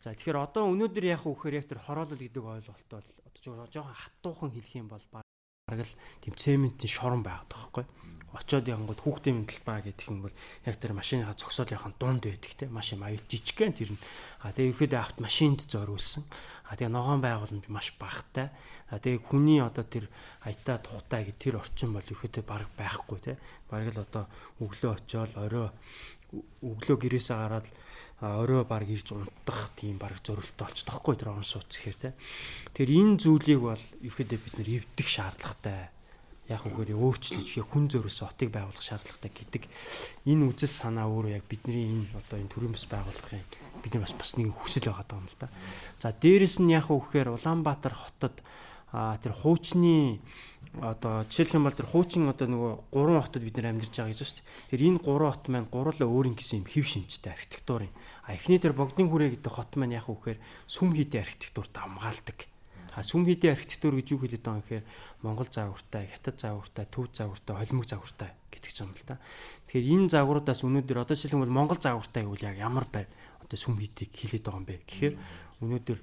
За тэгэхээр одоо өнөөдөр яг үхээр яг тэр хороолол гэдэг ойлголт бол одоо жоохон хаттуухан хэлэх юм бол баг л тийм цементийн шорон байгаад байгаа байхгүй очоод янгууд хүүхдийн талбай гэдэг юм бол яг тэр машиныхаа зогсоолынхаа дунд байдаг те. Машин аюул жижигхэн тэр нь. А тэгээ ихэд авт машинд зориулсан. А тэгээ ногоон байгуулалт маш багтай. А тэгээ хүний одоо тэр аятаа тухтай гэх тэр орчин бол ихэд баг байхгүй те. Баг л одоо өглөө очиод орой. Өглөө гэрээсээ гараад орой баг ирж унтах тийм баг зөрөлтөө олч тахгүй тэр он сууц гэхээр те тэр энэ зүйлийг бол ихэд бид нэр эвдэх шаардлагатай яг үгээр өөрчлөж хүн зөрөөс отыг байгуулах шаардлагатай гэдэг энэ үзэл санаа өөрөө яг бидний энэ одоо энэ төрийн бас байгуулахын бид нар бас бас нэг хүсэл байгаа юм л да. За дээрэс нь яг үгээр Улаанбаатар хотод тэр хуучны одоо жишээлх юм бол тэр хуучин одоо нөгөө гурван хотод бид нар амьдарч байгаа гэж байна шүү дээ. Тэр энэ гурван хот маань гурлаа өөрийн гэсэн юм хэв шинжтэй архитектурын. А эхний тэр богдын хүрээ гэдэг хот маань яг үгээр сүм хийдэ архитектурт хамгаалдаг. А сүм хийдийн архитектур гэж юу хэлээд байгаа юм гэхээр Монгол загвартай, Хятад загвартай, Төв загвартай, Холимог загвартай гэдэг юм л да. Тэгэхээр энэ загваруудаас өнөөдөр одоо жишээлбэл Монгол загвартай гэвэл яг ямар байр одоо сүм хийдийг хэлээд байгаа юм бэ гэхээр өнөөдөр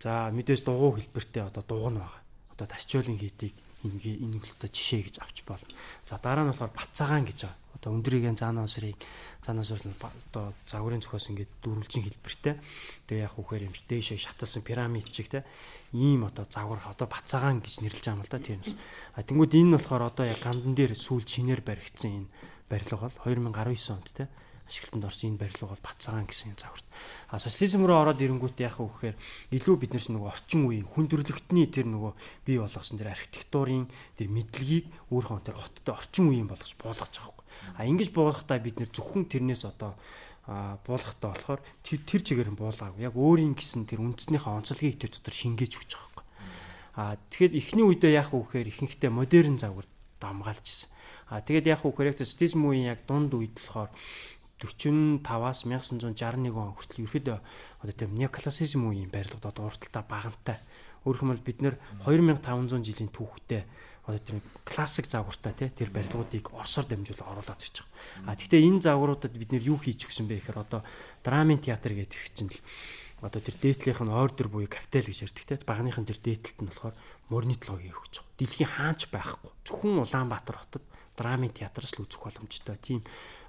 за мэдээж дугуй хэлбэртэй одоо дугуй нь байгаа. Одоо тасчуулын хийдийг ингээ энэ хөглөлтөд жишээ гэж авч болно. За дараа нь болохоор Бацаагаан гэж байгаа одоо өндрийн заанаа срыг заанаа срыг одоо загварын цохоос ингээд дөрвөлжин хэлбэртэй тэгээ яг үхээр юм чи дээшээ шаталсан пирамид чиг те ийм одоо загвар одоо бацаагаан гэж нэрлэж байгаа юм л да тийм бас а тэнгууд энэ нь болохоор одоо яг гандан дээр сүүл чинээр баригдсан энэ барилга бол 2019 онд те ашиглалтанд орсон энэ барилга бол Бацаагаан гэсэн загварт. А социализм руу ороод ирэнгүүт яах вэ гэхээр илүү бид нар нөгөө орчин үеийн хүндрэлтний тэр нөгөө бий болгосон тэр архитектурын тэр мэдлэгийг өөрхөн тэр хоттой орчин үеийн болгож буулгаж байгаа. А ингэж буулгахдаа бид нэр зөвхөн тэрнээс одоо буулгахдаа болохоор тэр чигээр нь буулгаагүй. Яг өөрийн гэсэн тэр үндснийхээ онцлогийг тэр дотор шингээж өгч байгаа юм. А тэгэхэд эхний үедээ яах вэ гэхээр ихэнхдээ модерн загвар дамгаалж ирсэн. А тэгээд яах вэ гэхээр социализм үеийн яг дунд үед болохоор 45-аас 1961 он хүртэл ерөөдөө одоо тийм неоклассицизм үеийн барилгад одоо урталтаа багантай. Өөрөөр хэлбэл бид нэр 2500 жилийн түүхтэй одоо тэр классик загвартай тий тэр барилгуудыг орсоор дамжуул оруулаад байгаа. А тэгвэл энэ загваруудад бид нэр юу хийж өгсөн бэ гэхээр одоо драмын театр гэдэг чинь л одоо тэр дээдлийнх нь ордер буюу капитал гэж ярьдаг тий багныхын тэр дээдлэлт нь болохоор морнитлогыг өгч байгаа. Дэлхийн хаач байхгүй. Зөвхөн Улаанбаатар хотод драмын театрс л үзэх боломжтой. Тийм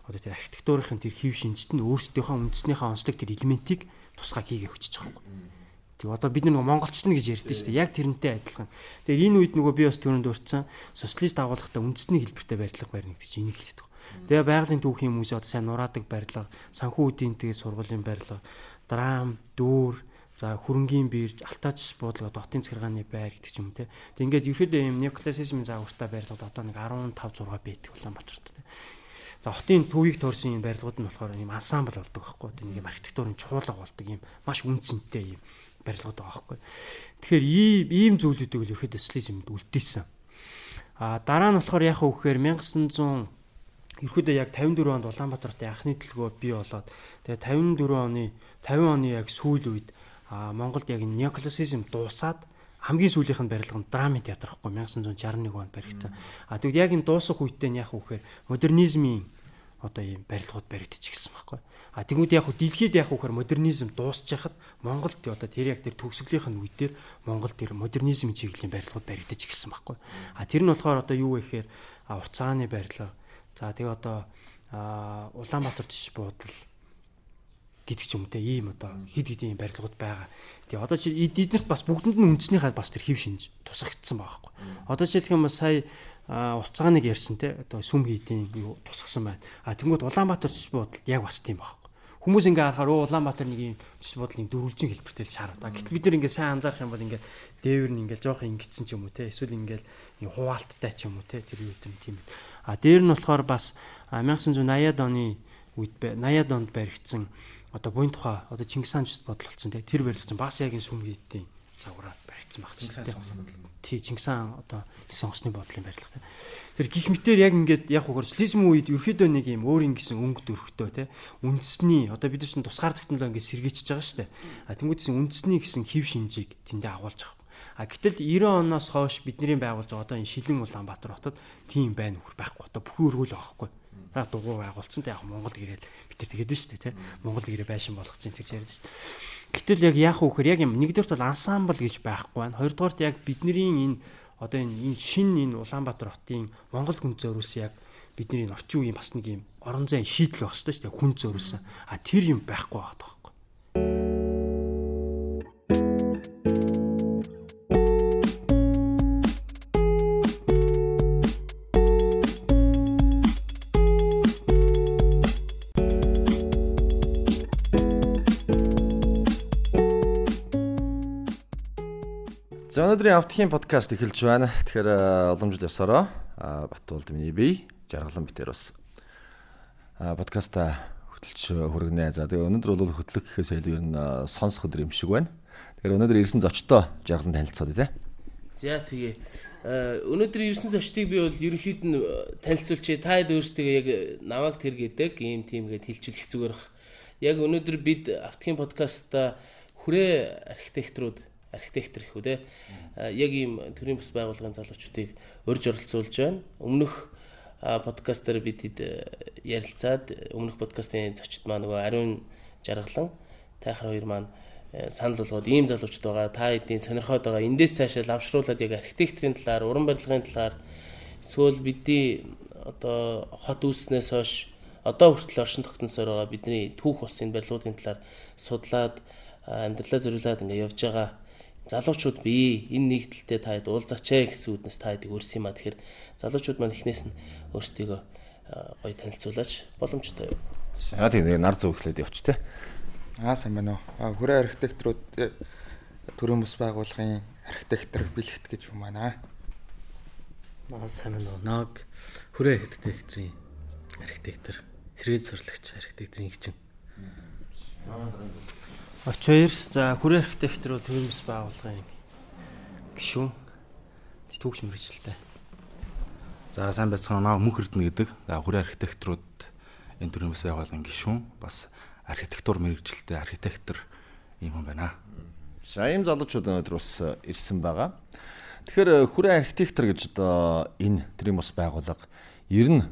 одоо тэр архитектурын тэр хэв шинжит нь өөрсдийнхөө үндэснийхээ онцлог тэр элементийг тусгай хийгээ байгаа юм. Тэг одоо бид нэг монголчлно гэж ярьдэн шүү дээ. Яг тэрнтэй адилхан. Тэгэхээр энэ үед нөгөө би бас түрүүнд урьдсан социалист агуулгатай үндэсний хэлбэртэй барилга барина гэдэг чинь энийг хэлээд байгаа. Тэгээ байгалийн түүхийн хүмүүс одоо сайн нураадаг барилга, санхүү үдийн тэгээ сургуулийн барилга, драм, дүүр, за хөрөнгийн бирж, алтаач буудлага, дотын захиргааны байр гэдэг ч юм те. Тэг ингээд ерөөдөө юм неоклассицизмын загвартай барилгад одоо нэг 15 6 байдаг Улаанбаатарт те. За хотын төвийг төрсэн юм барилгууд нь болохоор ийм ансамбл болдог байхгүй. Тэг нэг юм архитектурын чуулга болдог юм маш үнцэнтэй юм барилгууд байгаа байхгүй. Тэгэхээр ийм ийм зүйлүүдийг л ерөөхдөө социализмд үлдээсэн. А дараа нь болохоор яг үхээр 1900 ерөөдөө яг 54 онд Улаанбаатарт анхны төлгөө бий болоод тэгээ 54 оны 50 оны яг сүүл үед Монголд яг неоклассицизм дуусаад хамгийн сүүлийнх нь барилга нь драмын театр гэхгүй 1961 онд баригдсан. А тэгвэл яг энэ дуусах үедээ нь яг үхээр модернизмын одоо ийм барилгууд баригдчихсан байхгүй. А тэгмүүд яг дэлхийд яг үхээр модернизм дуусчихад Монголд одоо тэр яг тэр төгсгөлийн үедээр Монгол тэр модернизмын чиглэлийн барилгууд баригдаж эхэлсэн байхгүй. А тэр нь болохоор одоо юу вэ гэхээр уртцааны барилга. За тэгээ одоо Улаанбаатар жиш буудал гэдэг ч юм те ийм одоо хид хид ийм барилгууд байгаа. Тэгээ одоо чи эднэрт бас бүгдэнд нь үндснийхаа бас тэр хэв шинж тусагдсан байгаа байхгүй. Одоо жишээлх юм сая уцааныг ярьсан те одоо сүм хийдийн юу тусгасан байна. А тэнгууд Улаанбаатар жиш буудалд яг бас тийм байхгүй. Хүмүүс ингээ харахаар оо Улаанбаатар нэг юм жиш буудлын дөрвөлжин хэлбэртэй л шаардаг. Гэтэл бид нар ингээ сайн анзаарах юм бол ингээ дээвэр нь ингээ жоох ингэсэн ч юм уу те эсвэл ингээл хуваалттай ч юм уу те тэр юу юм тийм. А дээр нь болохоор бас 1980-ад оны үед 80-ад онд баригдсан одоо буйн тухай одоо Чингис хаан жишд бодол болсон тий тэр барилсан бас яг энэ сүм хийдийн загвараа баригдсан баг ч тий. Чингис хаан одоо сонгосны бодлын барилга тий. Тэр гих мэтэр яг ингээд яг угаар социализм үед ерөөдөө нэг юм өөр ингэсэн өнгө дөрхтөө тий. Үндэсний одоо бид нар чинь тусгаар технологи ингээд сэргээчихэж байгаа шүү дээ. А тэнгуүдсэн үндэсний гэсэн хев шинжийг тэндээ агуулж байгаа. А гэтэл 90 оноос хойш бидний байгуулж байгаа одоо энэ Шилэн Улаанбаатар хотод тийм байна үхэр байхгүй. Одоо бүхэн өргөл авахгүй. За дугуй байгуулсан. Тэг яг Монгол гэрэл бид тэр тэгээд шүү дээ тий. Монгол гэрээ байшин болгоцсон гэж яриад шүү дээ. Гэтэл яг яах вэ гэхээр яг юм нэгдүгээрт бол ансамбл гэж байхгүй байна. Хоёрдугаарт яг бидний энэ одоо энэ энэ шин энэ Улаанбаатар хотын Монгол хүн зориулсан яг бидний орчин үеийн бас нэг юм орон зайн шийдэл байх хэрэгтэй шүү дээ. Хүн зориулсан. А тэр юм байхгүй байгаа өнөөдрийн автхийн подкаст эхэлж байна. Тэгэхээр олон жил ёсороо Батуулд миний бие жаргалан битэр бас подкаста хөтлөж хүргэнэ. За тэгээ өнөөдөр бол хөтлөх гэхээс илүү ер нь сонсох өдөр юм шиг байна. Тэгэхээр өнөөдөр ирсэн зочтой жаргалан танилцаад тий. За тэгээ өнөөдөр ирсэн зочдыг би бол ерөнхийд нь танилцуулчих. Та хэд өөрсдөө яг намайг тэр гэдэг ийм тийм гээд хэлчихлэх зүгээр бах. Яг өнөөдөр бид автхийн подкаста хүрээ архитекторууд архитектор их үү те яг ийм төрийн бас байгууллагын залуучуудыг урьж оролцуулж байна. Өмнөх подкастаар бид ярилцаад өмнөх подкастын зочид маань нөгөө ариун жаргалан тайхар хоёр маань санал болгоод ийм залуучууд байгаа. Та хэдийн сонирхоод байгаа. Эндээс цаашаа лавшруулад яг архитектурын талаар, уран барилгын талаар эсвэл бидний одоо хот үүснээс хойш одоо хүртэл оршин тогтносоор байгаа бидний түүх болсон барилгуудын талаар судлаад амьдралаа зориулаад ингээ явж байгаа залуучууд бий энэ нэгдэлтэй та хэд уулзаач ээ гэсэн үднэс та хэдийг өрсөн юм а тэгэхээр залуучууд маань эхнээс нь өөрсдийгөө гоё танилцуулаач боломжтой юу. Аа тийм нар зөвхлээд явч те. Аа сайн байна уу. Аа хүрээ архитекторууд э, төрийн бас байгууллагын архитектор бэлэгт гэж юм байна. Аа сайн байна уу. Наг хүрээ архитекторын архитектор, сэргээд сурлагч архитекторын хичээн. Очоёрс за хүрээ архитектор бол төрөмс байгууллагын гишүүн түүхч мэрэгчлээ. За сайн байцгаана. Мөнх эрдэнэ гэдэг. За хүрээ архитекторууд энэ төрөмс байгууллагын гишүүн бас архитектур мэрэгчлээ архитектор юм хүн байна. За ийм залуучууд өнөөдөр бас ирсэн байгаа. Тэгэхээр хүрээ архитектор гэж одоо энэ төрийн бас байгууллага ер нь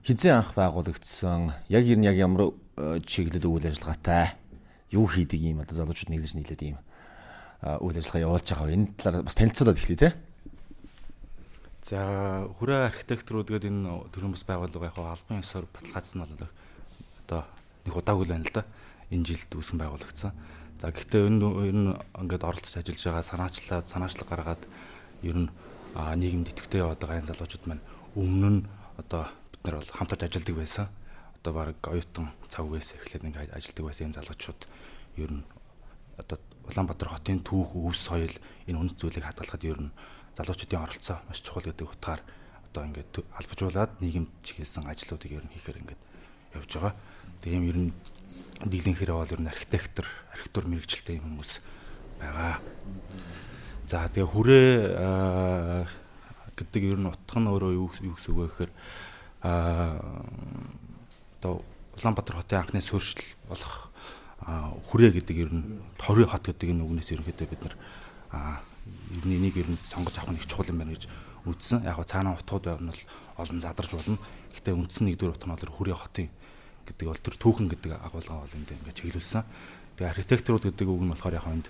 хизээ анх байгуулагдсан яг ер нь яг ямар чиглэл үйл ажиллагаатай юу хийдэг юм одоо залуучууд нэгдэж нийлээд ийм үйл ажиллагаа явуулж байгаа. Энэ талаар бас танилцуулаад эхлэе те. За хүрээ архитекторууд гэдэг энэ төрийн бас байгууллага яг албан ёсоор баталгаажсан бол одоо нэг удаагүй л байна л да. Энэ жилд үүсгэн байгуулагдсан. За гэхдээ энэ энэ ингээд оролцож ажиллаж байгаа санаачлаад санаачлаг гаргаад ер нь нийгэмд идэвхтэй яваад байгаа энэ залуучууд маань өмнө нь одоо бид нар бол хамтарч ажилладаг байсан одоо баг оюутан цаг үеэс эхлээд ингээд ажилладаг байсан юм залуучууд ер нь одоо Улаанбаатар хотын түүх, өв соёл энэ үнэт зүйлийг хадгалахад ер нь залуучуудын оролцоо маш чухал гэдэг утгаар одоо ингээд албажуулаад нийгэмд чиглэсэн ажлуудыг ер нь хийхээр ингээд явж байгаа. Тэгээ юм ер нь дийлэнхээр бол ер нь архитектор, архитектур мэрэгчлээ юм хүмүүс байгаа. За тэгээ хүрээ гэдэг ер нь утга нь өөрөө юу гэсэн үг вэ гэхээр аа одоо Улаанбаатар хотын анхны суурьшил болох хүрээ гэдэг ер нь хорийн хот гэдэг энэ үгнээс ерөнхийдөө бид нар энийг ер нь сонгож авах нь их чухал юм байна гэж үзсэн. Яг го цаанаа утгууд байвал нь олон задарч болно. Гэхдээ үндсэн нэгдүгээр утга нь бол хүрээ хотын гэдэг бол тэр түүхэн гэдэг агуулга бол энд ингээд чиглүүлсэн. Тэгээ архитектурууд гэдэг үг нь болохоор яг энд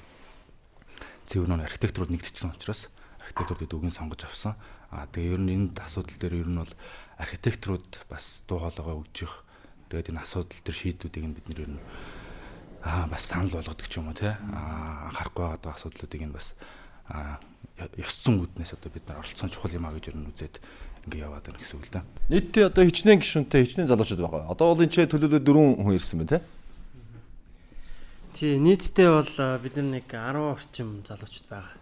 цэвэр нь архитектурууд нэгдчихсэн учраас архитектур гэдэг үгийг сонгож авсан. Аа тэгээ ер нь энд асуудал дээр ер нь бол архитектурууд бас дуу хоолойгоо өгж их Тэгээд энэ асуудал төр шийдвүүдийг нь бид нэр нь аа бас санал болгодог ч юм уу те аа анхаарахгүй байгаа асуудлуудыг нь бас аа ёс зүйн үднээс одоо бид нар оролцсон чухал юм а гэж ер нь үзээд ингээ яваад байна гэсэн үг л да. Нийтдээ одоо хичнээн гишүүнтэй хичнээн залуучууд байгаа. Одоо бол энэ ч төлөвлөлөө дөрвөн хүн ирсэн байна те. Тий, нийтдээ бол бид нар нэг 10 орчим залуучууд байгаа.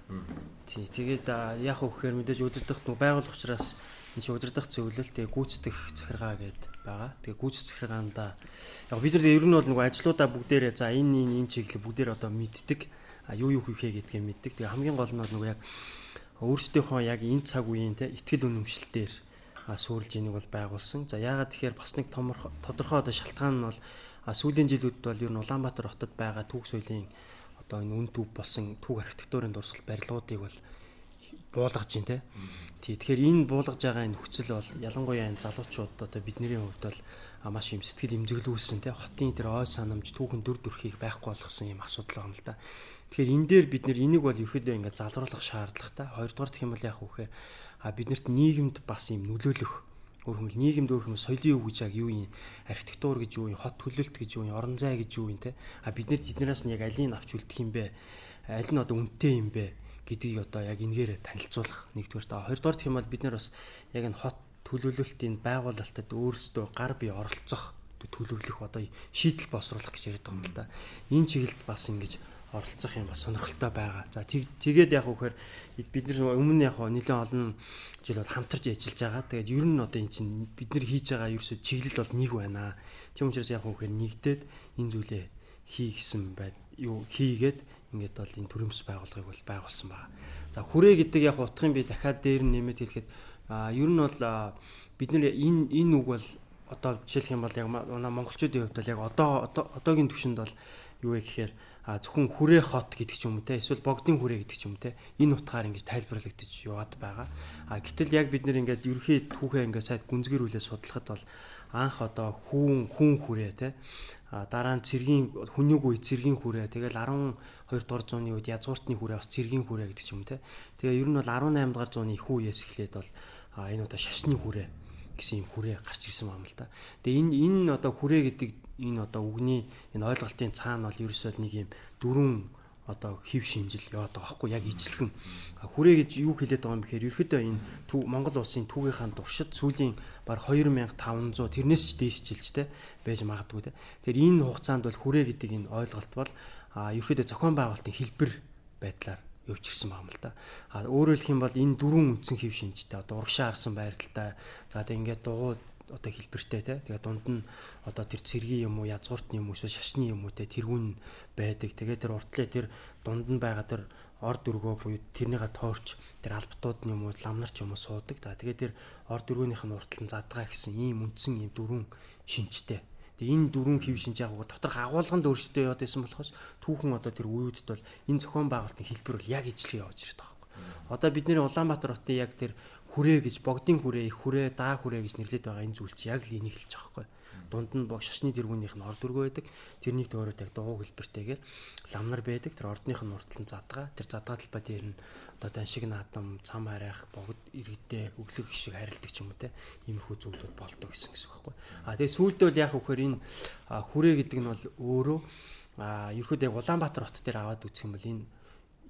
Тий, тэгээд яг үхээр мэдээж өдөрдөх нүү байгуулах учраас энэ шиг өдөрдөх зөвлөл тэгээ гүйцэтгэх захиргаа гэдэг байгаа. Тэгээ гүйцэтгэх захиргаанда яг бид нар ер нь бол нөгөө ажлуудаа бүгдээрээ за энэ энэ энэ чиглэл бүгдээр одоо мэддэг. А юу юу хийхээ гэдгийг мэддэг. Тэгээ хамгийн гол нь нөгөө яг өөрсдийнхөө яг энэ цаг үеийн те ихтгэл үнэмшилтээр сүрлж энийг бол байгуулсан. За яагаад тэгэхээр бас нэг тодорхой одоо шалтгаан нь бол сүүлийн жилүүдэд бол ер нь Улаанбаатар хотод байгаа түүх соёлын одоо энэ үн төв болсон түүх архитектурын дурсгал барилгуудыг бол буулгаж байна те. Тий тэгэхээр энэ буулгаж байгаа энэ хүчил бол ялангуяа энэ залуучууд одоо бидний хувьд бол маш юм сэтгэл имзэглүүлсэн те. Хотын тэр ой санамж түүхэн дүр төрхийг байхгүй болгосон юм асуудал байна л да. Тэгэхээр энэ дээр бид нэр энийг бол ерөөдөө ингээд залруулах шаардлагатай. Хоёрдугаар гэх юм бол яг үхээр а биднэрт нийгэмд бас юм нөлөөлөх өөрхөмөл нийгэмд өөрхөмөл соёлын үг гэж яг юу юм? Архитектур гэж юу юм? Хот төлөлт гэж юу юм? Орон зай гэж юу юм те? А биднэрт эднээс нь яг алийг авч үлдэх юм бэ? Аль нь одоо үнэтэй юм бэ гэдгийг одоо яг энгээр танилцуулах нэгдүгээр та хоёрдугаар гэх юм бол бид нар бас яг энэ хот төлөвлөлтийн байгуулалтад өөрсдөө гар бие оролцох төлөвлөх одоо шийдэл босруулах гэж яриад байгаа юм л да. Энэ чиглэлд бас ингэж оролцох юм бас сонирхолтой байгаа. За тэгээд яг үхээр бид нар өмнө яг нэлээд олон жил бол хамтарч ажиллаж байгаа. Тэгээд ер нь одоо эн чинь бид нар хийж байгаа ерөөсө чиглэл бол нэг байна. Тийм учраас яг үхээр нэгдээд энэ зүйлээ хий гэсэн байд юу хийгээд ингээд бол энэ төрөмс байгууллагыг бол байгуулсан байна. За хүрээ гэдэг яг утгын би дахиад дээр нь нэмэт хэлэхэд а ер нь бол бид нар энэ энэ үг бол одоо жишээлх юм бол яг манай монголчуудын хувьд бол яг одоо одоогийн төвшөнд бол юу вэ гэхээр зөвхөн хүрээ хот гэдэг ч юм уу те эсвэл богдын хүрээ гэдэг ч юм те энэ утгаар ингэж тайлбарлагдаж яваад байгаа. А гэтэл яг бид нэр ингээд ерөхий түүхээ ингээд сайд гүнзгийрүүлээ судлахад бол анх одоо хүүн хүн хүрээ те а дараа нь цэргийн хүннүг үе цэргийн хүрээ тэгэл 12 дугаар зууны үед язгууртны хүрээ бас цэргийн хүрээ гэдэг ч юм те тэгээ ер нь бол 18 дугаар зууны их үеэс эхлээд бол энэ одоо шашны хүрээ гэсэн юм хүрээ гарч ирсэн юм л да. Тэгээ энэ энэ одоо хүрээ гэдэг энэ одоо үгний энэ ойлголтын цаана бол ерөөсөө нэг юм дөрвөн одоо хев шинжил яваад байгаа хгүй яг ижлэгэн хүрээ гэж юу хэлээд байгаа юм бэхээр ерөөдөө энэ Монгол улсын түүгийнхаа туршид сүүлийн баг 2500 тэрнээс ч дээшжилжтэй байж магадгүй те. Тэгэхээр энэ хугацаанд бол хүрээ гэдэг энэ ойлголт бол а ерөөдөө зохион байгуулалтын хэлбэр байдлаар явчихсан байгаа юм л да. А өөрөөр хэлэх юм бол энэ дөрвөн үндсэн хэв шинжтэй одоо урагшаа харсан байралтай. За тэг ингээд дугуй одоо хэлбэртэй те. Тэгээ дунд нь одоо тэр цэргийн юм уу, язгууртны юм уу, эсвэл шашны юм уу те тэрүүн байдаг. Тэгээ тэр уртлаа тэр дунд нь байгаа тэр орд өргөө буюу тэрнийга тоорч тэр албатууд нь юм уу, ламнарч юм уу суудаг. За тэгээ тэр орд өргөөнийх нь уртл нь задгаа гэсэн ийм үндсэн ийм дөрвөн шинжтэй. Тэгээ энэ дөрвөн хэв шинж яг доторх агуулганд өөрчлөлтөө яваад байсан болохоос түүхэн одоо тэр үеүдд бол энэ зохион байгуулалтын хэлбэр бол яг ижлэг явж ирээд байгаа байхгүй. Одоо бидний Улаанбаатар хотын яг тэр хүрээ гэж богдын хүрээ их хүрээ даа хүрээ гэж нэрлэдэг байгаа энэ зүйл чи яг л энийг хэлж байгаа байхгүй. Дунд нь бог шашны дэргүүнийх нь орд өргөө байдаг. Тэрнийг төөрөөд яг дугуй хэлбэртэйгээр ламнар байдаг. Тэр ордных нь уртл нь задгаа. Тэр задгаа талбай дээр нь одоо даншиг наадам цам харайх богд иргэдээ өглөг шиг харилдаг ч юм уу те иймэрхүү зүйлүүд болдог гэсэн гэсэн байхгүй а тэгээ сүүлдээ бол яг үхээр энэ хүрээ гэдэг нь бол өөрөө а ерөөд яг Улаанбаатар хот дээр аваад үзэх юм бол энэ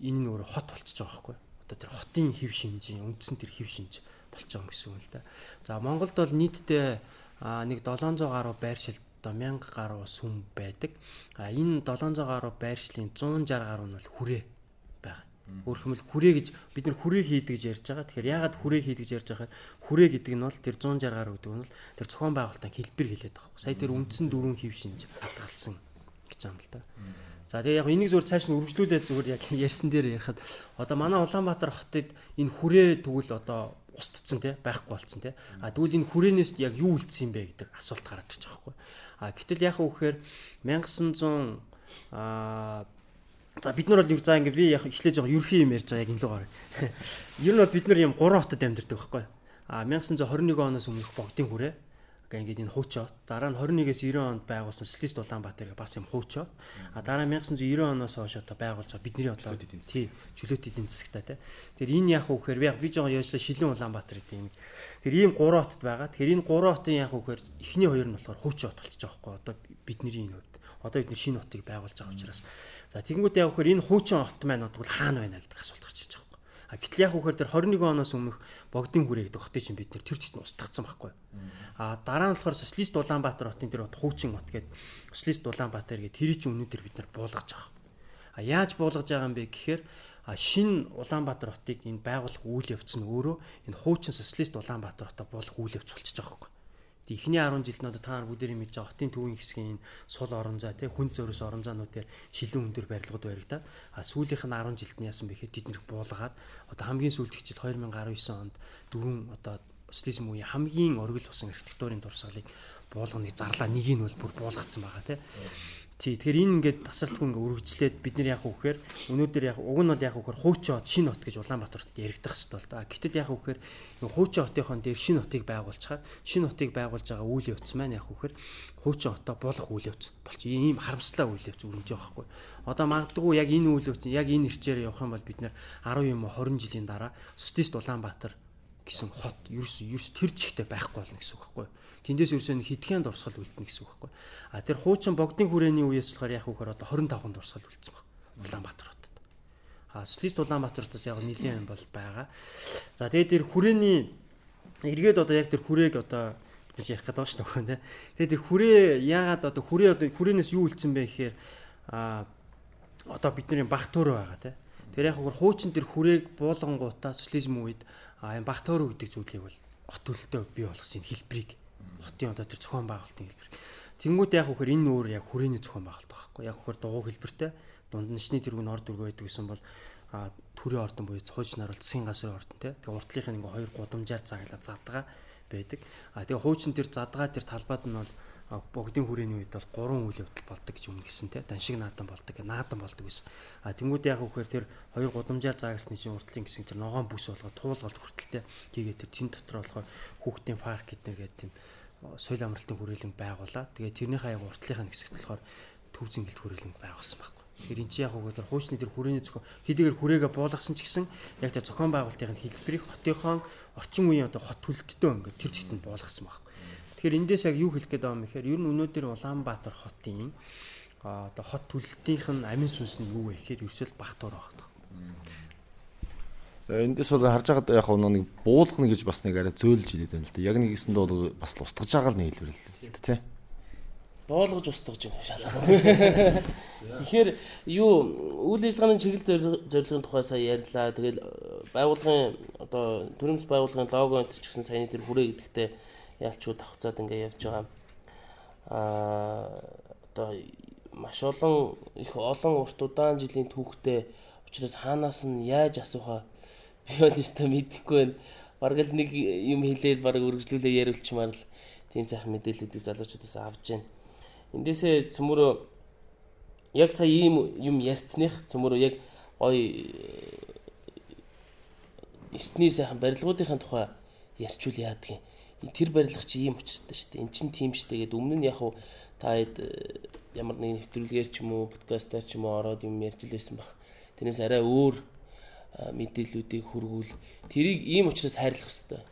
энэ нь өөрөө хот болчихж байгаа байхгүй одоо тэр хотын хэв шинжийн үндсэн тэр хэв шинж болж байгаа юм гэсэн үг л да. За Монголд бол нийтдээ нэг 700 гаруй байршил одоо 1000 гаруй сүм байдаг. А энэ 700 гаруй байршлын 160 гаруй нь бол хүрээ. Өөрхөмөл хүрээ гэж бид нар хүрээ хийдэг гэж ярьж байгаа. Тэгэхээр яагаад хүрээ хийдэг гэж ярьж байгаа хүрээ гэдэг нь бол тэр 160 гаруй гэдэг нь бол тэр зохион байгуулалтын хэлбэр хэлээд байгаа. Сая тэр үндсэн дөрвөн хэв шинж хадгалсан гэж юм л да. За тэгээ яг энийг зөвхөн цааш нь үргэлжлүүлээд зөвхөн яг ярьсан дээр ярихад одоо манай Улаанбаатар хотод энэ хүрээ тэгвэл одоо устцсан тий байхгүй болцсон тий. А тэгвэл энэ хүрээнээс яг юу үлдсэн юм бэ гэдэг асуулт гараад байгаа хгүй. А гэтэл яг үхээр 1900 а За бид нар бол юу за ингээ би яг эхлэж байгаа ерхий юм ярьж байгаа яг энэ л байгаа. Ер нь бол бид нар юм 3 хотод амьдардаг байхгүй. А 1921 оноос өмнөх богдын хүрээ ингээд энэ хуучаа. Дараа нь 21-ээс 90 онд байгуулсан Социалист Улаанбаатар бас юм хуучаа. А дараа нь 1990 оноос хойш одоо байгуулж байгаа бидний бодлоо тий чөлөөт эдийн засагтай тий. Тэр энэ яг үхээр яг би жоо яажлаа шилэн Улаанбаатар гэдэг юм. Тэр ийм гурван хотод байгаа. Тэгэхээр энэ гурван хотын яг үхээр эхний хоёр нь болохоор хуучаа хот болчихж байгаа байхгүй одоо бидний энэ хувьд. Одоо бид шинэ хотыг байгуулж байгаа учраас. За тэгэнгүүт яг үхээр энэ хуучин хот маань бол хаана байна гэдэг асуулт гарч ирж байгаа А гэтэл яг үхээр тэр 21 оноос өмнөх богдын хүрээ гэдэг хотыг чинь бид нэр тэр чигт устгацсан байхгүй. А дараа нь болохоор социалист Улаанбаатар хотын тэр хуучин хот гэдэг социалист Улаанбаатар гэдэг тэр чинь өнөөдөр бид нар буулгаж байгаа. А яаж буулгаж байгаа юм бэ гэхээр шин Улаанбаатар хотыг энэ байгуулах үйл явц нь өөрөө энэ хуучин социалист Улаанбаатар хотоо буулгах үйл явц болчихж байгаа байхгүй. Эхний 10 жилд нь одоо та нар бүгдээрээ мэдж байгаа хотын төвийн хэсгийн сул орон зай тий хүн зөрөөс орон зайнууд дээр шилэн өндөр барилгууд баригдаад а сүүлийнх нь 10 жилд нь яасан бэ гэхэд тэд нэр буулгаад одоо хамгийн сүүлдэх жил 2019 онд дөрвөн одоо социализм үеийн хамгийн оргил усан архитектурын дурсгалыг буулганы зарлаа нэг нь бол бүр буулгацсан байгаа тий Тий. Тэгэхээр энэ ингээд тасралтгүй ингээд үргэлжлээд бид нар яг үхээр өнөөдөр яг уг нь бол яг үхээр хуучин хот шинэ хот гэж Улаанбаатарт яригдах хэвэл та. Гэтэл яг үхээр хуучин хотынхон дээр шинэ хотыг байгуулчихаар шинэ хотыг байгуулж байгаа үйл явц маань яг үхээр хуучин хотоо болох үйл явц болч ийм харамслаа үйл явц өрнөж байгаа байхгүй. Одоо магадгүй яг энэ үйл явц яг энэ ирчээр явах юм бол бид нар 10 юм уу 20 жилийн дараа Социалист Улаанбаатар гэсэн хот ерөөс ерөөс тэр жигтэй байхгүй болно гэсэн үг байхгүй. Тэндээс ерөөсөө хитгэн дурсгал үлдэнэ гэсэн үг байхгүй. А тэр хуучин богдын хүрээний үеэс болохоор яг үхээр одоо 25 дурсгал үлдсэн баг. Улаанбаатар хотод. А социалист Улаанбаатартаас яг нэлийн юм бол байгаа. За тэгээд тэр хүрээний эргээд одоо яг тэр хүрээг одоо бид ярих гэдэг байна шүү дээ. Тэгээд тэр хүрээ яагаад одоо хүрээ одоо хүрээнээс юу үлдсэн бэ гэхээр а одоо бидний бах төөрөө байгаа те. Тэр яг хуучин тэр хүрээг буулгангуудаа социализм үед а бах төөрөө гэдэг зүйлийг бол хот төлөлтөө бий болгосон хэлбэрийг хотын одоо тэр зохион байгуулалтын хэлбэр. Тэнгүүд яг үхээр энэ өөр яг хүрээний зохион байгуулалт байхгүй. Яг үхээр дугуй хэлбэртэй дунд нь шний тэргүүн орд үргэ байдаг гэсэн бол төрийн ордон буюу хууч нар бол засгийн газрын ордон те. Тэгээ уртлынхын ингээ хоёр гудамжаар цаглаа задгаа байдаг. А тэгээ хуучин тэр задгаа тэр талбайд нь бол богдын хүрээний үед бол гурван үйл явдал болдог гэж өмнө гисэн те. Даншиг наадан болдог, наадан болдог гэсэн. А тэнгууд яг үхээр тэр хоёр гудамжаар заагсны чинь уртлын гэсэн тэр ногоон бүс болгоод туулгалт хүртэлтэй. Тэгээд тэр тэн дотор болохоор хүүхдийн парк гэдэг тийм соёл амралтын хүрээлэн байгуулаад тэгээ тэрнийхээ яг уртлынхаа хэсэгт болохоор төв зингэлт хүрээлэн байгуулсан байхгүй. Тэгэхээр эн чинь яг үгээр хуучны тэр хүрээний зохион хэдийгээр хүрээгээ буулгасан ч гэсэн яг тэр зохион байгуулалтын хэлбэрийг хотынхон орчин үеийн одоо хот төлөлттэй ингээд тэр зэгт нь буулгасан байхгүй. Тэгэхээр эндээс яг юу хэлэх гээд байгаа юм гэхээр ер нь өнөөдөр Улаанбаатар хотын одоо хот төлөлтийнх нь амин сүнс нь юу вэ гэхээр ерөөсөө багтуур байгаа. Эндээс бол харж байгаад яг нэг буулгана гэж бас нэг арай зөөлж хэлээд байна л да. Яг нэг гэсэнд бол бас л устгаж байгаа л нийлбэр л да тий. Боолгож устгаж байна шалгаа. Тэгэхээр юу үйл ажиллагааны чиглэл зорилгын тухай сая ярьлаа. Тэгэл байгууллагын одоо төрөмс байгууллагын лого энэ ч гэсэн саяны тэр хүрээ гэдэгтээ ялчууд авцаад ингээ явж байгаа. Аа одоо маш олон их олон урт удаан жилийн түүхтэй учраас хаанаас нь яаж асуухаа би бол өстой мэдэхгүй байна. Бараг л нэг юм хэлээл бараг үргэлжлүүлээ яриулчмаар л тийм сайхан мэдээллүүдийг залуучуудаас авж байна. Эндээсээ цөмөрөө яг сая ийм юм ярьцных цөмөрөө яг гоё эртний сайхан барилгуудын тухай ярьчул яадаг юм. Тэр барилга чи ийм учиртай шүү дээ. Эн чин тийм шүү дээ. Гэт өмнө нь яг уу та ямар нэгэн нэвтрүүлгээр ч юм уу подкастаар ч юм уу ороод юм ярьж лээсэн баг. Тэрнээс арай өөр мэдээллүүдийг хүргүүл тэрийг ийм учраас хайрлах хэвээр.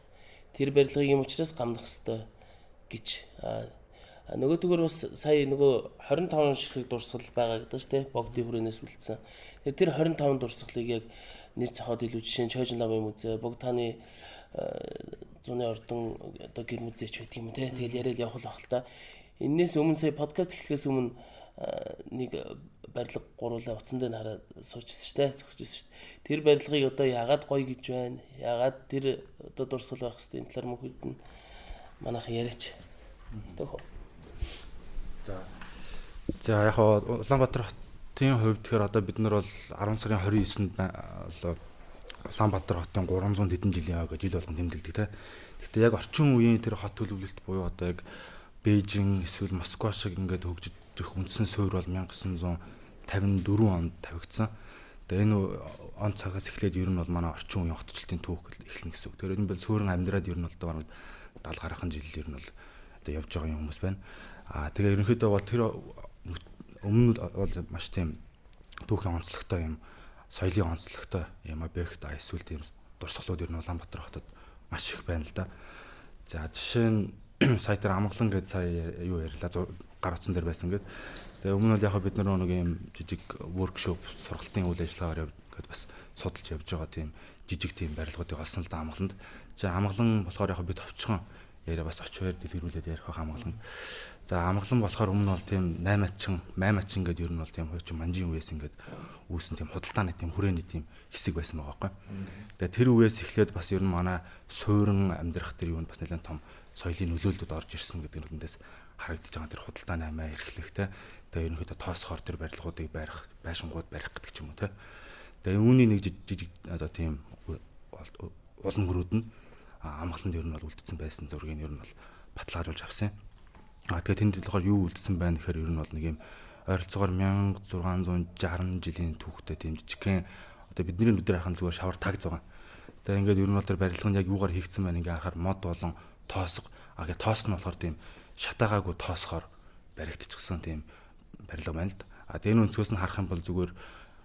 Тэр барилгыг ийм учраас гамнах хэвээр гэж нөгөөдгөр бас сая нөгөө 25 ширхэг дурсгал байгаа гэдэг чинь тий богдын хүрээнээс үлдсэн. Тэр 25 дурсгалыг яг нэр цохоод илүү жишээ нь Чойжин лавын музей, богд тааны зуны ордон одоо гэр музейч байдаг юм тий. Тэгэл яриад явах л бах л та. Эннээс өмнө сая подкаст эхлэхээс өмнө нэг барилга гуруулаа утсан дээр хараад. Зогсож байсан шүү дээ. Тэр барилгыг одоо яагаад гоё гэж байна? Яагаад тэр одоо дурсгал байх хэвээр энэ талаар мөхөд нь манайх яриач. Төхөө. За. За яг Улаанбаатар хотын хувьд тэгэхээр одоо бид нар бол 10 сарын 29-нд бол Улаанбаатар хотын 300 хэдэн жилийн ой жил болгон тэмдэглэдэг те. Гэхдээ яг орчин үеийн тэр хот төлөвлөлт буюу одоо яг Бээжин эсвэл Москва шиг ингээд хөгжиж ирэх үндсэн суурь бол 1900 54 онд тавигдсан. Тэгээ энэ он цагаас эхлээд ер нь бол манай орчин үеийн хотчлтын түүх эхэлнэ гэсэн үг. Тэгэхээр энэ бол суурин амьдраад ер нь бол бараг 70 гаруйхан жил ер нь бол одоо явж байгаа хүмүүс байна. Аа тэгээ ерөнхийдөө бол тэр өмнө бол маш тийм түүхийн онцлогтой юм соёлын онцлогтой юм объект эсвэл тийм дурсгалууд ер нь Улаанбаатар хотод маш их байна л да. За жишээ нь сая тэр амглан гэж сая юу ярьлаа гар утсан дээр байсан гэд. Тэгээ өмнө нь яг бид нар нэг юм жижиг воркшоп сургалтын үйл ажиллагаагаар гээд бас судалж явж байгаа тийм жижиг тийм барилгуудыг олсон л да амгланд. За амглан болохоор яг бид товчхон яриа бас очиор дэлгэрүүлээд ярих байх амглан. За амглан болохоор өмнө нь бол тийм 8 ачин, 8 ачин гэдэг ер нь бол тийм хуучин манжин үеэс ингээд үүсэн тийм худалдааны тийм хүрээний тийм хэсэг байсан байгаа байхгүй. Тэгээ тэр үеэс эхлээд бас ер нь манай суурин амьдрах тэр юунд бас нэлээд том соёлын нөлөөлөлд орж ирсэн гэдэг нь үндээс харагдаж байгаа тэр худалдааны амиа эрхлэхтэй тэгээ ерөнхийдөө тоосхоор тэр барилгуудыг барих байшингууд барих гэдэг ч юм уу те тэгээ үүний нэг жижиг одоо тийм улам гөрүүд нь амгаланд ер нь бол үлдсэн байсан зургийг ер нь бол баталгаажуулж авсан. А тэгээ тэнд болохоор юу үлдсэн байна гэхээр ер нь бол нэг юм ойролцоогоор 1660 жилийн түүхтэй тийм жижигхэн одоо бидний нүдээр харахад зүгээр шавар таг зогоо. Тэгээ ингээд ер нь бол тэр барилга нь яг юугаар хийгдсэн байна ингээ харахаар мод болон тоосго. А гээ тоосго нь болохоор тийм шатаагаагүй тоосгоор баригдчихсан тийм барилга байна л да. А тэр өнцгөөс нь харах юм бол зүгээр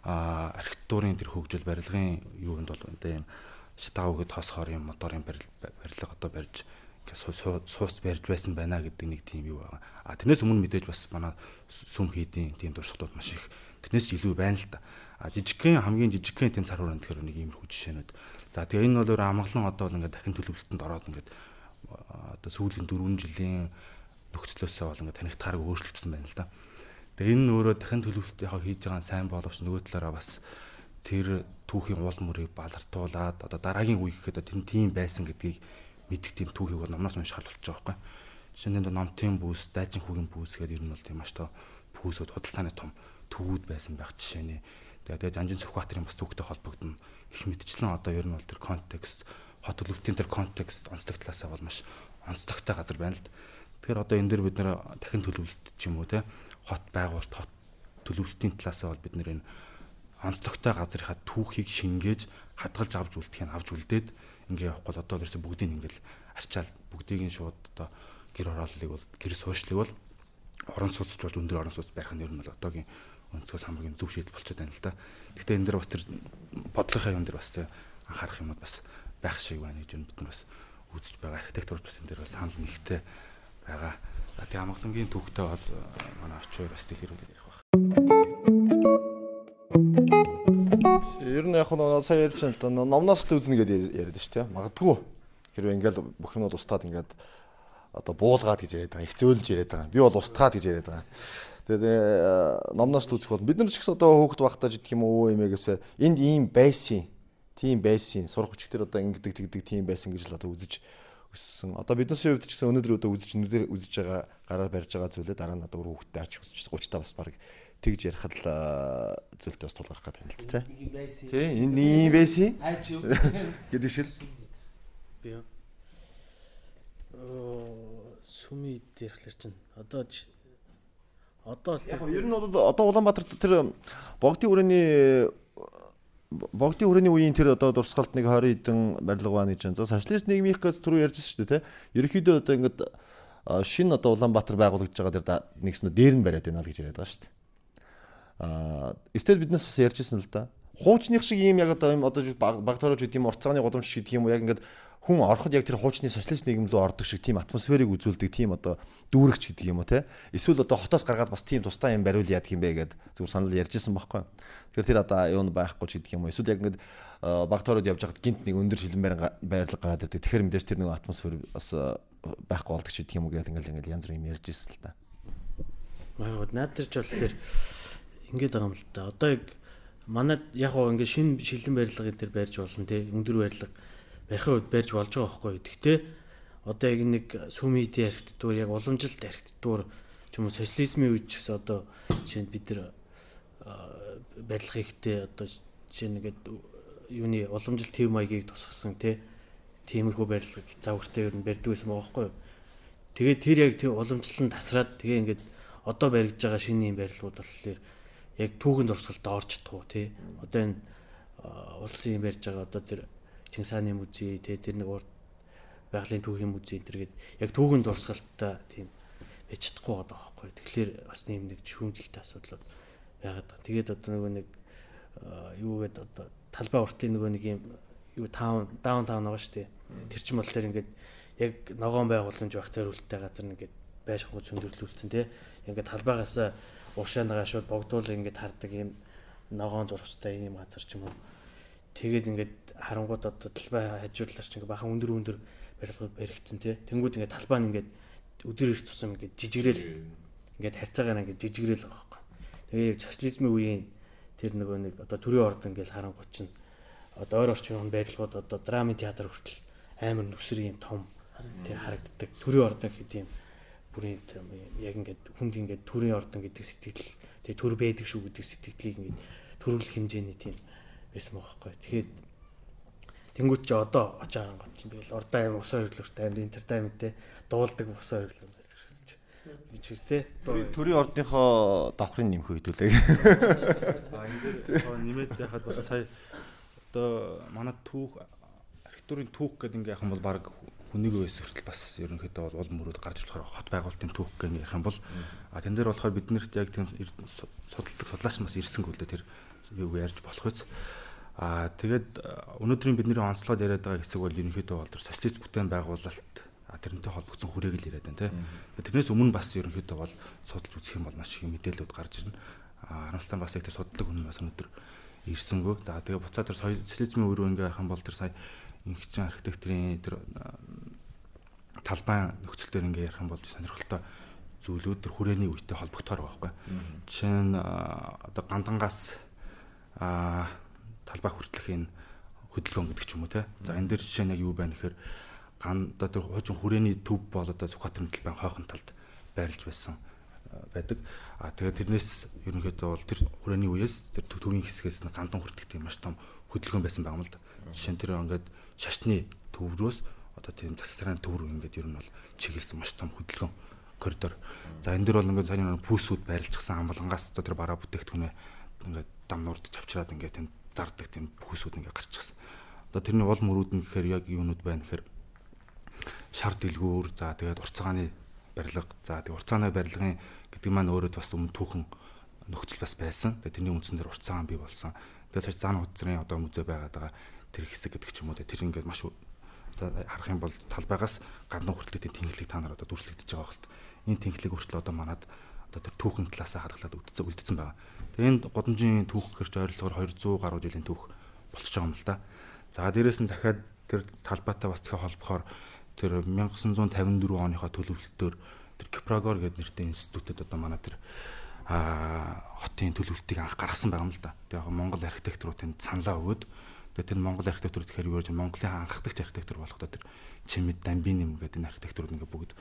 архитектурын тэр хөгжил барилгын юунд бол энэ шатаагаагүй тоосгоор юм моторын барилга одоо барьж сууц барьж байсан байна гэдэг нэг тийм юу байгаа. А тэрнээс өмнө мэдээж бас манай сүм хийдийн тийм дурсгалууд маш их тэрнээс ч илүү байна л да. А жижигхэн хамгийн жижигхэн тийм цар хураан тэгэхээр нэг иймэрхүү жишээнүүд. За тэгээ энэ бол амгалан одоо л ингээд дахин төлөвлөлтөнд ороод ингээд одоо сүүлийн 4 жилийн нөхцлөөсөө бол ингээд танигдахаар өөрчлөгдсөн байна л да. Тэгээ энэ өөрөө дахин төлөвлөлтийнхаа хийж байгаа сайн боловч нөгөө талаараа бас тэр түүхийн уул мөрийг балартуулаад одоо дараагийн үе гэхэд тэр тийм байсан гэдгийг мэдэх тийм түүхийг бол номноос унших байгаа байхгүй. Жишээ нь номтын бүс, дайчин хүүгийн бүс гэдэг ер нь бол тийм маш тоо бүсүүд худалдааны том төвүүд байсан байх жишээ нэ. Тэгээд Жанжин Сүхбаатарын бас түүхтэй холбогдно. Гэх мэтчлэн одоо ер нь бол тэр контекст, хот төлөвтийн тэр контекст онцлог талаасаа бол маш онцлогтой газар байна л. Тэгэхээр одоо энэ дэр бид нэр дахин төлөвлөлт ч юм уу те хот байгуулалт, хот төлөвлөлтийн талаасаа бол бид нэр онцлогтой газрынхаа түүхийг шингээж хадгалж авч үлдэхийг авч үлдээд ингээ явахгүй одоо л ерөөсө бүгдийг ингээл арчаал бүгдийг нь шууд одоо гэр хорооллыг бол гэр суушлыг бол орон сууцч болж өндөр орон сууц барих нь ер нь бол одоогийн өнцгөөс хамгийн зөв шийдэл болчиход байна л да. Гэхдээ энэ дэр бас тэр бодлогын юм дэр бас анхаарах юмуд бас байх шиг байна гэж бид нар бас үзэж байгаа. Архитектурт бас энэ дэр бас санал нэгтэй байгаа. Тэгээ амгалангийн түүхтэй бол манай очоо бас дэлгэрүүлээд ярих байна. Ер нь яг нь сая ярьж байна л да номноос л үзнэ гэдээ яриад шүү дээ. Магадгүй хэрвээ ингээл бүх юмуд устгаад ингээд одоо буулгаад гэж яриад байгаа. Их зөөлж яриад байгаа. Би бол устгаад гэж яриад байгаа. Тэгээд номноос л үзэх бол бид нар ч гэсэн одоо хөөхд багтаа жидг юм уу эмээгээс энд ийм байсан. Тийм байсан. Сурах хүчгээр одоо ингэдэг тэгдэг тийм байсан гэж л одоо үзэж өссөн. Одоо биднээс хувьд ч гэсэн өнөөдөр одоо үзэж нүдээр үзэж байгаа гараар барьж байгаа зүйлээ дараа нь одоо өөр хүүхдээ ач хүсч 30 та бас баг тэгж ярих л зүйлтэй бас тулгарх юм л тэ. Тий, энэ ийм байсан. Хайч юу гэдэг шиг. Би оо сүми дээр хэлэр чинь одоо одоо л Яг ер нь одоо Улаанбаатар тэр богдын хүрээний богдын хүрээний үеийн тэр одоо дурсгалт нэг 20 хэдэн барилга байна гэж. За социалист нийгмийн гэж түрүү ярьж шүү дээ, тэ. Ерөнхийдөө одоо ингээд шинэ одоо Улаанбаатар байгуулагдж байгаа тэр нэгснэ дээр нь бариад байна л гэж яриад байгаа шүү дээ. Аа, эртэл биднээс бас ярьжсэн л да. Хуучных шиг ийм яг одоо юм одоо баг тороож гэдэг юм уртцааны годомч шиг гэдэг юм уу яг ингээд хүн ороход яг тэр хуучны социалист нийгэм рүү ордог шиг тийм атмосферыг үзүүлдэг тийм одоо дүүрэгч гэдэг юм уу те эсвэл одоо хотоос гаргаад бас тийм тусдаа юм бариул яадаг юм бэ гэд зүгээр санал ярьжсэн байхгүй. Тэгэхээр тэр одоо юу байхгүй ч гэдэг юм уу эсвэл яг ингээд баг тороод явж байхад гинт нэг өндөр шилэн байрлал гараад ирдэг. Тэгэхээр мэдээж тэр нэг атмосфер бас байхгүй болдог ч гэдэг юм уу гэдэг ингээд ингээд янз бүр юм ярьжсэн л да. Магад наадэрч болохоор ингээд байгаа юм л да. Одоо яг манад яг гоо ингээд шинэ шилэн барилга энэ төр барьж болно те өндөр барилга барихын үед барьж болж байгаа байхгүй. Гэхдээ одоо яг нэг сүмийдийн архитектур яг уламжилт архитектур ч юм уу социализмын үед ч гэсэн одоо жишээнд бид нар барилга хийхдээ одоо жишээ нэгэд юуны уламжилт төв маягийг тусгасан те тиймэрхүү барилгыг завгартай ер нь барьдаг байсан байгаа байхгүй. Тэгээд тэр яг тэр уламжлал нь тасраад тэгээ ингээд одоо баригдж байгаа шинэ юм барилгууд болохоор яг түүхэн дурсгалд орж чадах уу тий. Одоо энэ улсын юм барьж байгаа одоо тэр Чингис хааны музей тий тэр нэг урд байгалийн түүхийн музей энэ төргээд яг түүхэн дурсгалттай тийм байж чадахгүй байгаа байхгүй. Тэгэхээр бас нэм нэг шүүмжлэлтэй асуудлууд байгаад байгаа. Тэгээд одоо нөгөө нэг юу гэдэг одоо талбай уртлын нөгөө нэг юм юу таун даун таун байгаа шүү дээ. Тэр чинь бол тэр ингээд яг ногоон байгууламж байх зориулттай газар ингээд байшин хуу зөндөрлүүлсэн тий. Ингээд талбайгаас уршаанагаа шууд богдуул ингээд хардаг юм ногоон зурцтай юм газар ч юм уу. Тэгээд ингээд харангууд одоо талбай хажуудлаар ч ингээд бахан өндөр өндөр барилгууд баригдсан тий. Тэнгүүд ингээд талбай нь ингээд өдөр их тусам ингээд жижигрэл ингээд харьцаагаар ингээд жижигрэл байгаа байхгүй. Тэгээ социализмын үеийн тэр нөгөө нэг одоо төрийн орд ингээд харангууд чинь одоо ойр орчмын барилгууд одоо драмын театр хүртэл амар нүсэр юм том тий харагддаг. Төрийн ордон гэдэг юм бүрийн яг ингээд хүнд ингээд төрийн ордон гэдэг сэтгэл тэгээ төр байдаг шүү гэдэг сэтгэлийг ингээд төрөл хэмжээний тийм байсан байхгүй. Тэгэхээр тэнгуүч чи одоо очоо ангууд чинь тэгэл ордоо аим ус ойрлогтой амир те дуулдаг ус байж. бичэр те. Төрийн ордныхоо давхрын нэмэх хэдүүлээ. А энэ дээр нэмээд яхад бас сая одоо манай түүх архитектурын түүх гэдэг ингээ яхан бол баг хүнийг өс хүртэл бас ерөнхийдөө бол улам мөрөд гарч болохоор хот байгуулалтын түүх гэх ярих юм бол а тэн дээр болохоор биднэрт яг тийм судалдаг судлаач нас ирсэнгүй лээ тэр юу ярьж болох үз. А тэгээд өнөөдрийн бидний онцлогод яриад байгаа хэсэг бол ерөнхийдөө бол социалист бүтээн байгуулалт тэрнтэй холбогдсон хүрээг л яриад байна тийм. Тэрнээс өмнө бас ерөнхийдөө бол судалж үзэх юм бол маш их мэдээлэлүүд гарч ирнэ. А Харамсалтай бас их тэр судлаг хүн бас өнөөдөр ирсэнгөө. За тэгээ буцаа тэр социализмын үр ингээ харах юм бол тэр сая инхчин архитектурын тэр талбай нөхцөл төр ингээ ярих юм бол сонирхолтой зүйлүүд тэр хүрээний үетэй холбогдохоор байгаа байхгүй. Жишээ нь одоо гандангаас а талбай хүртэлхийн хөдөлгөөн гэдэг ч юм уу те. За энэ дээр жишээ нь яг юу байна гэхээр ган одоо тэр хуучин хүрээний төв бол одоо Сүхбаатарын талбайн хойхон талд байрлаж байсан байдаг. А тэгээд тэрнээс ерөнхийдөө бол тэр хүрээний үеэс тэр төвийн хэсгээс нь гандан хүртэх тийм маш том хөдөлгөөн байсан байгаа юм л да. Жишээ нь тэр ингээд шашны төврөөс одоо тийм застрын төв рүү ингээд ер нь бол чиглэсэн маш том хөдөлгөөн коридор. За энэ дэр бол ингээд сарын пүүсүүд байрлалчихсан амбалангаас одоо тэр бараа бүтээгдэхүүнээ ингээд дам нурдж авчираад ингээд тийм зардаг тийм пүүсүүд ингээд гарчихсан. Одоо тэрний уул мөрүүд нь гэхээр яг юунууд байна гэхээр шар дэлгүүр за тэгээд урцгааны барилга за тэгээд урцгааны барилгын гэдэг маань өөрөө бас өмнө түүхэн нөхцөл бас байсан. Тэгээд тэрний үндсэн дээр урцгаан бий болсон. Тэгээд цааш зан хуцрын одоо музей байгаад байгаа тэр хэсэг гэдэг ч юм уу тэр ингээд маш одоо харах юм бол талбайгаас гандан хүртэлтэй тэнхлэг та нар одоо дүрслэгдэж байгаа хэлт. Энэ тэнхлэг хүртэл одоо манад одоо тэр түүхэн талаас хадгалаад үлдсэн үлдсэн байгаа. Тэгээ энэ годомжийн түүх гэрч ойролцоогоор 200 гаруй жилийн түүх болчихж байгаа юм л да. За дээрэс нь дахиад тэр талбайтай бас дахиад холбохоор тэр 1954 оныхоо төлөвлөлтөөр тэр Кипрогор гэдэг нэртэй институтэд одоо манай тэр а хотын төлөвлөлтийг анх гаргасан байгаа юм л да. Тэгээ яг Монгол архитектурууд тэнд саналаа өгөөд тэгээ тэр Монгол архитектур гэхээр юу гэж Монголын анхдагч архитектур болохдоо тэр Чимэд Дамбиним гэдэг энэ архитектурууд ингээ бүгд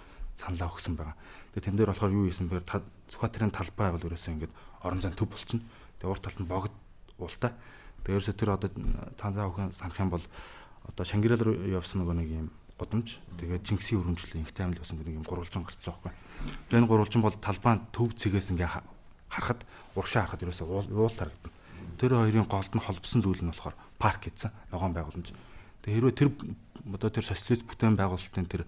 саналаа өгсөн байгаа. Тэгээ тэн дээр болохоор юу хийсэн бэр Сүхбаатарын талбай бол ерөөсөө ингээд орон зайн төв болчихно. Тэгээ урт талд нь богд уултай. Тэгээ ерөөсөө тэр одоо танаа өхөн санах юм бол одоо Шангирал руу явсан нөгөө нэг юм гудамж тэгээд Чингисийн өргөнжлөлийн их таймл болсон гэдэг юм гурвалжин гарч байгаа байхгүй. Энэ гурвалжин бол талбайн төв цэгээс ингээ харахад урагшаа харахад ерөөсөө уул харагдана. Тэр хоёрын голд нь холбосон зүйл нь болохоор парк гэсэн ногоон байгууламж. Тэгээ хэрвээ тэр одоо тэр социалист бүтээн байгуулалтын тэр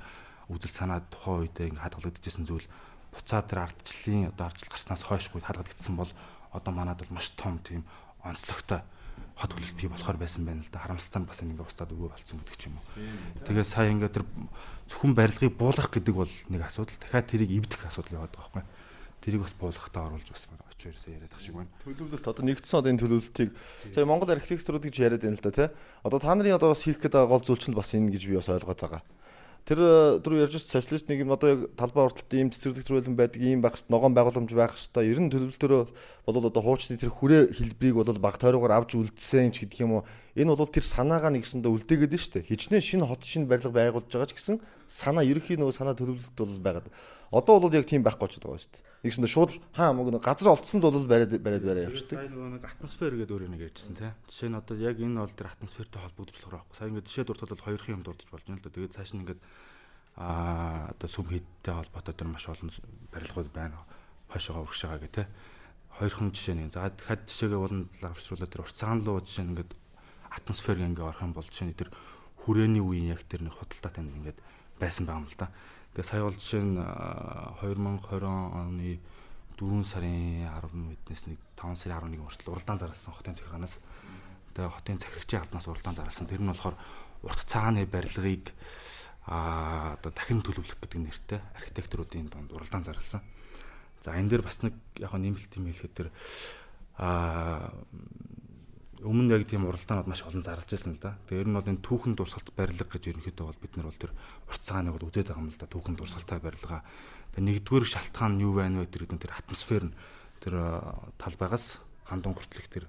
үдэл санаа тухайн үедээ ингээ хадгалагдчихсан зүйл буцаа тэр ардчлалын одоо ардчил гарснаас хойшгүй хадгалагдсан бол одоо манад бол маш том тийм онцлогтой хот хөлөлт бий болохоор байсан байна л да. Харамсалтай нь бас ингэ устдаад өгөө болцсон гэдэг ч юм уу. Тэгээ сая ингэ тэр зөвхөн барилгыг буулгах гэдэг бол нэг асуудал. Дахиад тэрийг эвдэх асуудал яваад байгаа байхгүй. Тэрийг бас буулгахтаа оруулж бас очиж ирсэн яриад ах шиг байна. Төлөвлөлт одоо нэгдсэн одоо энэ төлөвлөлтийг сая Монгол архитектурууд гэж яриад байна л да тий. Одоо та нарын одоо бас хийх гэдэг гол зүйл чинь бас энэ гэж би бас ойлгоод байгаа. Тэр түрүү ярьж байгаа социалист нэг юм одоо яг талбай урталт ийм цэцэрлэг төрөлн байдаг ийм байх хэвээр ногоон байгууламж байх хэвээр ер нь төлөвлөлтөөрөө бол одоо хуучны тэр хүрээ хэлбэрийг бол баг тойрогоор авч үлдсэн ч гэдэг юм уу? Энэ бол тэр санаагаа нэгсэндээ үлдээгээд нь шүү дээ. Хичнээн шинэ хот шинэ барилга байгуулж байгаа ч гэсэн санаа ерөхийн нөгөө санаа төлөвлөлт бол байгаад Одоо бол яг тийм байхгүй ч байгаа шүү дээ. Нэгсэндээ шууд хаа мөг газар олцсонд бол бариад бариад бариад явчихдаг. Сайн нөгөө нэг атмосфер гэдэг өөр нэг ярьжсэн тий. Жишээ нь одоо яг энэ бол тэр атмосфертэй холбогдож болохоор байхгүй. Сайн ингээд жишээ дуртал бол хоёрын юм дурдж болж байна л да. Тэгээд цааш нь ингээд аа одоо сүм хийдтэй холбоотой тэр маш олон барилгууд байна. Хойшоогоо урагшаага гэх тий. Хоёрхан жишээ нэг. За дахиад жишээгээ болон лавршруулаад тэр урцгаан луу жишээ нь ингээд атмосфер ингээ орох юм бол жишээ нь тэр хүрээний үеийн яг тэр нэг худалдаа танд ингээд байсан байгаа юм л да. Тэгээ сая бол жишээ нь 2020 оны 4 сарын 10 мэднээс нэг 5 сарын 11 хүртэл уралдаан зарласан хотын захиргаанаас тэгээ хотын захирагчийн албанаас уралдаан зарласан. Тэр нь болохоор урт цагааны барилгыг а одоо дахин төлөвлөх гэдэг нэртэй архитектуруудын донд уралдаан зарласан. За энэ дээр бас нэг яг нэмэлт юм хэлэхэд тэр а өмнө яг тийм уралдаанууд маш олон зарлж байсан л да. Тэгээ ер нь бол энэ түүхэн дурсгалт барилга гэж ерөнхийдөө бол бид нар бол тэр уртцааныг бол үзээд байгаа юм л да. Түүхэн дурсгалтай барилга. Тэгээ нэгдүгээр шалтгаан нь юу байна вэ гэдэг нь тэр атмосфер нь тэр талбайгаас гандун хүртэлх тэр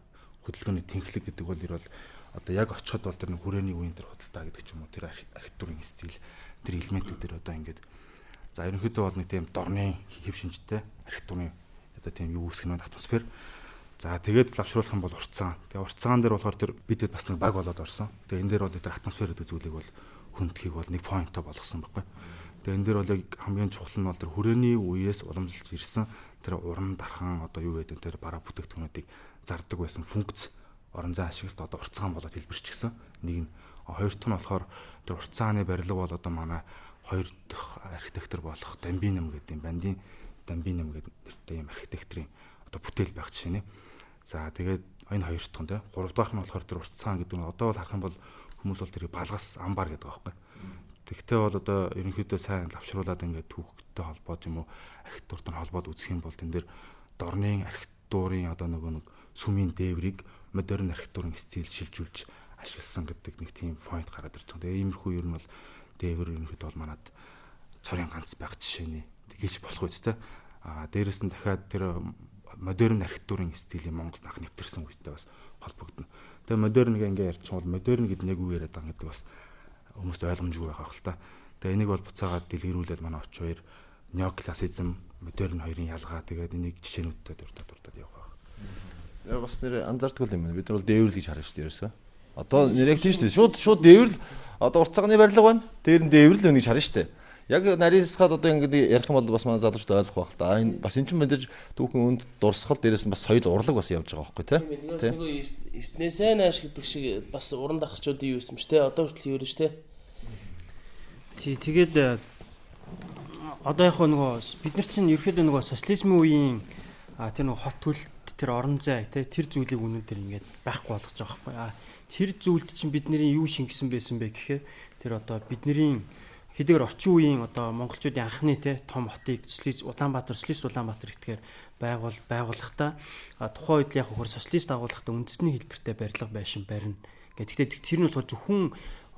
хөдөлгөөний тэнхлэг гэдэг бол ер бол одоо яг очиход бол тэр хүрээний үеийн тэр худалдаа гэдэг ч юм уу тэр архитектурын стил тэр элементүүд тэр одоо ингээд за ерөнхийдөө бол нэг тийм дорны хэв шинжтэй архитектурын одоо тийм юу үүсгэх нь атмосфер За тэгээд лавшруулах юм бол уртцаан. Тэгээ уртцаан дээр болохоор тэр бидэд бас нэг баг болоод орсон. Тэгээ энэ дээр бол тэр атмосфер гэдэг зүйлийг бол хүндхийг бол нэг поинтоо болгосон байхгүй. Тэгээ энэ дээр бол яг хамгийн чухал нь бол тэр хүрээний үеэс уламжилж ирсэн тэр уран дархан одоо юу гэдэг тэр бараа бүтээгдэхүүнүүдийг зардаг байсан функц орон зай ашигт одоо уртцаан болоод хэлбэрчихсэн. Нэг нь хоёр дахь нь болохоор тэр уртцааны барилга бол одоо манай хоёр дахь архитектор болох Дамбинам гэдэг юм бандийн Дамбинам гэдэг нэртэй юм архитекторын одоо бүтээл байх жишээ нэ. За тэгээд энэ хоёр дахь нь те гурав дахь нь болохоор тэр уртцаан гэдэг нь одоо бол харах юм бол хүмүүс бол тэрийг балгас амбар гэдэг байгаа байхгүй. Тэгтээ бол одоо ерөнхийдөө сайн лавшруулад ингээд түүхтэй холбоод юм уу архитектуртай холбоод үзэх юм бол тэн дээр дорны архитектурын одоо нөгөө нэг сүмийн дээврийг модерн архитектурын стил шилжүүлж ашигласан гэдэг нэг тийм point гараад ирж байгаа. Тэгээ иймэрхүү ер нь бол дээвэр ерөнхийдөө бол манад цорын ганц байх жишээний тэгэж болох үстэй. А дээрэс нь дахиад тэр модерн архитектурын стилийн Монгол анх нэвтэрсэн үедээ бас холбогдно. Тэгээ модерн ингээ ярьчих бол модерн гэдэг нэг үг яриад байгаа гэдэг бас хүмүүст ойлгомжгүй байгаа хэл та. Тэгээ энийг бол буцаагаад дэлгэрүүлээд манай оч хоёр неоклассицизм, модерн хоёрын ялгаа тэгээд энийг жишээнүүдтэй дуртад дуртад явах байх. Яг бас нэр анзаардаг юм байна. Бид нар бол дээвэрлэл гэж харна шүү дээ ерөөсөө. Одоо нэр яг тийм шүү дээ. Шууд шууд дээвэрлэл одоо урт цагны барилга байна. Дээр нь дээвэрлэл өгнө гэж харна шүү дээ. Яг нарийнсгаад одоо ингэдэг ярих юм бол бас манай залуучууд ойлгох байх та. Энэ бас эн чинь мэдээж түүхэн өнд дурсгал дээрээс нь бас соёл урлаг бас явж байгаа байхгүй тий. Тийм эртнээсээ нааш гэдэг шиг бас уран дарахчуудын юу юм ш тий. Одоо хүртэл юу ш тий. Тий тэгээд одоо яг нөгөө бид нар чинь ерөөхдөө нөгөө социализмын үеийн тэр нөгөө хот төлөлт тэр орон зай тий тэр зүйлийг өнөөдөр ингээд байхгүй болгож байгаа байхгүй. Тэр зүйлд чинь бидний юу шингэсэн байсан бэ гэхээр тэр одоо бидний хэдийгээр орчин үеийн одоо монголчуудын анхны те том хотыг социалист Улаанбаатар социалист Улаанбаатар гэтгээр байгуул байгуулахдаа тухайн үед яг хөр социалист агуулгахдаа үндэсний хэлбэртэй барилга байшин барина. Гэхдээ тэр нь болохоор зөвхөн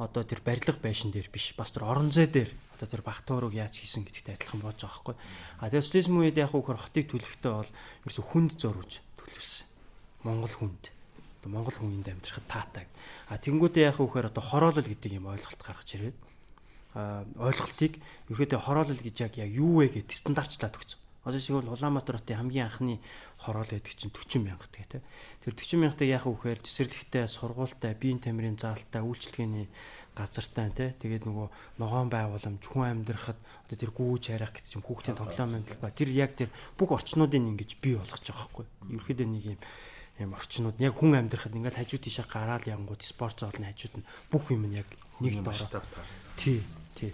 одоо тэр барилга байшин дээр биш бас тэр орон зай дээр одоо тэр багтуурыг яаж хийсэн гэдэгт адилхан болж байгаа байхгүй. А тэр социализм үед яг хөр хотыг төлөхдөө бол ерөөсө хүнд зориулж төлөвлөсөн. Монгол хүнд. Монгол хүн энд амьдрахад таатай. А тэнгуүдээ яг хөр одоо хороолол гэдэг юм ойлголт гаргаж ирээд ойлголтыг ерөөдөө хороолол гэж яг юу вэ гэдэг стандартчлаад өгсөн. Одоо шиг бол Улаанбаатар хотын хамгийн анхны хороол гэдэг чинь 40 мянга тэгээ. Тэр 40 мянгатыг яах вэ гэхээр цэцэрлэгтэй, сургуультай, биеийн тамирын заалттай, үйлчлэгээний газартай тий. Тэгээд нөгөө ногоон байгууламж, хүн амьдрахад одоо тэр гүүж харих гэдэг чинь хүүхдийн тоглоом амьдрал ба тэр яг тэр бүх орчнуудыг ингэж бий болгож байгаа байхгүй. Ерөөдөө нэг юм юм орчнууд яг хүн амьдрахад ингээд хажуу тийшээ гараал янгууд спорт зоолны хажууд нь бүх юм нь яг нэг доор. Тий. Тий.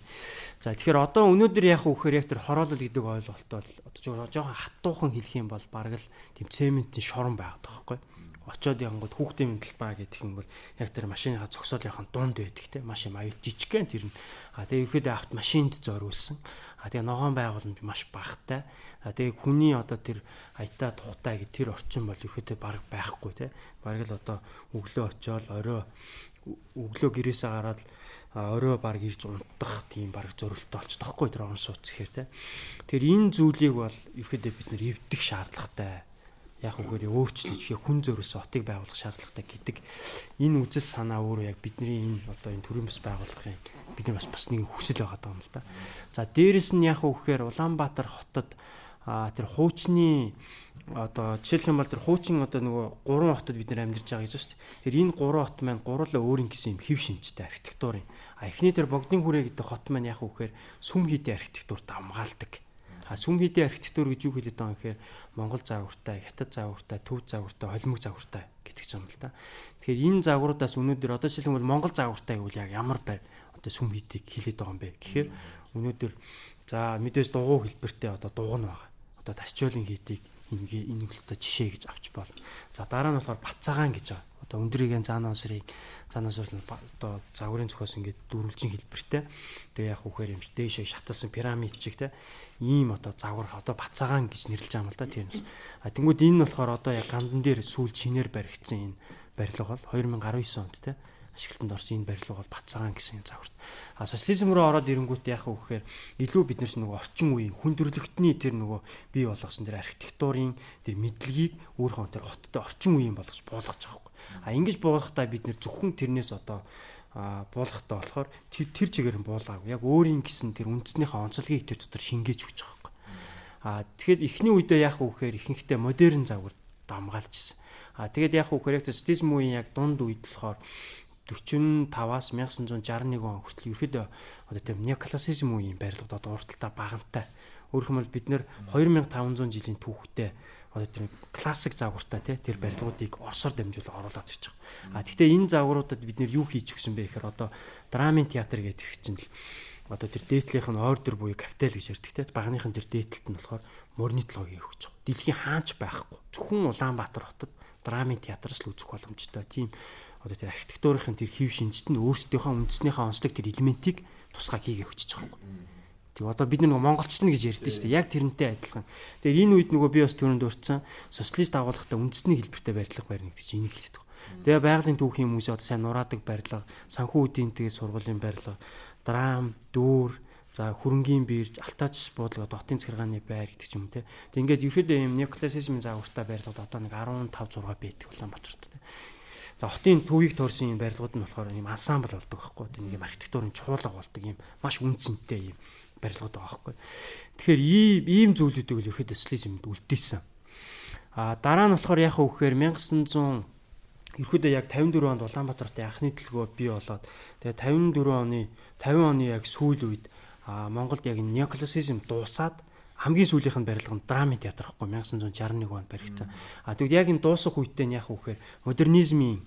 За тэгэхээр одоо өнөөдөр яг үхээр яг тэр хороолол гэдэг ойлголт бол одоо жоохон хаттуухан хэлэх юм бол бараг л тийм цементийн шорон байгаад байгаа байхгүй. Очоод янгууд хүүхдийн мэдлбаа гэдэг юм бол яг тэр машиныхаа зогсоолынхаа дунд байдаг те машин аюул жижигхэн тэр нь. А тэгээ ихэд авт машинд зориулсан. А тэгээ ногоон байгууламж маш багтай. А тэгээ хүний одоо тэр аятаа тухтай гэх тэр орчин бол ихэд бараг байхгүй те. Бараг л одоо өглөө очиод орой өглөө гэрээсээ гараад орой баг ирж унтах тийм баг зөрөлтөй болчих тахгүй тэр он сууц гэхээр те. Тэр энэ зүйлийг бол ерөөдөө бид нэр эвдэх шаардлагатай. Яг үгээр өөрчлөж хүн зөрөөс отыг байгуулах шаардлагатай гэдэг энэ үзэл санаа өөрөө яг бидний энэ одоо энэ төрийн бас байгуулахын бид нар бас бас нэг хүсэл байгаа юм л да. За дээрэс нь яг үгээр Улаанбаатар хотод тэр хуучны одоо жишээлх юм бол тэр хуучин одоо нөгөө гурван хотод бид нар амьдарч байгаа гэж байна шүү дээ. Тэр энэ гурван хот маань гурлаа өөрийн гэсэн юм хэв шинжтэй архитектурын. А эхний тэр богдын хүрээ гэдэг хот маань яг үхээр сүм хийдийн архитектурт хамгаалдаг. А сүм хийдийн архитектур гэж юу хэлээд байгаа юм гэхээр Монгол загвартай, Хятад загвартай, Төв загвартай, Холимог загвартай гэдэг юм л да. Тэгэхээр энэ загваруудаас өнөөдөр одоо бол Монгол загвартай гэвэл яг ямар байр одоо сүм хийдийг хэлээд байгаа юм бэ гэхээр өнөөдөр за мэдээж дугуй хэлбэртэй одоо дугуй нь байгаа. Одоо тасчоолын хийдийг ингээ энэ хөлтөд жишээ гэж авч болно. За дараа нь болохоор Бацаагаан гэж байгаа. Одоо өндрийн заанаа срыг заанаа срыг одоо загварын цохоос ингээ дөрвөлжин хэлбэртэй. Тэгээ яг үхээр юм чи дээшээ шаталсан пирамид чиг те. Ийм одоо загвар одоо Бацаагаан гэж нэрлэж байгаа юм л да тийм юм. А тэнгууд энэ нь болохоор одоо яг гандан дээр сүүл чинээр баригдсан энэ барилга бол 2019 онд те ашиглалтанд орсон энэ барилга бол Бацаагаан гэсэн загварт. А социализм руу ороод ирэнгүүт яах вэ гэхээр илүү бид нар нөгөө орчин үеийн хүндрэлтний тэр нөгөө бий болгосон тэр архитектурын тэр мэдлэгийг өөрийнхөө тэр хоттой орчин үеийн болгож буулгаж байгаа юм. А ингэж буулгахдаа бид нэр зөвхөн тэрнээс одоо а буулгахтаа болохоор тэр тэр чигээр нь буулгаагүй. Яг өөрийн гэсэн тэр үндснийхээ онцлогийг тэр дотор шингээж өгч байгаа юм. А тэгэхэд эхний үедээ яах вэ гэхээр ихэнхдээ модерн загвар дамгаалж ирсэн. А тэгээд яах вэ гэхээр социализм үеийн яг дунд үед болохоор 45-аас 1961 он хүртэл ерөөдөө одоо тийм неоклассицизм үеийн барилгад одоо урталтаа багантай. Өөрөөр хэлбэл бид нэр 2500 жилийн түүхтэй одоо тэр классик загвартай тий тэр барилгуудыг орсоор дамжуулан оруулаад байгаа. А тэгвэл энэ загваруудад бид нэр юу хийж өгсөн бэ гэхээр одоо драмын театр гэдэг чинь л одоо тэр дээдлийнх нь ордер буюу капитал гэж ярьдаг тий багныхын тэр дээдлэлт нь болохоор морнитлогыг өгч байгаа. Дэлхийн хаач байхгүй. Зөвхөн Улаанбаатар хотод драмын театраас л үзэх боломжтой. Тийм одоо тэр архитектурын тэр хэв шинжит нь өөрсдийнхөө үндэснийхээ онцлог тэр элементийг тусгай хийгээ өчөж байгаа юм. Тэг одоо бид нэг монголчлна гэж ярьдэн шүү дээ. Яг тэрнтэй адилхан. Тэгэхээр энэ үед нөгөө би бас түрүүнд дурдсан социалист агуулгатай үндэсний хэлбэртэй барилга барина гэдэг чинь энийг хэлээд байгаа. Тэгээ байгалийн түүхийн хүмүүс одоо сайн нураадаг барилга, санхүү үдийн тэгээ сургуулийн барилга, драм, дүүр, за хөрөнгийн бирж, алтаач буудлага, дотын захиргааны байр гэдэг ч юм те. Тэг ингээд ерөөдөө юм неоклассицизмын загвартай барилгад одоо нэг 15 6 байдаг Улаанбаатарт хотын төвийг төрсэн юм барилгууд нь болохоор юм ансамбл болдог байхгүй. Нэг юм архитектурын чуулга болдог юм маш үнцэнтэй юм барилгууд байгаа байхгүй. Тэгэхээр ийм ийм зүйлүүдийг л ерөөхдөө социализмд үлдээсэн. А дараа нь болохоор яах вэ гэхээр 1900 ерөөдөө яг 54 онд Улаанбаатарт анхны төлгөө бий болоод тэгээ 54 оны 50 оны яг сүүл үед Монголд яг неоклассицизм дуусаад хамгийн сүүлийнх нь барилга нь драмын театр гэхгүй 1961 онд баригдсан. А тэгвэл яг энэ дуусах үедээ нь яах вэ гэхээр модернизмын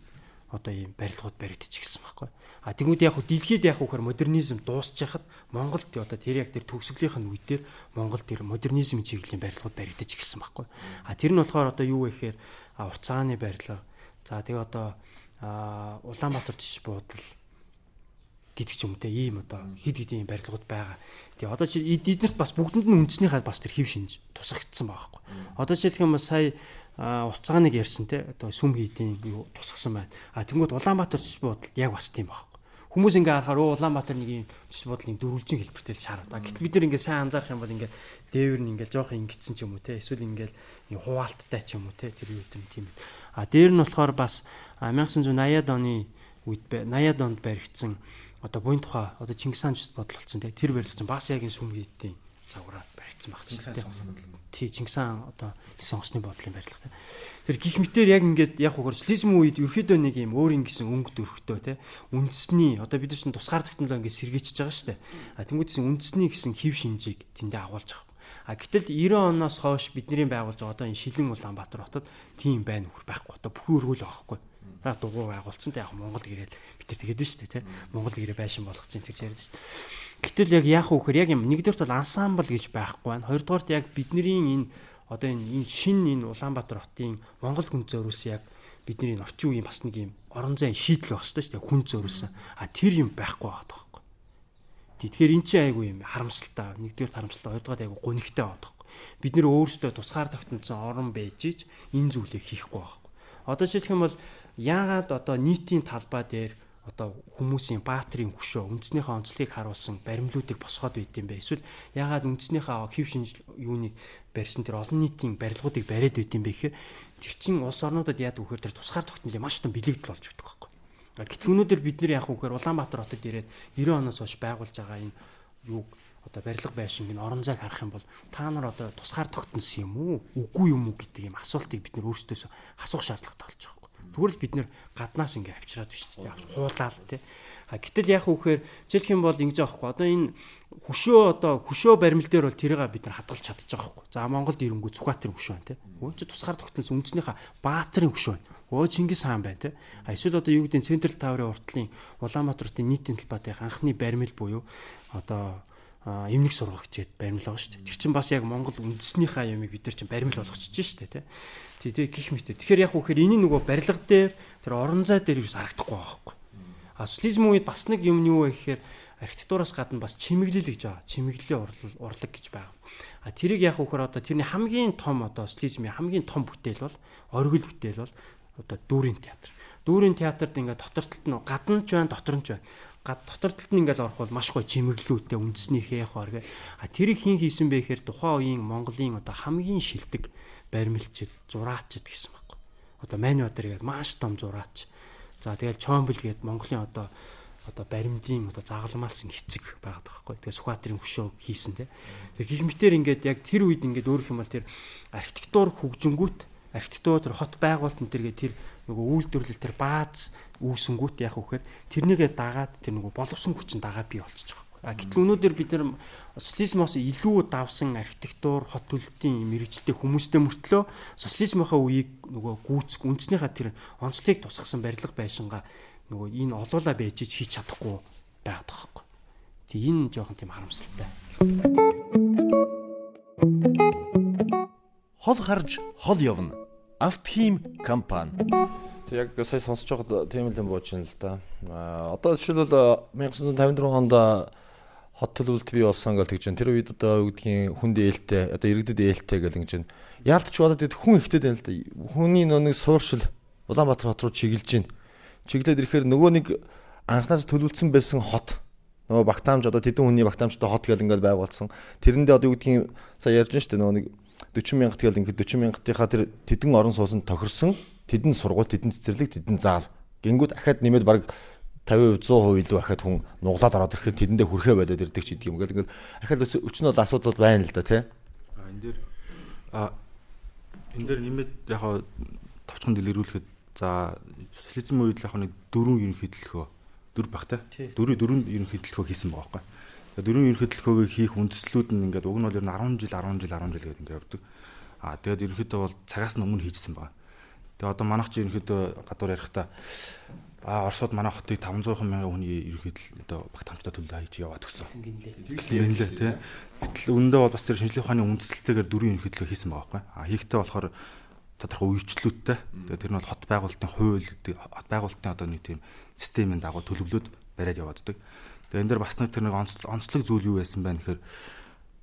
одоо ийм барилгууд баригдчихсан байхгүй. А тэгмүүд яг хөө дэлхийд яг хөөр модернизм дуусчихад Монголд одоо тэр яг тэр төгсгөлийн үед дээр Монгол тэр модернизм чиглэлийн барилгууд баригдаж ирсэн байхгүй. А тэр нь болохоор одоо юу вэ гэхээр урцааны барилга. За тэгээ одоо Улаанбаатар жиш буудал гэдэг ч юм те ийм одоо хид хидийн барилгууд байгаа. Тэгээ одоо чи эднэрт бас бүгдэнд нь үндснийхаа бас тэр хэв шинж тусагдсан байгаа байхгүй. Одоо жишээлх юм сая уцааныг ярьсан те одоо сүм хийдийн юу тусгасан байна. А тэнгууд Улаанбаатар жиш буудал яг бас тийм байхгүй Хүмүүс ингээ харахаар оо Улаанбаатар нэг юм жишээ бодлын дөрвөлжин хэлбэртэй л шаардаг. Гэтэл бид нар ингээ сайн анзаарах юм бол ингээ дээвэр нь ингээ жоох ингэсэн ч юм уу те эсвэл ингээ хуваалттай ч юм уу те тэр юу юм тийм. А дээр нь болохоор бас 1980-ад оны үед 80-ад онд баригдсан одоо буйн тухай одоо Чингис хаан жишээ бодол болсон те тэр барилсан бас яг энэ сүм хийдийн загвараа баригдсан баг ч те. Тий Чингис хаан одоо сонгосны бодлын барилга те. Тэр гих мэтэр яг ингээд яг хуугаар социализм үед ерөөдөө нэг юм өөр ингэсэн өнгө дөрхтөө те үндэсний одоо бид нар чинь тусгаар технологи ингээд сэргээчихэж байгаа дээ. А тэнгуүдсэн үндэсний гэсэн хев шинжийг тэндээ агуулж байгаа. А гэтэл 90 оноос хойш бидний байгуулж байгаа одоо энэ Шилэн Улаанбаатар хотод тийм байна үхэр байхгүй. Одоо бүхэн өргөл байхгүй. За дугуй байгуулсан те яг Монгол гэрэл бид нар тэгээд шүү дээ те. Монгол гэрээ байшин болгоцсон гэж яриад шүү дээ. Гэтэл яг яах вэ гэхээр яг юм нэгдүгээрт бол ансамбл гэж байхгүй байна. Хоёрдугаарт яг бидний энэ одоо энэ шин энэ Улаанбаатар хотын Монгол хүн зөөрүүлсэн яг бидний орчин үеийн бас нэг юм орон зайн шийдэл хэрэгтэй шүү дээ хүн зөөрүүлсэн. А тэр юм байхгүй байгаа тоххой. Тэгэхээр эн чинь айгүй юм харамсалтай. Нэгдүгээр харамсалтай, хоёрдугаар айгүй гонигтай байгаа тоххой. Бид нэр өөрсдөө тусгаар тогтнолцсон орон байж ич энэ зүйлийг хийхгүй байхгүй. Одоо жишээлх юм бол яагаад одоо нийтийн талбай дээр одоо хүмүүсийн баатрийн хөшөө үндснийхээ онцлогийг харуулсан баримлуудыг босгоод байт юм бэ? Эсвэл яагаад үндснийхээ хэв шинж юуныг барьсан тэр олон нийтийн барилгуудыг бариад байт юм бэ гэхээр тэр чин улс орнуудад яадаг вөхөр тэр тусгаар тогтнолын маш том бэлэгдэл болж өгдөг байхгүй. Гэтэл өнөөдөр бид нар яах вөхөр Улаанбаатар хотод ирээд 90 оноос хойш байгуулж байгаа энэ юуг одоо барилга байшинг энэ орон зайг харах юм бол та нар одоо тусгаар тогтносон юм уу? Үгүй юм уу гэдэг юм асуултыг бид нар өөрсдөөсөө асуух шаардлагатай болж байгаа. Тэгвэл бид нэр гаднаас ингээ авчираад биш үү? Хуулаад тий. А гэтэл яах вэ гэхээр жишээлх юм бол ингэж аахгүй. Одоо энэ хөшөө одоо хөшөө баримл дээр бол тэрийг бид нар хадгалж чадчих жоохгүй. За Монголд ирэнгүү Зүхбаатарын хөшөө байна тий. Өө чи тусгаар тогтнолсон үндснийхээ Баатарын хөшөө байна. Өө Чингис хаан байна тий. А эсвэл одоо юу гэдэг нь Централ таврын уртлын Улаанбаатарын нийтийн талбайтай анхны баримл буюу одоо эмнэг сургах гэжээд баримл байгаа шүү дээ. Тэр чинь бас яг Монгол үндэснийхээ ямыг бид нар чинь баримл болгочихж шүү дээ тий. Тий, гих мэт. Тэгэхээр яг үхээр энэ нөгөө барилга дээр тэр орон зай дээр юу харагдахгүй байхгүй. А социализм үед бас нэг юм юу вэ гэхээр архитектураас гадна бас чимэглэл гэж байгаа. Чимэглэлийн урлаг урлаг гэж байгаа. А тэрийг яг үхээр одоо тэрний хамгийн том одоо социализмын хамгийн том бүтээл бол оргил бүтээл бол одоо дүүрийн театр. Дүүрийн театрт ингээд дотор талд нь гадна ч байна, дотор нь ч байна гад дотор талд нь ингээл орох бол маш гоё чимэглэлүүдтэй үндэснийхээ яг оргэ. А тэрийг хин хийсэн бэ гэхээр тухайн үеийн Монголын одоо хамгийн шилдэг баримлчид, зураачид гэсэн байхгүй. Одоо Маньбатар гэдэг маш том зураач. За тэгэл Чомбл гэдэг Монголын одоо одоо баримтын одоо загалмаалсан эцэг байгаад байгаа байхгүй. Тэгээ Сүхбаатарын хөшөө хийсэн те. Тэгээ гих мэтэр ингээд яг тэр үед ингээд өөрөх юм бол тэр архитектур хөгжингүүт архитектур тэр хот байгуулалтын тэргээ тэр нөгөө үйлдвэрлэл тэр бааз үүсэнгүүт яах вэхээр тэрнийгээ дагаад тэр нөгөө боловсон хүчин дагаа бий болчихж байгаа. А гэтэл өнөөдөр бид нар социализмоос илүү давсан архитектур, хот төлөлтийн мэрэгчлээ хүмүүстэй мөртлөө социализмынхаа үеийг нөгөө гүйцэх үндснийхаа тэр онцлогийг тусгасан барилга байшингаа нөгөө энэ олоола байж хийж чадахгүй байгаад байгаа байхгүй. Тэг энэ жоохон тийм харамсалтай. Хол харж хол явна. Автхим компани. Тэг яг сая сонсож байгаад тийм л юм бууж байна л да. А одоо жишээлбэл 1954 онд хот төлөвлөлт бий болсон гэж тэгж байна. Тэр үед одоо юу гэдгийг хүнд ээлтэй, одоо иргэдэд ээлтэй гэж ингэж байна. Яалтч бодоод ид хүн ихтэй байна л да. Хүний нэг сууршил Улаанбаатар хот руу чиглэж байна. Чиглээд ирэхээр нөгөө нэг анхнаас төлөвлөсөн байсан хот нөгөө багтаамж одоо тэдэн хүний багтаамжтай хот гэл ингээд байгуулсан. Тэрэндээ одоо юу гэдгийг сая ярьж штэ нөгөө нэг 40 мянгат гэл ингээд 40 мянгатынхаа тэр тэдэн орон суусан тохирсон тэдэн сургууль тэдэн цэцэрлэг тэдэн заал. Гингүүд ахаад нэмээд баг 50% 100% илүү ахаад хүн нуглаад ороод ирэхэд тэдэндээ хүрхээ болоод ирдэг ч гэдэг юм. Ингээд ингээд ахаад өчнө бол асуудал байна л да тий. А энэ дээр а энэ дээр нэмээд яг хаа товчхон дэлгэрүүлэхэд за социализм үед л яг нэг дөрвөн ерөнхий төлөхөө дөрв багтай. Дөрвийн дөрвөн ерөнхий төлөхөө хийсэн байгаа байхгүй. Дөрвөн ерөнхий төлөхөөг хийх үндслүүд нь ингээд уг нь бол ер нь 10 жил 10 жил 10 жил гэдэг ингээд явдаг. А тэгээд ерөнхийдөө бол цагаас нь өмнө хийжсэн байгаа. Тэгээ одоо манайх чи ерөнхийдөө гадуур ярихдаа А Оросод манай хотыг 500 мянган хүний ерөнхийдөө одоо багтаамжтай төлөө хийж яваад өгсөн. Гэсэн юм лээ тий. Гэтэл үүндээ бол бас тэр шинжлэх ухааны үндсэлтэйгээр дөрвөн ерөнхийдөө хийсэн байгаа байхгүй. А хийхдээ болохоор тодорхой үйлчлүүдтэй. Тэгээ тэр нь бол хот байгуулалтын хууль гэдэг хот байгуулалтын одоо нэг тийм системийн дагуу төлөвлөд бариад явааддаг. Тэгээ энэ дэр бас нэг тэр нэг онцлог зүйл юу байсан бэ гэхээр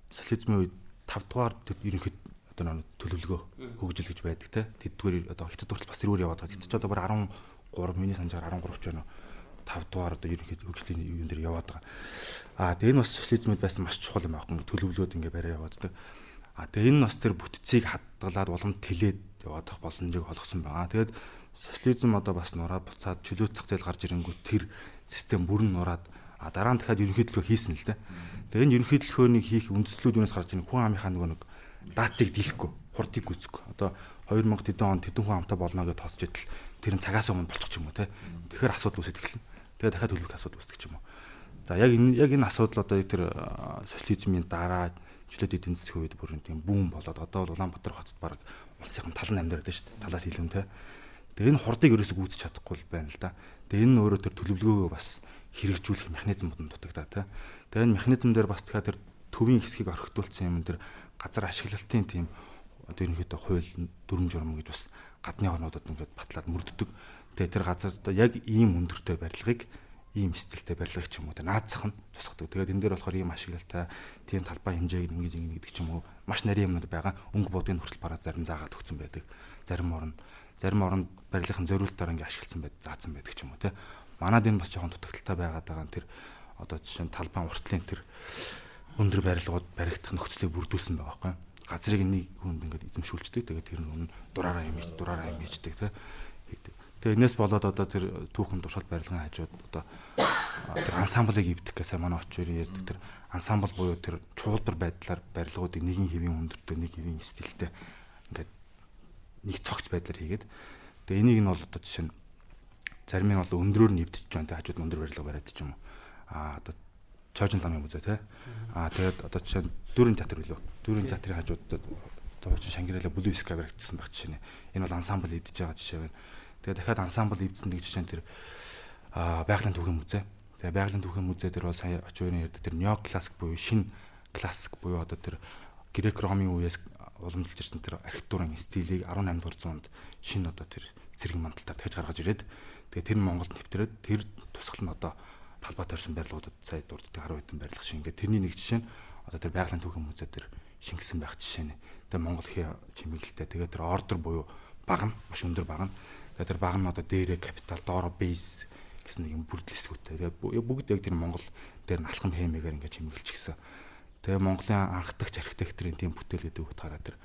социализмын үед 5 дугаар ерөнхийд одоо нэг төлөвлөгөө хөгжил гэж байдаг те. Тэдгээр одоо хятад хүртэл бас тэрүүр яваад байгаа. Гэтэл ч одоо бүр 10 3 миний санджаар 13 ч байна. 5 дугаар одоо ерөнхийд хөгжлийн юун дээр яваад байгаа. Аа тэгээ энэ бас социализмд байсан маш чухал юм аахгүй төлөвлөлөөд ингээ барай явааддаг. Аа тэгээ энэ бас тэр бүтцийг хадгалаад уламж тэлээд яваадах боломжийг олгосон байгаа. Тэгээд социализм одоо бас нураад буцаад чөлөө зах зээл гарч ирэнгүүт тэр систем бүрэн нураад а дараа нь дахиад ерөнхий төлөө хийсэн л дээ. Тэгээ энэ ерөнхий төлөөнийг хийх үндслүүд юунаас гарч ирэх хүн амынхаа нөгөө нэг даацыг дийлэхгүй, хурдыг гүйцэхгүй. Одоо 2000 хэдэн он тэдэн хүн амтай болно гэж тооцож идэл тэр нь цагаас өмнө болчих юм уу те. Тэгэхээр асуудал үүсэж эхэлнэ. Тэгээ дахиад төлөвлөх асуудал үүсдэг юм уу. За яг энэ яг энэ асуудал одоо тэр социализмын дараа жилээд эдийн засгийн үед бүр тийм бүүн болоод одоо бол Улаанбаатар хотод баг улсынхан тал нь амьдраад байна шүү дээ. Талаас илүү те. Тэгээ энэ хурдыг ерөөсөг үүсэж чадахгүй байна л да. Тэгээ энэ өөрөө тэр төлөвлөгөөгөө бас хэрэгжүүлэх механизмууд нь дутагдаа те. Тэгээ энэ механизм дээр бас дахиад тэр төвийн хэсгийг орхитуулсан юм тэр газар ашиглалтын тийм одоо ерөнхийдөө хууль дүрм журам гэж бас гадны орнуудад ингээд батлаад мөрддөг. Тэгээ тэр газар одоо яг ийм өндөртэй барилгыг ийм стилтэй барилгыг ч юм уу наад зах нь тусгадаг. Тэгээд энэ дээр болохоор ийм ашиглалтай тийм талбай хэмжээг ингэж ингэ гэдэг ч юм уу маш нарийн юмнууд байгаа. Өнгө будгийн хүртэл бараа зарим заагаад өгсөн байдаг. Зарим орнд зарим оронд барилгын зориултаар ингэ ашигласан байд заасан байдаг ч юм уу те. Манад энэ бас жоохон дутагдaltaй байгаад байгаа тэр одоо жишээ нь талбай уртлын тэр өндөр барилгууд баригдах нөхцөлийг бүрдүүлсэн байгаа байхгүй газрыг нэг хүнд ингээд эзэмшүүлждэг. Тэгээд тэр нь дураараа юм ич дураараа юм ичдэг те. Тэгээ энэс болоод одоо тэр түүхэн туршилт барилгын хажууд одоо тэр ансамблыг ивдэх гэсэн манай очоор ярьдаг тэр ансамбл буюу тэр чуулбар байдлаар барилгуудыг нэгin хэвийн өндөртөө нэг хэвийн стилтэй ингээд нэг цогц байдлаар хийгээд тэгээ энийг нь бол одоо жишээ нь зарим нь бол өндрөөр нь ивдэж байна те хажууд өндөр барилга бариад ч юм уу а одоо Чожин ламын музей тий. Аа тэгээд одоо жишээ нь дөрвөн театр билүү. Дөрвөн театрын хажуудад одоо Шангирала Блюска баригдсан байх жишээ нэ. Энэ бол ансамбл эвдэж байгаа жишээ байна. Тэгээд дахиад ансамбл эвдсэн нэг жишээ нь тэр аа байгалийн түүхэн музей. Тэгээд байгалийн түүхэн музей дээр бол сая очиорын ярьдаг тэр нео классик буюу шинэ классик буюу одоо тэр грек ромын үеэс уламжилж ирсэн тэр архитектурын стилийг 18 дугаар зуунд шинэ одоо тэр цэрэг мандалтаар дахиж гаргаж ирээд тэгээд тэр нь Монголд нэвтрээд тэр тусгал нь одоо талбай тойрсон барилгуудад сая дурддаг 10 хэдэн барилга шиг ингээд тэрний нэг жишээ нь одоо тэр байгалийн түүхэн музей дээр шингэсэн байх жишээ нь. Тэгээ Монгол хий чимэглэлтэй. Тэгээ тэр ордер буюу баг нь маш өндөр баг нь. Тэгээ тэр баг нь одоо дээрээ капитал, доороо бейс гэсэн нэг юм бүрдлэсгүүтэй. Тэгээ бүгд яг тэр Монгол дээр нь алхам хэмээгээр ингээд чимэглэж гисэн. Тэгээ Монголын анх дахь архитекторын тийм бүтээл гэдэг утгаараа тэр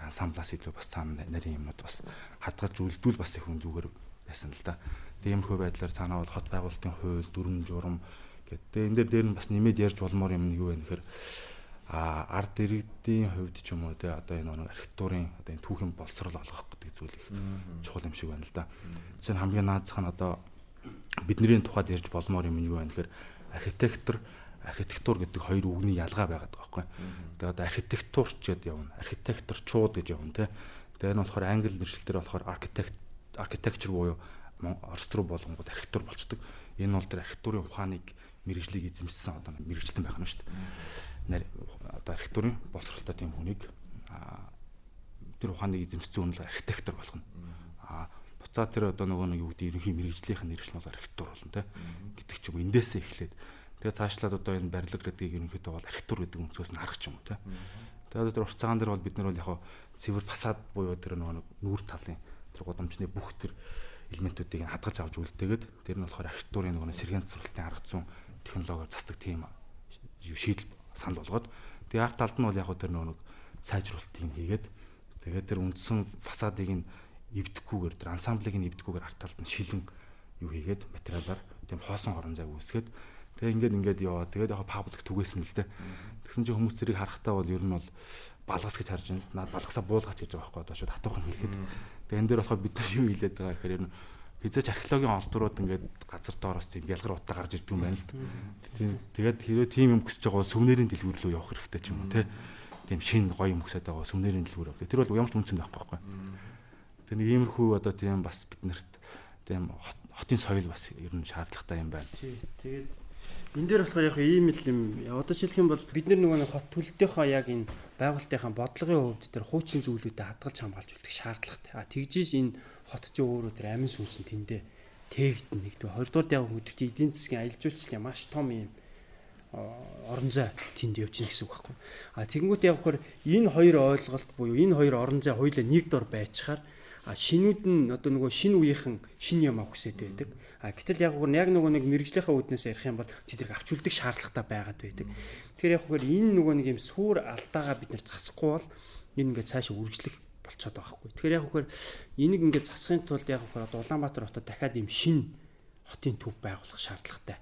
ансамблаас илүү бас цаана нарийн юмнууд бас хадгалж үлдүүл бас их хүн зүгээр байсан л да. Иймэрхүү байдлаар цаанаа бол хот байгуулалтын хууль, дүрм журам гэдэг. Энэ дээр дээр нь бас нэмээд ярьж болмоор юм юу вэ гэхээр а ард иргэдийн хувьд ч юм уу те одоо энэ нэг архитектурын одоо энэ түүхэн боловсрол олгох гэдэг зүйл их чухал юм шиг байна л да. Жишээ нь хамгийн наазах нь одоо бидний тухайд ярьж болмоор юм юу вэ гэхээр архитектор архитектур гэдэг хоёр үгний ялгаа байгаад байгаа байхгүй. Тэгээ одоо архитектурч гэдээ явна. Архитекторчууд гэж явна те. Тэгээ энэ болохоор англи нэршилтээр болохоор architect architecture буюу орос руу болгонгод архитектур болчдөг. Энэ бол тэр архитектурын ухааныг мэрэгжлийг эзэмшсэн одоо мэрэгчлэн байх нь шүү дээ одоо архитектурын боловсролтой тийм хүнийг тэр ухааныг эзэмшсэн хүн л архитектор болох нь. Аа буцаа тэр одоо нөгөө нэг юу гэдэг ерөнхий мэрэгжлийнх нь нэршил бол архитектур болно те гэдэг ч юм эндээсээ эхлээд тэгээ цаашлаад одоо энэ барилга гэдгийг ерөнхийдөө бол архитектур гэдэг өнцгөөс нь харах ч юм уу те. Тэгээ тэр уртцагаан дээр бол бид нар бол яг цэвэр фасад буюу тэр нөгөө нүүр талын тэр гудамжны бүх тэр элементүүдийг хадгалж авч үлдээгээд тэр нь болохоор архитектурын нөгөө сэргээн цэцэрлэлтийн арга зүйн технологиор засдаг тийм шийдэл санал болгоод тэгээ арт талд нь бол яг тэр нөгөө сайжруулалтыг хийгээд тэгээд тэр үндсэн фасадыг нь эвдэхгүйгээр тэр ансамблыг нь эвдэхгүйгээр арт талд нь шилэн юу хийгээд материалаар тийм хоосон хорон зайг үүсгээд тэгээ ингээд ингээд яваа тэгээд яг паблик түгээсэн л дээ тэгсэн чинь хүмүүс тэрийг харахтаа бол ер нь бол балгас гэж харж байна. Наад балгасаа буулгач гэж байгаа байхгүй одоо шууд хатуухан хэлгээд. Тэгээ энэ дээр болохоор бид нар юу хийлээд байгаа гэхээр ер нь хизээч археологийн олдрууд ингээд газар доороос тийм бялгар утаа гарч ирдэг юм байна л да. Тэгээд хэрвээ тийм юм хүсэж байгаа бол сүмнэрийн дэлгүүр рүү явах хэрэгтэй ч юм уу те. Тийм шин гоё юм хүсэж байгаа сүмнэрийн дэлгүүр явах. Тэр бол ямар ч үнцэн байхгүй байхгүй. Тэр нэг иймэрхүү одоо тийм бас биднэрт тийм хотын соёл бас ер нь шаардлагатай юм байна. Тий. Тэгээд энэ дээр болохоор яг ийм л юм одоо жишээлх юм бол бид нөгөө хот төлөлтийнхөө яг энэ байгуулалтынхаа бодлогын хувьд тэр хуучин зүйлүүдэд хадгалж хамгаалж үлдэх шаардлагатай. А тэгжиж энэ хот чи өөрөө тэр амин сүнс нь тэндээ тээгдэн нэгдүгээр хоёрдугаар яг хөдөлж эдийн засгийн аялал жуулчлалын маш том юм орон зай тэнд явж гин гэсэн үг байхгүй. А тэгэнгүүт яг хөр энэ хоёр ойлголт буюу энэ хоёр орон зай хоёулаа нэг дор байцхаар а шинүүд нь одоо нөгөө шин үеийнхэн шин юм авахсэд байдаг. А гэтэл яг хөр яг нөгөө нэг мэрэгжлийнхаа үүднээс ярих юм бол тэдэрэг авч үлдэх шаардлагатай байгаад байдаг. Тэгэхээр яг хөр энэ нөгөө нэг юм сүр алдаагаа бид нэр засахгүй бол энэ ингээд цаашаа үргэлжлэх болцоод байгаа хгүй. Тэгэхээр яг үхээр энийг ингээд засахын тулд яг одоо Улаанбаатар хотод дахиад юм шин хотын төв байгуулах шаардлагатай.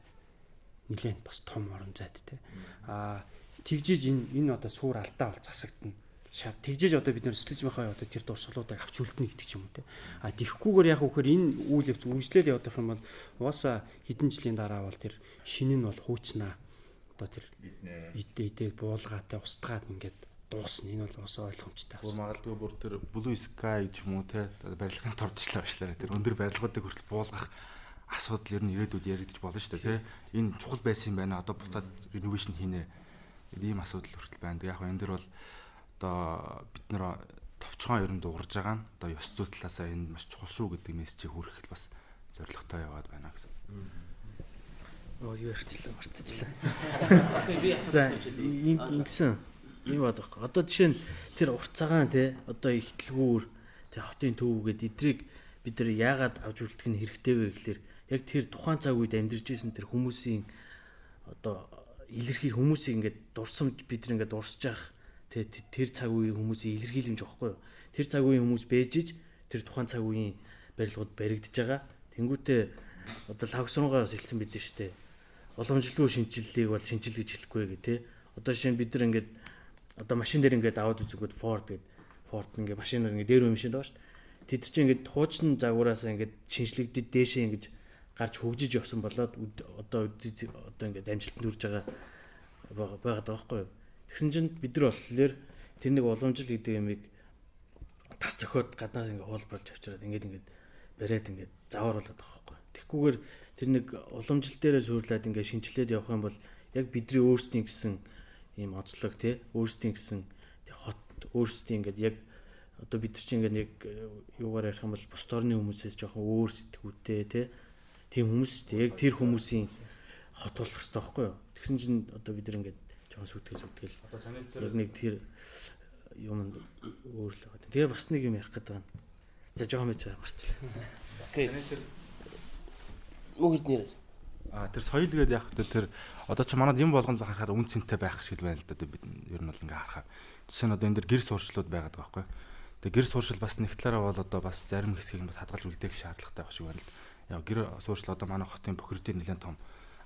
Нилээн бас том орон зайд те. Аа тэгжиж энэ энэ одоо суур алдаа бол засагдана. Шаар тэгжиж одоо бид нэр социализмынхаа одоо тэр дурсгалуудыг авч үлдэнэ гэдэг ч юм уу те. А тэгхгүйгээр яг үхээр энэ үйл явц үргэлжлэл явах юм бол угаасаа хэдэн жилийн дараа бол тэр шинэ нь бол хуучнаа одоо тэр идэ идэ буулгаатай устгаад ингээд дуусна. Энэ бол ус ойлгомжтой. Бүр магадгүй бүр тэр Blue Sky ч юм уу те барилгын тордчлаа башлаа. Тэр өндөр барилгуудыг хүртэл буулгах асуудал ер нь ирээдүйд яригдчих болно шүү дээ те. Энэ чухал байсан юм байна. Одоо буцаад renovation хийнэ. Ийм асуудал хүртэл байна. Яг энэ дэр бол одоо бид нэр товчхон ер нь дуурж байгаа нь одоо ёс зүй талаасаа энэ маш чухал шүү гэдэг мессежийг хүргэх бас зоригтой яваад байна гэсэн. Оо юу ярьчлаа мартчихлаа. Окей би асуусан. Ингэсэн юм бод байхгүй. Одоо жишээ нь тэр урт цагаан те одоо ихтлгүүр тэр хотын төвөгээд эдрийг бид нар яагаад авч үлдэх нь хэрэгтэй вэ гэхлээр яг тэр тухайн цаг үед амьдарч исэн тэр хүмүүсийн одоо илэрхийл хүмүүсийг ингээд дурсамж бид нар ингээд дурсаж явах Тэ тэр цаг үеийн хүмүүсийн илэрхийлэмж واخгүй юу? Тэр цаг үеийн хүмүүс бэжж тэр тухайн цаг үеийн барилгууд баригдаж байгаа. Тэнгүүтээ одоо лавсруугаа бас хэлсэн бид шүү дээ. Уламжлалгүй шинжилгээг бол шинжил гэж хэлэхгүй гэ тэ. Одоо жишээ нь бид нар ингээд одоо машин дээр ингээд аваад үзэгүүд Ford гэдэг Ford ингээд машинаар ингээд дээр үе машин байгаа шүү дээ. Тэд чинь ингээд хуучны загвараас ингээд шинжлэгдэд дээшээ ингэж гарч хөгжиж явсан болоод одоо одоо ингээд амжилтанд хүрж байгаа байгаад байгаа байхгүй юу? Тэгсэн чинь бид нар болохоор тэр нэг уламжил гэдэг ямиг тас зөхиод гаднаас ингээд хуулбарлаж авчираад ингээд ингээд бариад ингээд завааруулаад байгаа байхгүй. Тэгхгүйгээр тэр нэг уламжил дээрээ суурлаад ингээд шинжилээд явах юм бол яг бидний өөрсдийн гэсэн ийм онцлог тий өөрсдийн гэсэн хот өөрсдийн ингээд яг одоо бид чинь ингээд яг э, юугаар ярих юм бол бус орны хүмүүсээс жоохон өөр сэтгүүтэй тий тийм хүмүүс яг тэр хүмүүсийн хот болох хэрэгтэй байхгүй юу тэгсэн чинь одоо бид нар ингээд жоохон сүтгэл сүтгэл одоо санитар яг нэг тэр юм өөр л байгаа. Тэгээ бас нэг юм ярих гэдэг байна. За жоохон байж марчлаа. Окей. Мөгд нэр. А тэр соёл гэдэг яг тэр одоо чи манад юм болгонд харахаар үн цэнтэй байх шиг байна л да бид ер нь бол ингээ харахаар. Жишээ нь одоо энэ дэр гэр сууршлууд байгаад байгаа байхгүй. Тэгээ гэр сууршил бас нэг талаараа бол одоо бас зарим хэсгийг бас хадгалж үлдээх шаардлагатай байх шиг байна л. Яг гэр сууршил одоо манай хотын бохирдын нэлээд том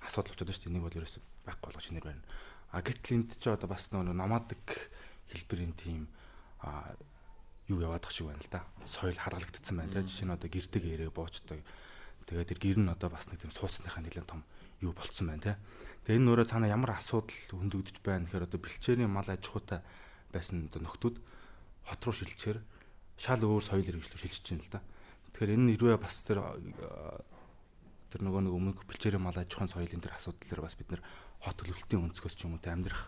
асуудал болчиход шүү дээ. Нэг бол ерөөс байхгүй болгож нэр байна. А гэтэл энд ч одоо бас нөгөө номадик хэлбэрийн тийм а юу яваад тах шиг байна л да. Соёл хадгалагдсан байна тийм жишээ нь одоо гэрдэг ярээ боочтой. Тэгээд тэр гэр нь одоо бас нэг тийм сууцныхаа нэлээд том юу болцсон байна тийм. Тэгээ энэ нөрөө цаана ямар асуудал хөндөгдөж байна гэхээр одоо бэлчээрийн мал аж ахуйтай байсан одоо нөхдүүд хот руу шилжчихээр шал өөр соёл хэрэгжлөөр шилжиж байна л да. Тэгэхээр энэ нэрвээ бас тэр тэр нөгөө нэг өмнө бэлчээрийн мал аж ахуйн соёлын тэр асуудал дээр бас бид нэр хот төлөвлөлтийн өнцгөөс ч юм уу амьдрах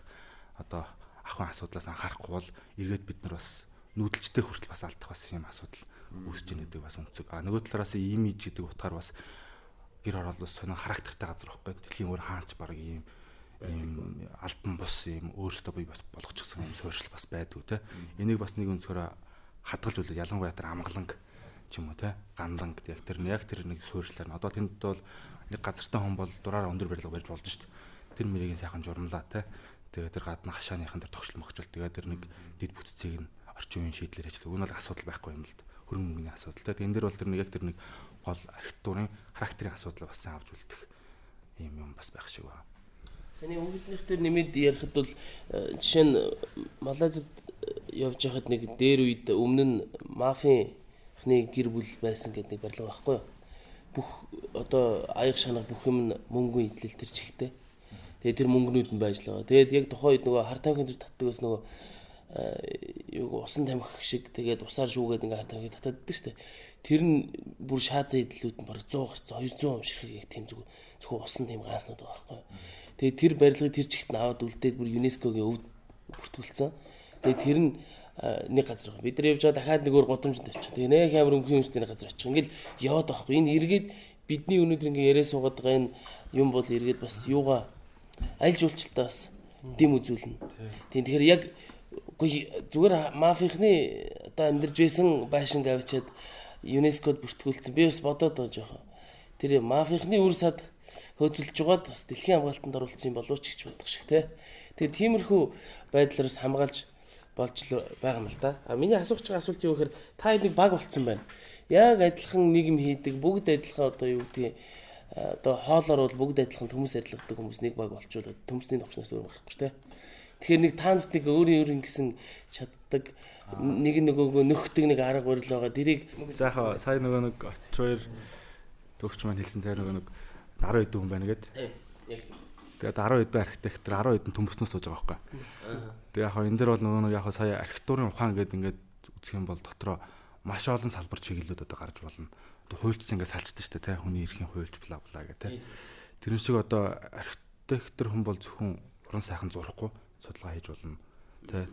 одоо ахын асуудлаас анхаарахгүй бол эргээд бид нар бас нүүдэлчтэй хүртэл бас алдах бас юм асуудал үүсэж байгаа гэдэг бас өнцөг. А нөгөө талаараас имиж гэдэг утгаар бас гэр орол бас сонин характертай газар байхгүй. Дэлхийн өөр хаанч баг ийм ийм альбан бус ийм өөрөөсөө бий бас болгочихсон юм суурьшил бас байдгүй те. Энийг бас нэг өнцгөрөө хадгалж үлээ ялангуяа тэр амгаланг ч юм уу те? Ганланг яг тэр яг тэр нэг суурьшлаар нь. Одоо тэнд бол нэг газартай хүн бол дураараа өндөр барилга барьж болж шít тэр мэрийг сайхан журмлаа те? Тэгээ тэр гадна хашааныхан тэр тогшил мохчол тэгээ тэр нэг дид бүтцийг нь орчин үеийн шийдлэр ажиллах. Үүн бол асуудал байхгүй юм л да хөрөнгө мөнгөний асуудал те? Энэ дэр бол тэр нэг яг тэр нэг гол архитектурын характерын асуудал бас авч үлдэх юм юм бас байх шиг байна. Саний өнгөлнөх төр нэмэд ярихад бол жишээ нь Малайзад явж байхад нэг дээр үед өмнө нь мафийн эхний гэр бүл байсан гэдэг нэг барилга байхгүй юу? Бүх одоо аяг шанах бүх юм мөнгөн идэл тэр чихтэй. Тэгээд тэр мөнгнүүд нь байж л байгаа. Тэгээд яг тухайн үед нөгөө хар тамхин тэр татдаг бас нөгөө юу усан тамхи шиг тэгээд усаар шүүгээд ингээ хар тамхи татдаг шүү дээ. Тэр нь бүр шаазын идэлүүд нь бараг 100 гарсан 200 ширхэг яг тийм зүг зөвхөн усан тийм ганснууд байгаа байхгүй? Тэгээд тэр барилгыг тэр чигт нь аваад үлдээд бүр ЮНЕСКОгийн өвд бүртгүүлсэн. Тэгээд тэр нь нэг газар байгаа. Бид нар явж байгаа дахиад нэг өөр годомжинд очих. Тэгээ нэх амар өмхөн юмштэй нэг газар очих. Ингээл яваад байхгүй. Энэ эргээд бидний өнөөдөр ингээ яриа суугаад байгаа энэ юм бол эргээд бас юугаа аль жуулчлалтаа бас дэм үзүүлнэ. Тийм тэгэхээр яг үгүй зүгээр мафийнхны одоо амьдарч байсан байшин гавчаад ЮНЕСКОд бүртгүүлсэн. Би бас бодоод байгаа жоохоо. Тэр мафийнхны үр сад хөөцөлж жагаад бас дэлхийн хамгаалтанд оруулсан юм болов ч гэж бодох шиг те. Тэгэхээр тиймэрхүү байдлаараас хамгаалж болж байгаа юм л да. А миний асуух байгаа асуулт юу гэхээр та нэг баг болцсон байна. Яг адилхан нийгэм хийдэг бүгд адилхан одоо юу гэдгийг одоо хоолоор бол бүгд адилхан төмөс арилгадаг хүмүүс нэг баг болчулаад төмсний новчноос өөр гарахгүй дээ. Тэгэхээр нэг таанц нэг өөрийн өөрийн гэсэн чаддаг нэг нөгөөгөө нөхдөг нэг арга барил байгаа. Дэрийг за яхаа сая нөгөө нэг очир төгч маань хэлсэн тэр нөгөө нэг 10 хэд хүн байна гэдэг. Яг тийм Тэгээд 10 хэд бай архитектор 10 хэдэн төмөснөөс сууж байгаа байхгүй. Тэгээд яг энэ дэр бол нөгөө яг сая архитектурын ухаан гэдэг ингээд үзэх юм бол дотроо маш олон салбар чиглэлүүд одоо гарч болно. Одоо хуульчс ингээд салцдаг шүү дээ, хүний эрхийн хуульч бла бла гэх тээ. Тэрэн шиг одоо архитектор хүн бол зөвхөн уран сайхан зурхгүй судалгаа хийж болно. Тэ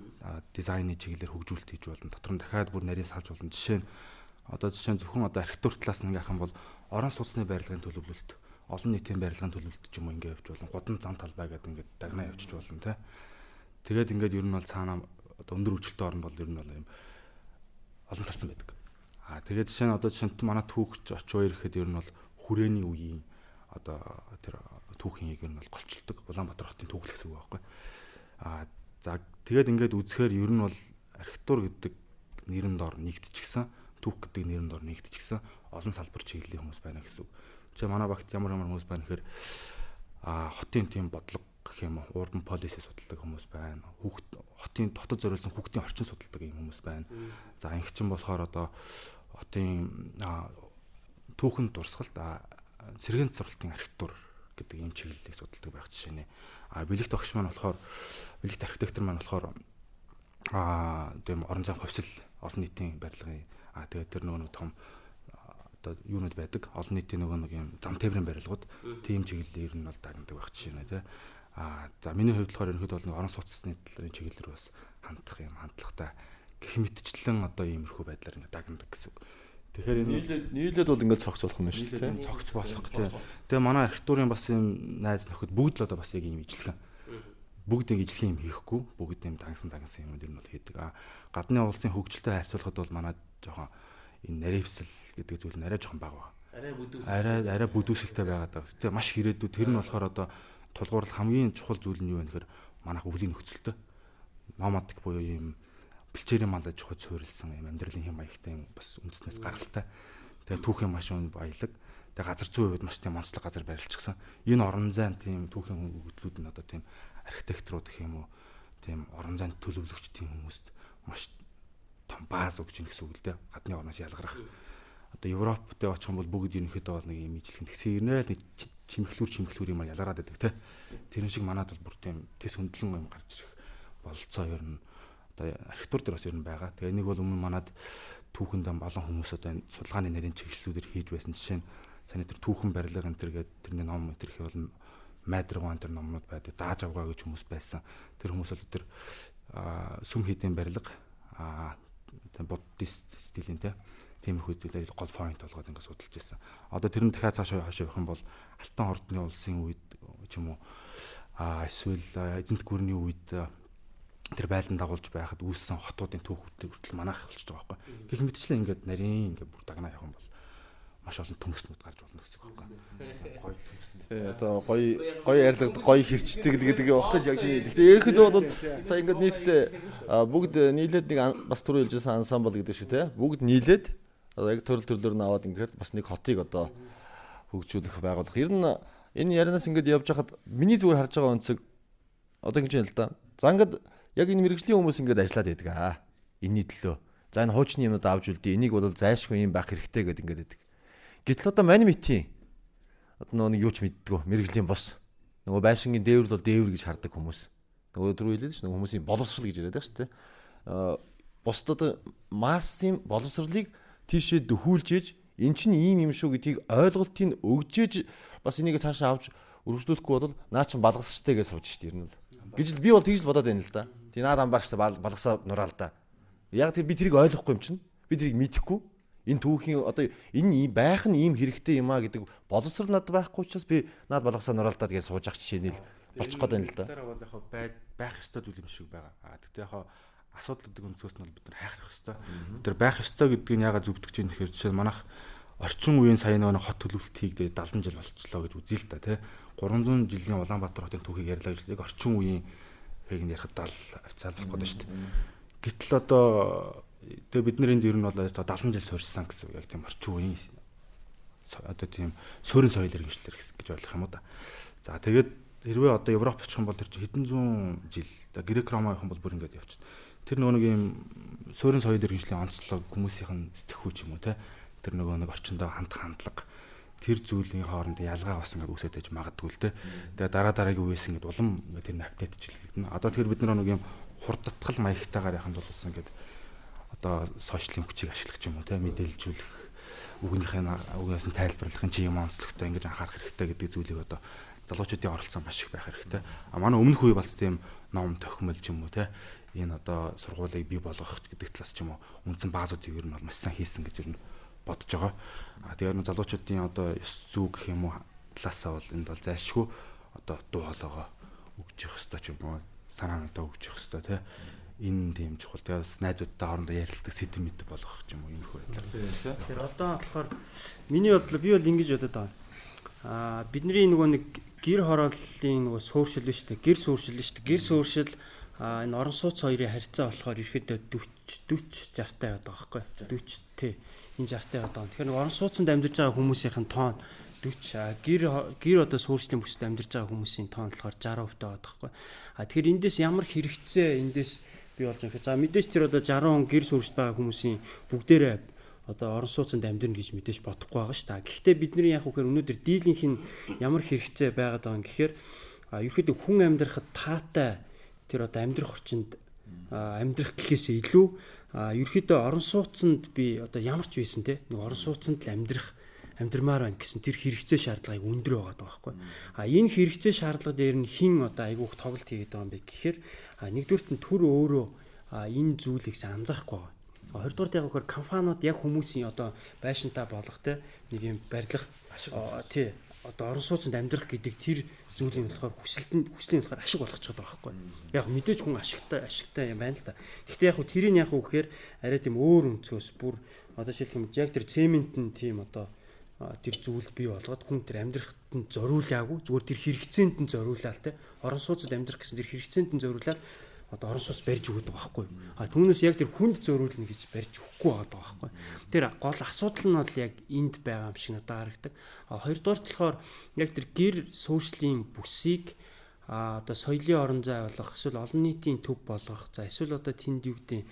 дизайны чиглэлээр хөгжүүлэлт хийж болно. Дотор нь дахиад бүр нарийн салж болно. Жишээ нь одоо жишээ нь зөвхөн одоо архитектур талаас нь ингээд харах юм бол орон сууцны барилгын төлөвлөлт олон нийтийн барилгын төлөвлөлт ч юм уу ингэ явж болно. Гудам зам талбай гэдэг ингээд дагнаа явчих болно те. Тэгээд ингээд ер нь бол цаанаа өндөр хүчлэлтэй орн бол ер нь бол юм олон сарцсан байдаг. Аа тэгээд жишээ нь одоо жишээ нь манай түүхч очоо ирэхэд ер нь бол хүрээний үеийн одоо тэр түүхийн яг ер нь бол голчилдог. Улаанбаатар хотын түүхэл гэсэн үг байхгүй. Аа за тэгээд ингээд үзэхээр ер нь бол архитектур гэдэг нэрэн дор нэгдчихсэн түүх гэдэг нэрэн дор нэгдчихсэн олон салбар чиглэлийн хүмүүс байна гэсэн үг. Чи манай багт ямар ямар хүмүүс байна гэхээр а хотын тийм бодлого гэх юм уу уран полиси судалдаг хүмүүс байна. Хүүхд хотын дотод зориулсан хүүхдийн орчин судалдаг юм хүмүүс байна. За ингэчин болохоор одоо хотын түүхэн дурсгалт сэргэн суралтын архитектур гэдэг юм чиглэлийг судалдаг байх жишээ нэ. А бэлэгт огш маань болохоор бэлэгт архитектор маань болохоор а тийм орон зайн хувьсэл олон нийтийн барилгын а тэгээд тэр нөгөө том одоо юунууд байдаг олон нийтийн нөгөө нэг юм зам тээврийн барилгууд тийм чиглэлээр нь бол дагнадаг байх жишээ нэ тий. А за миний хувьд болохоор ерөнхийдөө бол орон сууцсны талын чиглэлээр бас хандах юм хандлагатай гэх мэтчлэн одоо иймэрхүү байдлаар ингэ дагнадаг гэсэн үг. Тэгэхээр энэ нийлээд бол ингээд цогц болох юм шүү дээ. Цогц болох тий. Тэгээ манай архитектурын бас юм найз нөхөд бүгд л одоо бас яг ийм ижлэгэн бүгд нэг ижлэх юм хийхгүй бүгд юм дагсан дагсан юмуд ер нь бол хийдэг. А гадны улсын хөгжилтэй харьцуулахад бол манай жоохон энэ наривсэл гэдэг зүйл нь арай жоохон бага байна. Арай бүдүүсэл. Арай арай бүдүүсэлтэй байгаад байгаа. Тэгээ маш хэрээдүү тэр нь болохоор одоо тулгуурлах хамгийн чухал зүйл нь юу вэ гэхээр манайх өвлийн нөхцөлтэй. Номадик буюу юм бэлчээрийн мал аж ахуй суурилсан юм амьдралын хэм маягтай юм бас үндэснээс гаралтай. Тэгээ түүхийн маш өн баялаг. Тэгээ газар зүйн хувьд маш тийм онцлог газар барилчихсан. Энэ орон зайн тийм түүхийн хөгжлүүд нь одоо тийм архитекторууд гэх юм уу тийм орон зайд төлөвлөгч тийм хүмүүст маш том бааз өгч ийн гэсэн үг л дээ. Гадны орноос ялгарах. Одоо Европт очих юм бол бүгд ерөнхийдөө бол нэг юм ижлэх тэгсэрнэ л нэг чимхлүүр чимхлүүр юмар ялгараад байдаг те. Тэрэн шиг манад бол бүр тийм тэс хөндлөн юм гарч ирэх бололцоо ер нь одоо архитектур дээр бас ер нь байгаа. Тэгээ нэг бол өмнө манад түүхэнд олон хүмүүс одоо энэ судалгааны нэрийн чиглэлүүдээр хийж байсан жишээ нь саний тэр түүхэн барилга энэ төр гэдэг тэрний ном тэр их бол майдрагван тэр номнууд байдаг. Дааж авгаа гэж хүмүүс байсан. Тэр хүмүүс бол тэр сүм хийдийн барилга буддист стилийн те тиймэрхүү зүйлээр гол point болгоод ингээд судалж байсан. Одоо тэр нь дахиад цаашаа хашаа явах юм бол Алтан ордны улсын үед ч юм уу а эсвэл эзэнт гүрний үед тэр байлдан дагуулж байхад үүссэн хотуудын түүхүүдийг хүртэл манайх болчихж байгаа байхгүй. Гэх мэтчлэн ингээд нарийн ингээд бүр дагнаа явах юм бол маш олон төмөснүүд гарч болно гэсэн үг байхгүй. Гоё төмөснүүд. Тий одоо гоё гоё ярьлагд гоё хэрчдэг л гэдэг явах гэж яг чинь. Тэгээ ерхэд бол сая ингээд нийтдээ бүгд нийлээд нэг бас түрүү хэлжсэн ансамбл гэдэг шиг те бүгд нийлээд одоо яг төрөл төрлөөр нь аваад ингээд бас нэг хотыг одоо хөгжүүлэх байгуулах. Ер нь энэ ярианаас ингээд явж хахад миний зүгээр харж байгаа өнцөг одоо ингэж юм л да. За ингээд яг энэ мэрэгжлийн хүмүүс ингээд ажиллаад байдаг аа. Энийний төлөө. За энэ хуучны юмнууд авч үлдээ. Энийг бол зайлшгүй юм байх хэрэгтэй гэдэг ингээд байдаг. Гэтэл одоо мань митийн одоо нэг юу ч мэддэггүй мэрэгжлийн бос. Нөгөө байшингийн дээвэр бол дээвэр гэж хардаг хүмүүс. Нөгөө дөрөв хэлээд ш нь хүмүүсийн боловсрал гэж яриад байгаа шүү дээ. Аа бусд одоо массын боловсралыг тийшээ дөхүүлж ээж эн чинь ийм юм шүү гэдгийг ойлголтыг өгжээж бас энийг цаашаа авч өргөжлүүлэхгүй бол наа чин балгасчтай гэж сууж штэ ер нь л. Гэж л би бол тэгж л бодоод байна л да. Тий наад амбаарчтай балгасаа нураал да. Яг тэр би тэрийг ойлгохгүй юм чинь. Би тэрийг мэдэхгүй энэ түүхийн одоо энэ байх нь ийм хэрэгтэй юм а гэдэг боловсрал надад байхгүй учраас би наад балгасаа нураалдаад гэж сууж ах жишээ нь л болчих гээд байна л да. Тэр бол яг байх ёстой зүйл юм шиг байгаа. А тэгтээ яг асуудал гэдэг өнцгөөс нь бол бид нар хайхрах ёстой. Тэр байх ёстой гэдгийг яагаад зүгтгэж юм тэгэхээр жишээ манайх орчин үеийн сая нэг хот төлөвлөлт хийгдээ 70 жил болчихлоо гэж үзье л та тий 300 жилийн Улаанбаатар хотын түүхийг ярьлаа гэж яг орчин үеийн хийг нь ярихад 70 официал болох гэдэг шүү дээ. Гэтэл одоо Тэгээ бид нар энд ер нь бол 70 жил суурьсан гэсэн яг тийм орчин үеийн одоо тийм суурин соёл иргэншлэр гэж ойлгох юм уу да. За тэгээд хэрвээ одоо Европ очих юм бол тэр чинь хэдэн зуун жил одоо Грек Ром явах юм бол бүр ингээд явчихна. Тэр нөгөө нэг юм суурин соёл иргэншлийн онцлог хүмүүсийнх нь сэтгэхүй ч юм уу те тэр нөгөө нэг орчиндөө хандах хандлага тэр зүйлийн хооронд ялгаа бас ингээд үсээд байж магадгүй л те. Тэгээ дараа дараагийн үеэс ингээд улам тэр апдейтчлэгдэнэ. Одоо тэгэхээр бид нар нэг юм хурдтгал маягтайгаар яханд бол бас ингээд одоо сошиалын хүчийг ашиглах юм уу те мэдээлжүүлэх үгнийхээ үгээс нь тайлбарлахын чи юм онцлогтой ингэж анхаарах хэрэгтэй гэдэг зүйлийг одоо залуучуудын оролцоо маш их байх хэрэгтэй. А манай өмнөх үе бас тийм ном тохимол ч юм уу те энэ одоо сургуулийг бий болгох гэдэг талаас ч юм уу үндсэн баазуудыг ер нь бол маш сайн хийсэн гэж ер нь бодож байгаа. А тэгээд залуучуудын одоо ёс зүй гэх юм уу талаасаа бол энд бол зайлшгүй одоо дуу хоолойгоо өгж явах хэрэгтэй ч юм уу санаануудаа өгж явах хэрэгтэй те энэ тийм чухал. Тэгээ бас найзуудтай хоорондоо ярилцдаг сэтэм мэд болгох юм уу иймэрхүү байдлаар. Тэгэхээр одоо болохоор миний бодлоо би бол ингэж бодод байгаа. Аа бидний нөгөө нэг гэр хорооллын нөгөө сууршил нь шүү дээ. Гэр сууршил нь шүү дээ. Гэр сууршил а энэ орон сууц хоёрын харьцаа болохоор ирэхэд 40 40 60 таа байдаг байхгүй 40 тий энэ 60 таа байдаг. Тэгэхээр орон сууцанд амьдарч байгаа хүмүүсийн тоон 40 гэр гэр одоо суурьшлийн бүсэд амьдарч байгаа хүмүүсийн тоон болохоор 60% таа байдаг байхгүй. А тэгэхээр эндээс ямар хэрэгцээ эндээс бий болж байгаа. За мэдээж тэр одоо 60 он гэр сүрсд байгаа хүмүүсийн бүгдээрээ одоо орон сууцнд амьдрна гэж мэдээж бодохгүй байгаа ш та. Гэхдээ бидний яг үхээр өнөөдөр дийлийнх нь ямар хэрэгцээ байгаад байгаа юм гэхээр ерөөхдөө хүн амьдрахад таатай тэр одоо амьдрах орчинд амьдрах гэхээсээ илүү ерөөхдөө орон сууцнд би одоо ямар ч байсан те нэг орон сууцнд л амьдрах амьдрмаар байна гэсэн тэр хэрэгцээ шаардлагыг өндөр байгаа байхгүй. А энэ хэрэгцээ шаардлага дээр нь хин одоо айгүйх тоглолт хийгээд байгаа юм бэ гэхээр нэгдүгürt нь төр өөрөө энэ зүйлийг анзаарахгүй байгаа. Хоёрдугаар яг үхээр компаниуд яг хүмүүсийн одоо байшинтаа болох те нэг юм барилга тий одоо орон сууцнд амьдрах гэдэг тэр зүйлийн болохоор хүсэлтэнд хүслийн болохоор ашиг болгож байгаа байхгүй. Яг мэдээж хүн ашигтай ашигтай юм байна л да. Гэхдээ яг тэрийг яг үгээр арай тийм өөр өнцгөөс бүр одоо жишээлх юм яг тэр цемент нь тийм одоо тэр зүйл бий болгоод хүн тэр амьдрахад нь зориулаагүй зүгээр тэр хэрэгцээнд нь зориулаад те орон сууцад амьдрах гэсэн тэр хэрэгцээнд нь зориулаад одоо орон сууц барьж өгöd байгаа байхгүй. А түүнээс яг тэр хүнд зориулна гэж барьж өгөхгүй байгаа байхгүй. Тэр гол асуудал нь бол яг энд байгаа юм шиг надад харагдаг. А хоёрдугаар болохоор яг тэр гэр суурьшлийн бүсийг а одоо соёлын орон зай болох эсвэл олон нийтийн төв болгох за эсвэл одоо тэнд юу гэдэг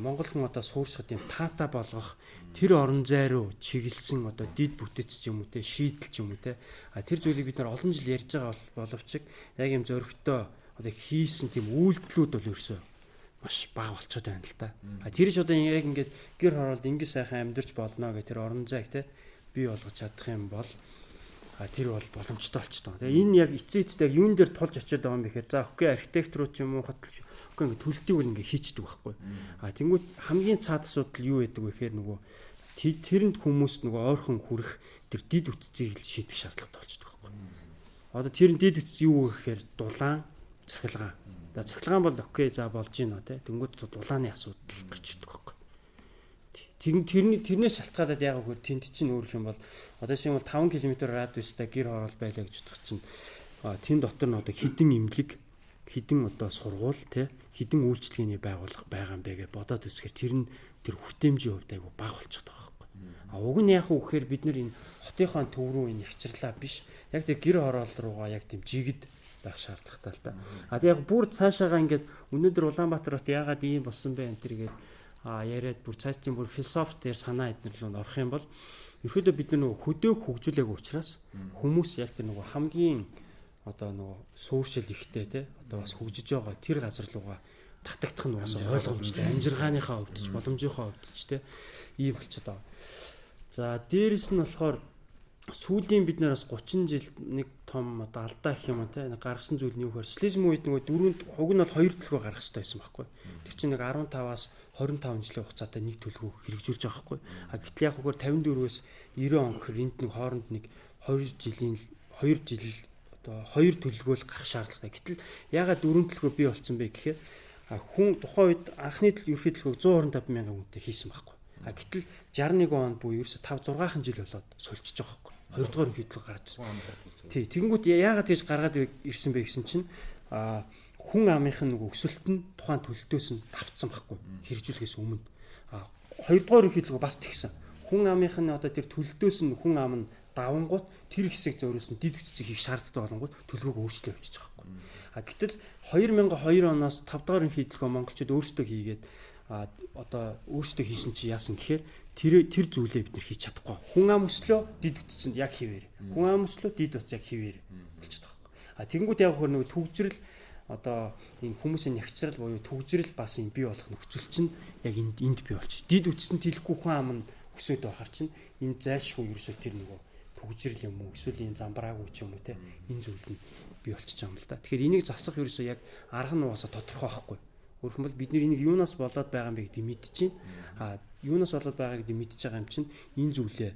Монгол хүн одоо сууршихад юм таата болгох тэр орон зай руу чиглэсэн одоо дид бүтэц ч юм уу те шийдэл ч юм уу те а тэр зүйлийг бид нар олон жил ярьж байгаа боловч яг юм зөрөгтэй одоо хийсэн тийм үйлдэлүүд бол ерөөсөө маш бага болчиход байна л да. А тэр ч одоо яг ингээд гэр хороолд ингэ сайхан амьдарч болно гэх тэр орон зайг те бий болгож чадах юм бол тэр бол боломжтой болчтой. Тэгээ энэ яг эцээ эцтэй яг юун дээр тулж очиод байгаа юм бэхээр за окей архитектор ч юм уу хотл окей ингээ төлөлтийг бол ингээ хийчдэг байхгүй. А тэнгууд хамгийн цаад асуудал юу байдаг вэ гэхээр нөгөө тэрэнд хүмүүс нөгөө ойрхон хүрэх тэр дид үтцийг шийдэх шаардлагатай болчдөг байхгүй. Одоо тэр дид үтц юу гэхээр дулаан, цахилгаан. За цахилгаан бол окей за болж гинэ те. Тэнгууд дулааны асуудал гарч ирдэг байхгүй. Тэр тэрний тэрнээс шалтгаалаад яг хөр тэнд чинь өөрөх юм бол Одоо шинэ бол 5 км радиустай гэр хороол байлаа гэж бодох чинь тэн дотор нь одоо хідэн имлэг хідэн одоо сургууль те хідэн үйлчлэгээний байгууллага байгаа юм бэ гэж бодоод үзэхээр тэр нь тэр хүртээмжийн хувьд айгу бага болчиход байгаа байхгүй. А уг нь яах вэ гэхээр бид нар энэ хотынхаа төв рүү энэ ихчрлаа биш. Яг тэр гэр хороол руугаа яг тийм жигд байх шаардлагатай л та. А яг бүр цаашаага ингээд өнөөдөр Улаанбаатар хот яагаад ийм болсон бэ энэ төр а яриад бүр цааш чинь бүр философи дээр санаа эднэр рүү орох юм бол Ерөөдөө бид нөгөө хөдөөх хөгжүүлээг учраас хүмүүс яг тэр нөгөө хамгийн одоо нөгөө сууршил ихтэй те одоо бас хөгжиж байгаа тэр газар руугаа татагдах нь бас ойлгомжтой амжиргааныхаа боломжийнхоо хувьд ч те ийм болчиход байгаа. За дээрэс нь болохоор сүүлийн бид нараас 30 жил нэг том одоо алдаа гэх юм те гаргасан зүйл нь юу гэхээр социализм үед нөгөө дөрөнд хуг нь бол хоёр төлгөө гаргах хэрэгтэй байсан байхгүй. Тэр чинь нэг 15-аас 25 жилийн хугацаатай нэг төлгөө хэрэгжүүлж байгаа байхгүй. А гэтэл яг хөөөр 54-өөс 90 он гэхээр энд нэг хооронд нэг 2 жилийн 2 жил одоо 2 төлгөөл гарах шаардлагатай. Гэтэл ягаад дөрөв төлгөө бий болсон бэ гэхээр хүн тухайн үед анхны ерхий төлгөөг 125 мянган хүнтэй хийсэн байхгүй. А гэтэл 61 онд буюу ерөөсө 5 6хан жил болоод сольчиж байгаа байхгүй. Хоёрдугаар ерхий төлөв гарч. Тий, тэгэнгүүт ягаад тийж гаргаад ирсэн бэ гэсэн чинь а хүн амынх нь нөгөө өсөлт нь тухайн төлөлтөөс нь давтсан байхгүй хэрэгжүүлэхээс өмнө. А хоёрдугаар хэлгөө бас тэгсэн. Хүн амынх нь одоо тэр төлөлтөөс нь хүн ам нь давангууд тэр хэсэг зөөрөөс нь дид үтцийг хийх шаардлагатай болонгууд төлөвлөгөөг өөрчлөө явуулж байгаа байхгүй. А гэтэл 2002 оноос 5 дахь хэлгөө монголчууд өөрсдөө хийгээд а одоо өөрсдөө хийсэн чи яасан гэхээр тэр тэр зүйлээ бид нэр хийж чадахгүй. Хүн ам өслөө дид үтцэнд яг хിവэр. Хүн ам өслөө дид утас яг хിവэр болчиход байгаа. А тэнгууд яг хөр нөгөө төгжрөл одоо энэ хүмүүсийн нягчрал буюу төгжрэл бас юм бий болох нөхцөл чинь яг энд энд бий болчих. Дид үтсэнд хэлэхгүй хүн ам нь өсөд байхаар чинь энэ зайлшгүй ерөөсөө тэр нөгөө төгжрэл юм уу эсвэл энэ замбраагүй ч юм уу те энэ зүйл нь бий болчих юм л да. Тэгэхээр энийг засах ерөөсөө яг арга нь угаасаа тодорхой байхгүй. Өөрөөр хэлбэл бид энийг юунаас болоод байгаа юм бэ гэдгийг мэдчихээн. А юунаас болоод байгаа гэдгийг мэдчихэж байгаа юм чинь энэ зүйлээ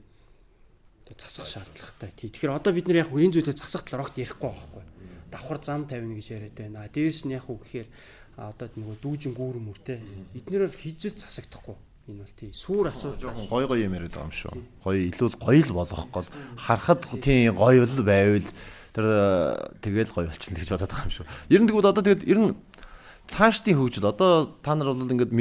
засах шаардлагатай. Тэгэхээр одоо бид нэр яг энэ зүйлээ засах талаар огт ярихгүй байхгүй давхар зам тавина гэж яриад байна. Дээрс нь яг уу гэхээр одоо нөгөө дүүжин гүүр мөртэй эднэрээр хизэж засагдахгүй. Энэ бол тий суур асуудал жоохон гой гой юм яриад байгаа юм шүү. Гой илүү гоё л болох гол харахад тий гоё л байвал тэр тэгэл гоё болчихно гэж бодоод байгаа юм шүү. Ер нь тэгвэл одоо тэгээд ер нь цаашдын хөгжил одоо та нар бол ингээд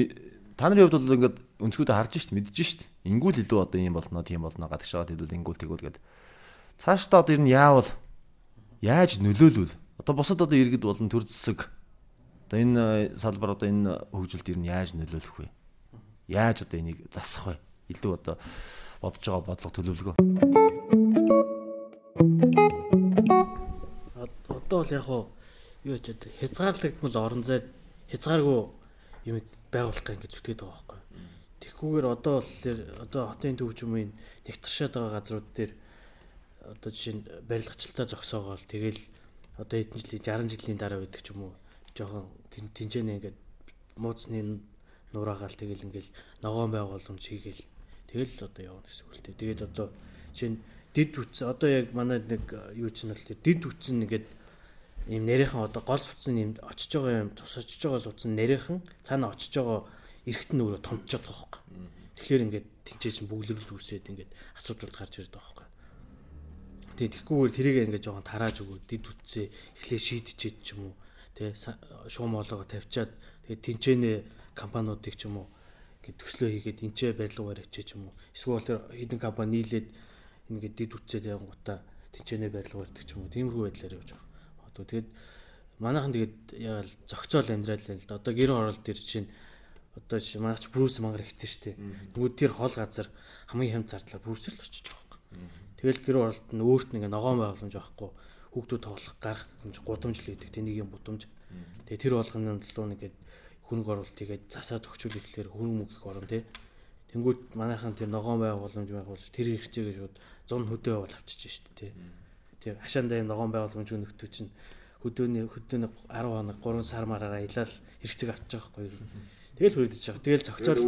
та нарын хувьд бол ингээд өнцгүүдээ харж шít мэдж шít. Ингүүл илүү одоо юм болно тийм болно гадаг шаад хэдүүл ингүүл тэгвэл гээд цаашдаа одоо ер нь яавал яаж нөлөөлвөл Одоо бусад одоо иргэд болон төр зэсэг одоо энэ салбар одоо энэ хөгжилд ер нь яаж нөлөөлөх вэ? Яаж одоо энийг засах вэ? Илүү одоо бодож байгаа бодлого төлөвлөгөө. Одоо бол яг уу юу ч хязгаарлагдмал орон зайд хязгааргүй юм байгуулах гэж зүтгээд байгаа байхгүй. Тэгхгүйгээр одоо бол тэр одоо хотын төвчмийн нэгтэршээд байгаа газрууд дээр одоо жишээ нь барилгачлалтаа зогсоогоол тэгэл одоо хэдэн жилийн 60 жилийн дараа байдаг ч юм уу жоохон тэнцэнэ ингээд мууцны нураагаал тэгэл ингээл ногоон байгууламж хийгээл тэгэл одоо явна гэсэн үг л дээ. Тэгээд одоо чинь дид үтс одоо яг манай нэг юу ч нь л дид үтсэн нэгэд ийм нэрийнхэн одоо гол суцсан юм очиж байгаа юм тус очиж байгаа суцсан нэрийнхэн цаана очиж байгаа эргэтэн өөрөө томчоод байгаа хөөхгүй. Тэгэхээр ингээд тэнцээ чинь бүглэрэл үүсээд ингээд асуудал гарч ирээд байгаа Тэгээ тэгхгүйгээр тэрийг ингээд жоохон тарааж өгөө дид үтсээ эхлээ шийдчихэд ч юм уу тий шуум олоогоо тавьчаад тэгээ тэнцэнэ компаниудыг ч юм уу ингээд төслөө хийгээд энчээ барилгаар ачиж ч юм уу эсвэл тэр хэдэн компани нийлээд ингээд дид үтсээ явангуудаа тэнцэнэ барилгаар гэдэг ч юм уу тиймэрхүү байдлаар явж байгаа. Одоо тэгээд манайхан тэгээд яг л зохицоол амьдрал л да. Одоо гэр оролт төр чинь одоо манайч Брюс мангар ихтэй штэ. Тэгвэл тэр хол газар хамгийн хямд зардлаар Брюсэр л очиж байгаа юм. Тэгэл гэр оролт нь өөрт нь ингээ ногоон байгууламж байхгүй хүүхдүүд тоглох гарах гудамж л гэдэг тэнийг юм гудамж. Тэгээ тэр болгоны төлөө нэгээд хөрөнгө оруулалт хийгээд засаад өгчүүл ирэхлээр хөрөнгө мөнгө их орно тий. Тэнгүүд манайхан тэр ногоон байгууламж байгуулж тэр хэрэгцээгээ шууд 100 хөдөө бол авчиж штэ тий. Тэр хашаандаа ногоон байгууламж өнөхтөө чинь хөдөөний хөдөөний 10 хоног 3 сар мараараа илаал хэрэгцээг авчих байхгүй юу. Тэгэл хүрдэж байгаа. Тэгэл зохицол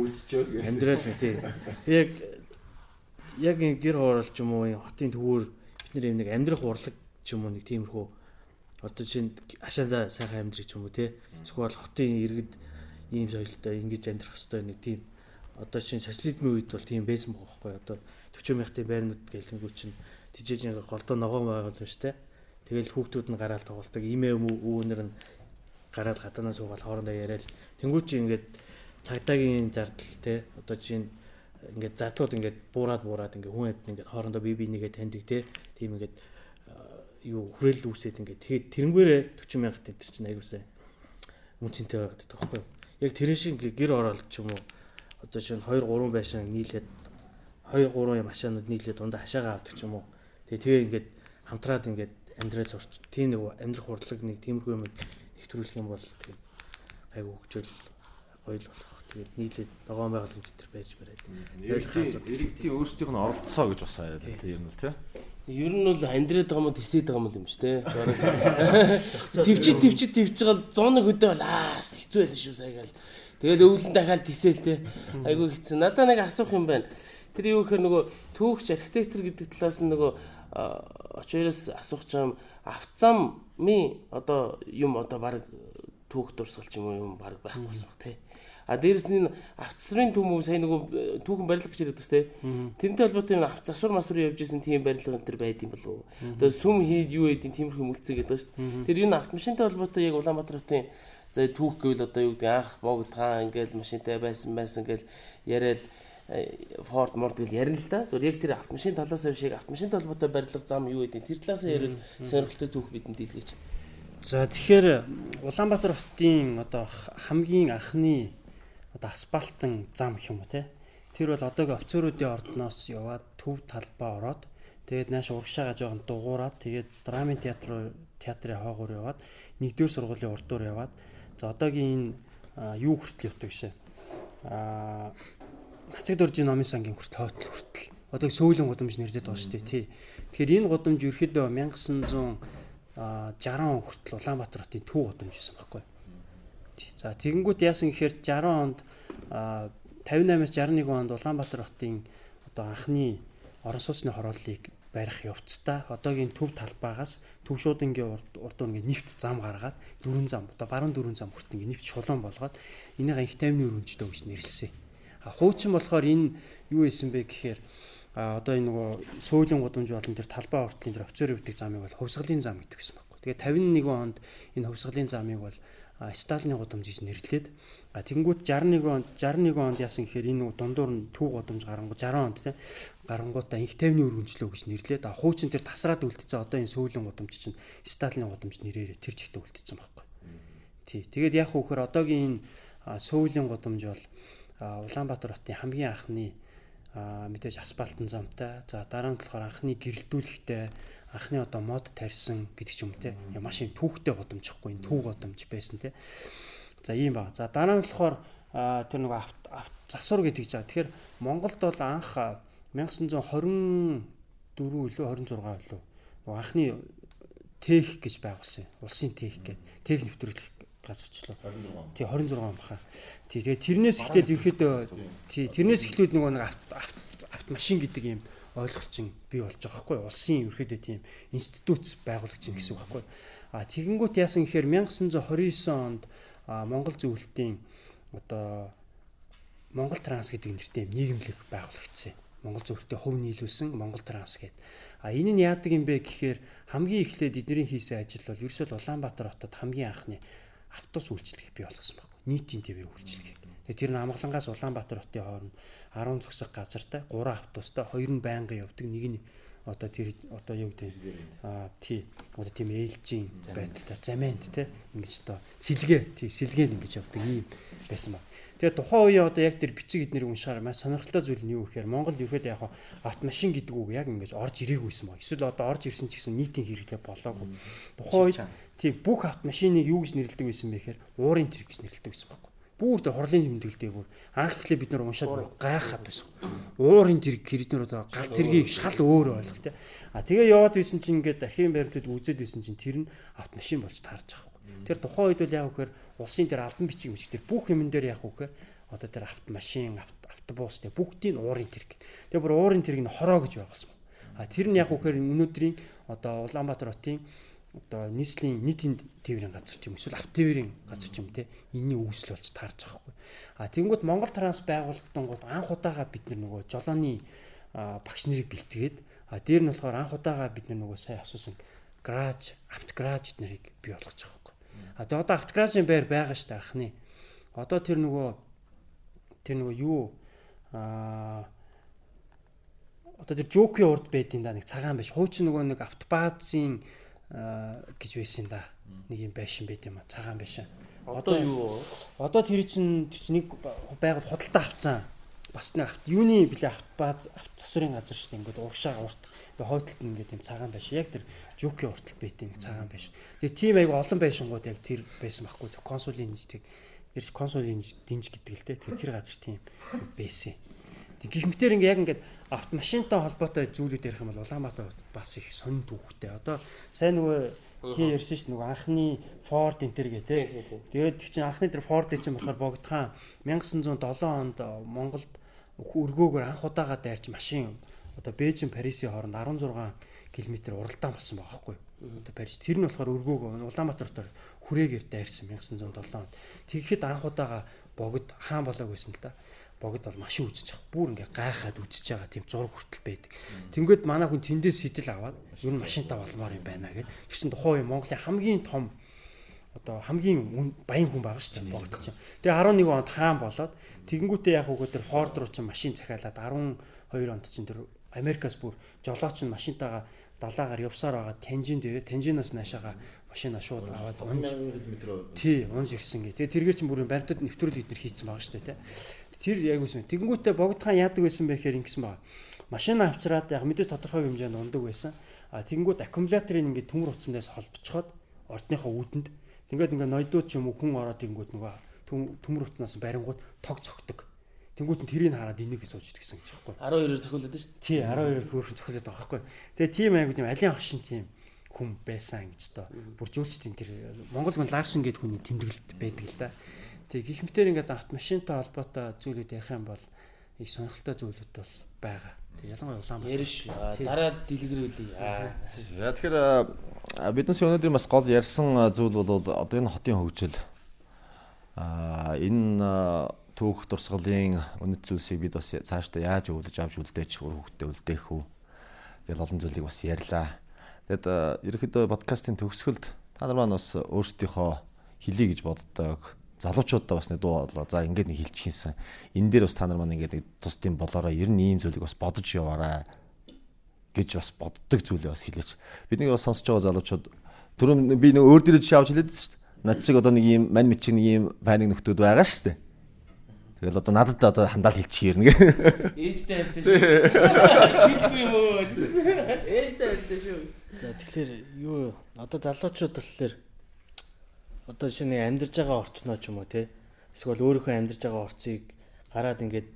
амьдрал нь тий. Яг яг энэ гэр хоорол ч юм уу хотын төвөр бид нар юм нэг амьдрах урлаг ч юм уу нэг тиймэрхүү одоо чинь хашаалаа сайхан амьдрах ч юм уу тий. Эсвэл хотын иргэд ийм соёлтой ингэж амьдрах хэвээр нэг тийм одоо чинь социализмын үед бол тийм байсан байхгүй одоо 40 мянгатын байрнууд гэлэнгүү чинь тижээж голдоо ногоон байгуулсан шүү дээ Тэгэл хүүхдүүд нь гараал тоглолдог. Имээ өвнөр нь гараад гадаанаа суугаад хоорондоо яриад тэнгуү чи ингээд цагдаагийн зардал те одоо чинь ингээд зардлууд ингээд буураад буураад ингээд хүн хэд ингээд хоорондоо бие бинийгээ таньдаг те тийм ингээд юу хүрээлэл үүсээд ингээд тэгээд тэрнгээрээ 40 мянга тэтэр чинь аягуулсан үнцэнтэй байгаад байдаг байхгүй яг тэр шиг гэр оролт ч юм уу одоо чинь 2 3 байшин нийлээд 2 3 машинууд нийлээд дундаа хашаага авдаг ч юм уу тэгээ тэгээ ингээд хамтраад ингээд амьдрал сурч тийм нэг амьдрах хурлаг нэг тиймэрхүү юм нэвтрүүлэх юм бол тэгээд айгу хөгжөөл гоё л болох. Тэгээд нийлээд ногоон байгууламж төр байж барайд. Иргэдийн өөрсдийнх нь оролцоо гэж бас аа тийм юм л тий. Ер нь бол амьдраад байгаа юм тисээд байгаа юм шүү дээ. Төвчд төвчд төвч байгаа зооног хөдөө бол аа хэцүү байл шүү саягаал. Тэгэл өвлөн дахиад тисээл те. Айгу хэцүү. Надаа нэг асуух юм байна. Тэр юу гэхээр нөгөө түүхч архитектор гэдэг талаас нь нөгөө очоорос асуух юм автзамын одоо юм одоо баг түүх дурсгал ч юм уу юм баг байхгүй болсон баг тий. А дээрэс нь автсрын төмөв сая нөгөө түүхэн барилга гэж яриад тий. Тэрнтэй холбоотой юм авт засвар масвар явж исэн тийм барилга энэ төр байд юм болов? Одоо сүм хийд юу гэдэг тиймэрхүү мүлцээ гэдэг ба шүү дээ. Тэр энэ автомашинтай холбоотой яг Улаанбаатар хотын за түүх гэвэл одоо юу гэдэг анх богдхан ингээл машинтай байсан байсан гэл яриад Ford Mord гэл ярина л да. Зүгээр яг тэр автомашин талаас нь шиг автомашин толботой барилга зам юу гэдэг тэр талаас нь ярил сонирхолтой түүх бидэнд дийлгэж. За тэгэхээр Улаанбаатар хотын одоо хамгийн анхны одоо асфальтын зам гэх юм уу те. Тэр бол одоогийн офицеруудын ордноос яваад төв талбаа ороод тэгээд нааш урагшаа гаж байгаа дугуураад тэгээд драмын театр театрын хойгоор яваад нэгдүгээр сургуулийн урдуур яваад за одоогийн энэ юу хүртэл явдаг гэсэн. Аа Нацаг дөржийн номын сангийн хүртэл хойтол хүртэл одоо сөүлэн гудамж нэрлэдэг байгаа шүү дээ тий. Тэгэхээр энэ гудамж ерөөдөө 1960 он хүртэл Улаанбаатар хотын төв гудамж байсан байхгүй. За тэгэнгүүт яасан гэхээр 60 онд 58-аас 61 онд Улаанбаатар хотын одоо анхны орон сууцны хорооллыг барих явцдаа одоогийн төв талбаагаас төв шуудангийн урд ингээ нэвт зам гаргаад дөрүн зам одоо баруун дөрүн зам хүртэл ингээ нэвт шулуун болгоод энийг анх таймны өрөмжтэй гэж нэрлсэн. Хуучин болохоор энэ юу исэн бэ гэхээр а одоо энэ нөгөө суулийн гудамж болон тэр талбай уртлын тэр офицер өвдөг замыг бол хувьсгалын зам гэдэг гэсэн баггүй. Тэгээ 51 онд энэ хувьсгалын замыг бол Сталины гудамж гэж нэрлээд тэгэнгүүт 61 онд 61 онд яасан гэхээр энэ дундуур нь төв гудамж гарангуй 60 онд тийм гарангуудаа инх тайвны өргөнчлөө гэж нэрлээд хуучин тэр тасраад үлдсэн одоо энэ сүүлийн гудамж чинь Сталины гудамж нэрээр тэр чигтээ үлдсэн баггүй. Тий. Тэгээд яг хөөхөр одоогийн энэ сүүлийн гудамж бол Улаанбаатар хотын хамгийн анхны мэдээж асфальтын замтай. За дараа нь болохоор анхны гэрэлтүүлэхтэй анхны одоо мод тарьсан гэдэг ч юм те. Машин түүхтэй годомжихгүй энэ түүх годомж байсан те. За ийм ба. За дараа нь болохоор тэр нэг засвар гэдэг жаа. Тэгэхээр Монголд бол анх 1924 үлээ 26 үлээ. Анхны тех гэж байгуулсан. Улсын тех гэдэг. Тех нэвтрүүлэх газарчлаа. Тий 26 он баха. Тий тэгээ тэрнээс эхлээд ерөөдөө тий тэрнээс эхлээд нөгөө нэг автомашин гэдэг юм ойлголцсон бий болж байгаа хгүй улсын ерөөдөө тийм институт байгуулагч гэсэн үг байхгүй. А тэгэнгүүт яасан гэхээр 1929 онд Монгол зөвлөлтийн одоо Монгол транс гэдэг нэртэй нийгэмлэг байгуулагдсан. Монгол зөвлөлтөд хөв нийлүүлсэн Монгол транс гэдэг. А энэ нь яадаг юм бэ гэхээр хамгийн эхлээд эдний хийсэн ажил бол ерөөсөө Улаанбаатар хотод хамгийн анхны автобус үйлчлэгийг бий болгосон байхгүй. Нийтийн твэр үйлчлэгийг. Тэгээ тэр нь Амгалангаас Улаанбаатар хотын хооронд 10 зогсох газартай 3 автобустай, хоёр нь байнгын явдаг, нэг нь одоо тэр одоо юу гэдэг аа тий. Одоо тийм ээлжийн байдалтай замент те ингэж одоо сэлгээ тий сэлгээнд ингэж явдаг ийм байсан ба. Тэгээ тухайн үеийн одоо яг тэр бичиг эднэр уншихаар маш сонирхолтой зүйл нь юу гэхээр Монгол ерөөд яг автомашин гэдэг үг яг ингэж орж ирээгүйсэн ба. Эсвэл одоо орж ирсэн ч гэсэн нийтийн хэрэглээ болоогүй. Тухайн үед тий бүх автомашиныг юу гэж нэрлэдэг байсан бэ гэхээр уурын тэр гэж нэрлэдэг байсан байхгүй бүр тэр хорлын тэмдэглэлтэй бүр анх эхлээ бид нар уншаад гайхаад байсан. Уурын тэр кредитнэр одоо гал тэргийг шал өөр ойлгох тий. А тэгээ яваад байсан чинь ингээд архивын баримтад үзээд байсан чинь тэр нь автомашин болж таарч байгаа хгүй. Тэр тухайн үед бол яг үхээр улсын тэр албан бичиг мэж тэр бүх юм дээр яг үхээр одоо тэр автомашин автобус тий бүгдийн уурын тэр гэх. Тэгээ бүр уурын тэрэг нь хороо гэж байгуулсан. А тэр нь яг үхээр өнөөдрийн одоо Улаанбаатар хотын одоо нийслэлийн нийтийн тээврийн газар ч юм эсвэл авто тээврийн газар ч юм те энэний үүсэл болж таарч байгаа хгүй. А тэгэнгүүт Монгол транс байгуулагдангууд анх удаага бид нөгөө жолооны багш нарыг бэлтгээд а дээр нь болохоор анх удаага бид нөгөө сая асуусан гараж автогараж нарыг бий болгож байгаа хгүй. А тэгээ одоо автогаражийн байр байгаа дээ анхны. Одоо тэр нөгөө тэр нөгөө юу а одоо тэр жокийн урд байдیں۔ да нэг цагаан биш. Хуучин нөгөө нэг автобазын гэж байсан да. Нэг юм байшин байт юм а. Цагаан байшин. Одоо юу? Одоо тэр чинь тэр чинь нэг байгууллага худалдаа авцсан. Бас нэг юуны блэ авт бааз авт засварын газар шүү дээ. Ингээд урагшаа урт. Тэгээ хойдолд нь ингээд юм цагаан байшин. Яг тэр жүүкийн урталт байт нэг цагаан байшин. Тэгээ тийм айгу олон байшингууд яг тэр байсан байхгүй. Консулын нэг тэр консулын динж гэдэг л дээ. Тэгээ тэр газар тийм байсан. Гихмтэр ингээ яг ингээд автомашинтай холбоотой зүйлүүд ярих юм бол Улаанбаатар бас их сонин түүхтэй. Одоо сайн нөгөө хин ярьсан ш нь нөгөө анхны Ford Inter гэ тэ. Тэгээд чинь анхны тэр Ford чинь болохоор богдхан 1907 онд Монголд өргөөгөр анх удаага дайрч машин одоо Бээжин Парисын хооронд 16 км уралдаан болсон байгаа байхгүй. Одоо Парис тэр нь болохоор өргөөгөө Улаанбаатар хүрээгээр дайрсан 1907 онд. Тэгэхэд анх удаага богд хаан болоог байсан л да богд бол машин үзэж байгаа. Бүр ингээ гайхаад үзэж байгаа тийм зураг хүртэл байдаг. Тэнгүүд манай хүн тэндээс сэтэл аваад ер нь машинтаа болмоор юм байна гэд. Тэгсэн тухайн үе Монголын хамгийн том одоо хамгийн баян хүн байгаа шүү дээ богд чинь. Тэгээ 11 онд хаан болоод тэгэнгүүтээ яг үгүй тэр Ford руу чинь машин захиалаад 12 онд чинь тэр Америкаас бүр жолооч нь машинтаага далаагаар явсаар байгаа Танжин дээрээ Танжинаас наашаага машина шууд аваад унж км. Тий, унж ирсэн гээ. Тэгээ тэргээр чинь бүр баримтад нэвтрүүл эднэр хийцэн байгаа шүү дээ, тий. Тэр яг үсэн. Тэгэнгүүтээ богдхан яадаг байсан бэ гэхээр ингэсэн байна. Машина авчраад яг мэдээж тодорхой хэмжээнд ундаг байсан. А тэгэнгүүт аккумуляторыг ингээд төмөр утсандаас холбочхоод ордныхоо үүдэнд тэгээд ингээд ноёдууд ч юм уу хүн ороод ингүүт нөгөө төмөр утснаас барингууд тог цогтөг. Тэнгүүт нь тэрийг хараад энийг сууждаг гэсэн гэж байхгүй. 12-оор зохиолоод шүү дээ. Тий, 12-оор хөөрхөн байгаа байхгүй. Тэгээ тийм айгуу тийм алиан агшин тийм хүн байсан гэж тоо. Бүржүүлчтийн тэр Монгол мөн Ларсон гэдэг хүний тэмдэглэлт байдаг л да. Тэг гих мэтэр ингээд автомашинтай холбоотой зүйлүүд ярих юм бол их сонирхолтой зүйлүүд бол байгаа. Тэг ялангуяа улаан Яриш дараа дэлгэрүүлээ. Яа тэгэхээр биднес өнөөдөр бас гол ярьсан зүйл бол одоо энэ хотын хөгжил. А энэ түүх дурсгалын үнэт зүйлсийг бид бас цаашдаа яаж өвлөж авч үлдээж хөвгтөө үлдээх үү? Гэж олон зүйлийг бас ярьлаа. Тэгэд ерөнхийдөө подкастын төгсгөлд та нар маань бас өөрсдийнхөө хэлий гэж боддог залуучуудаа бас нэг дуу болоо. За ингээд нэг хилчихсэн. Энэ дээр бас та нар маань ингээд тусдын болоороо ер нь ийм зүйлийг бас бодож яваарай гэж бас боддог зүйлээ бас хэлээч. Бидний бас сонсож байгаа залуучууд түрүүн би нэг өөр дээрээ жишээ авч хэлээд шүү дээ. Над шиг одоо нэг ийм мань мичиг нэг ийм файныг нөхдүүд байгаа шүү дээ. Тэгэл одоо надад одоо хандаал хэлчих ярнэ. Ээжтэй хайртай шүү. Хэлгүй юм уу? Ээжтэй хайртай шүү. За тэгэхээр юу одоо залуучууд болохоор одоо шинэ амьдарж байгаа орчноо ч юм уу те? Эсвэл өөрийнхөө амьдарж байгаа орцыг гараад ингээд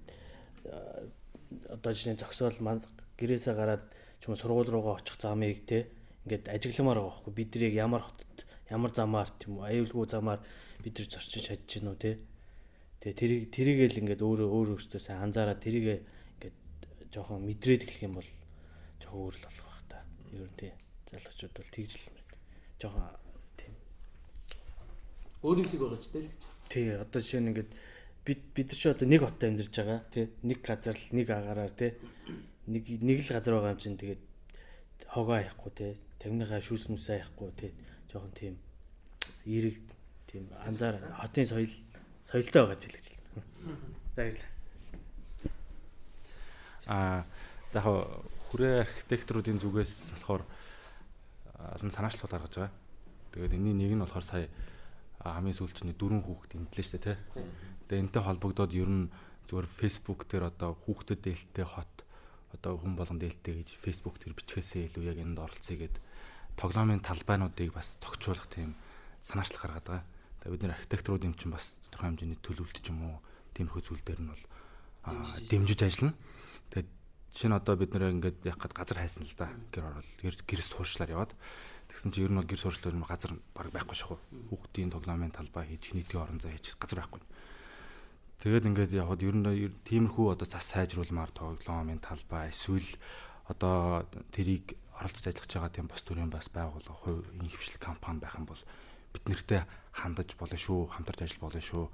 одоо шинэ зөксөөл манд гэрээсээ гараад ч юм уу сургууль руугаа очих замыг те? Ингээд ажигламаар байгаа байхгүй. Бид нарыг ямар хотод ямар замаар тийм үү аюулгүй замаар бид нар зорчиж чадж гинүү те? Тэгээ тэрийг тэрийгэл ингээд өөрөө өөр өөртөө сайн анзаараад тэрийг ингээд жоохон мэдрээд эхлэх юм бол жоохон өөр л болох бах та. Ер нь тий. Залуучууд бол тэгж л жоохон Өөр юмсыг байгаа ч тэл. Тий, одоо жишээ нь ингээд бид бид нар ч одоо нэг хотод амьдарч байгаа тий. Нэг газар л нэг агаараар тий. Нэг нэг л газар байгаа юм чинь тэгээд хогоо аяхгүй тий. Тамныхаа шүүс мүс аяхгүй тий. Жохон тийм эерэг тийм анзаар хотын соёл соёлтой байгаа ч хэлж байна. Баярлалаа. Аа за хүрээ архитекторуудын зүгээс болохоор олон санаачлал гаргаж байгаа. Тэгээд энэний нэг нь болохоор сая хамгийн сүүлчний дөрвөн хүүхэд имтлээ шүү дээ тий. Тэгээд энэтэй холбогдоод ер нь зүгээр Facebook дээр одоо хүүхдэд дээлтэй хот одоо хүн болгон дээлтэй гэж Facebook дээр бичгээсээ илүү яг энд оролцъё гэд тоглоомын талбайнуудыг бас тогтчуулах тийм санаачлал гаргаад байгаа. Тэгээд бид нэр архитекторууд юм чинь бас тодорхой хэмжээний төлөвлөлт ч юм уу тиймэрхүү зүйл дээр нь бол дэмжиж ажиллана. Тэгээд жишээ нь одоо бид нэр ингээд яг гад газар хайсан л да. Гэр орол гэр суурьшлаар яваад тэгсэн чинь ер нь бол гэр суурьшлаар газар баг байхгүй шахав. Хүүхдийн тоглоомын талбай хийж нийтийн орон зай хийж газар байхгүй. Тэгээд ингээд явхад ер нь тиймэрхүү одоо цас сайжруулмаар тоглоомын талбай эсвэл одоо тэрийг оролцож ажиллаж байгаа тийм бос төрийн бас байгууллага хувь хөвшил компани байх юм бол бид нартэй хандаж болно шүү, хамтарч ажиллаж болно шүү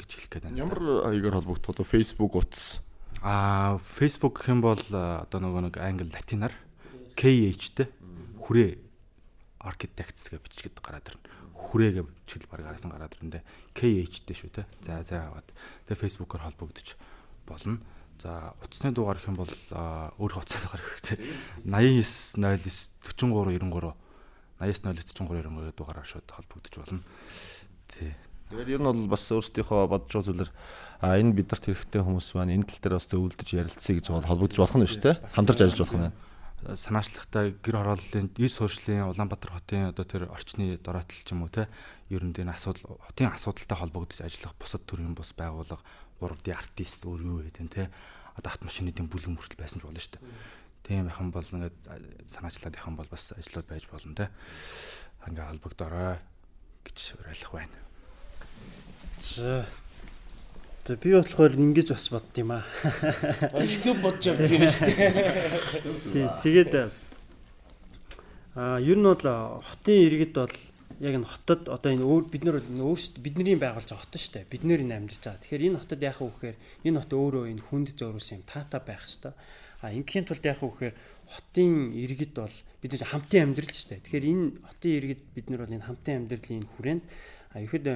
гэж хэлэх гээд байна. Ямар хаягаар холбогдох вэ? Facebook утас. Аа, Facebook гэх юм бол одоо нөгөө нэг англи латинаар KH-тэй хүрээ architects гэж бичгээд гараад ирнэ хүрээгээ чиглэл баг гарсан гараад ирэндээ KH-тэй шүү те. За за аваад тэгээ Facebook-оор холбогдож болно. За утасны дугаар гэх юм бол өөр утасны дугаар гэх чинь 8909 43 93 8909 43 93 дугаараар шууд холбогдож болно. Тий. Тэгээд ер нь бол бас өөрсдийнхөө бодож байгаа зүйлэр а энэ бидэрт хэрэгтэй хүмүүс маань энэ тал дээр бас зөвлөдөж ярилцъя гэж бол холбогдож болох нь шүү дээ. Хамтарч ажиллаж болох нь санаачлагтай гэр хорооллын эрс суурьшлын Улаанбаатар хотын одоо тэр орчны дороотл ч юм уу те ер нь энэ асуудал хотын асуудалтай холбогдож ажиллах бусад төрлийн бус байгууллага 3D артист өөр юу гэдэг те одоо автомашины дэм бүлэг мөртөл байсан ч болно шүү дээ. Тийм яхан бол ингээд санаачлаад яхан бол бас ажлууд байж болно те. Ингээ холбогдорой гэж уриалах байна. За За би болохоор ингэж бас бодд юм аа. Хэцүү бодож явдаг юм шүү дээ. Тэгээд аа ер нь бол хотын иргэд бол яг энэ хотод одоо энэ өөр бид нар өөрсдөө бидний байгуулж байгаа хот шүү дээ. Бид нэр энэ амьдарч байгаа. Тэгэхээр энэ хотод яах вэ гэхээр энэ хот өөрөө энэ хүнд зөөрүүлсэн юм таата байх хэвээр. А ингийн тулд яах вэ гэхээр хотын иргэд бол бид нар хамтын амьдрал шүү дээ. Тэгэхээр энэ хотын иргэд бид нар бол энэ хамтын амьдралын хүрээнд а ихэд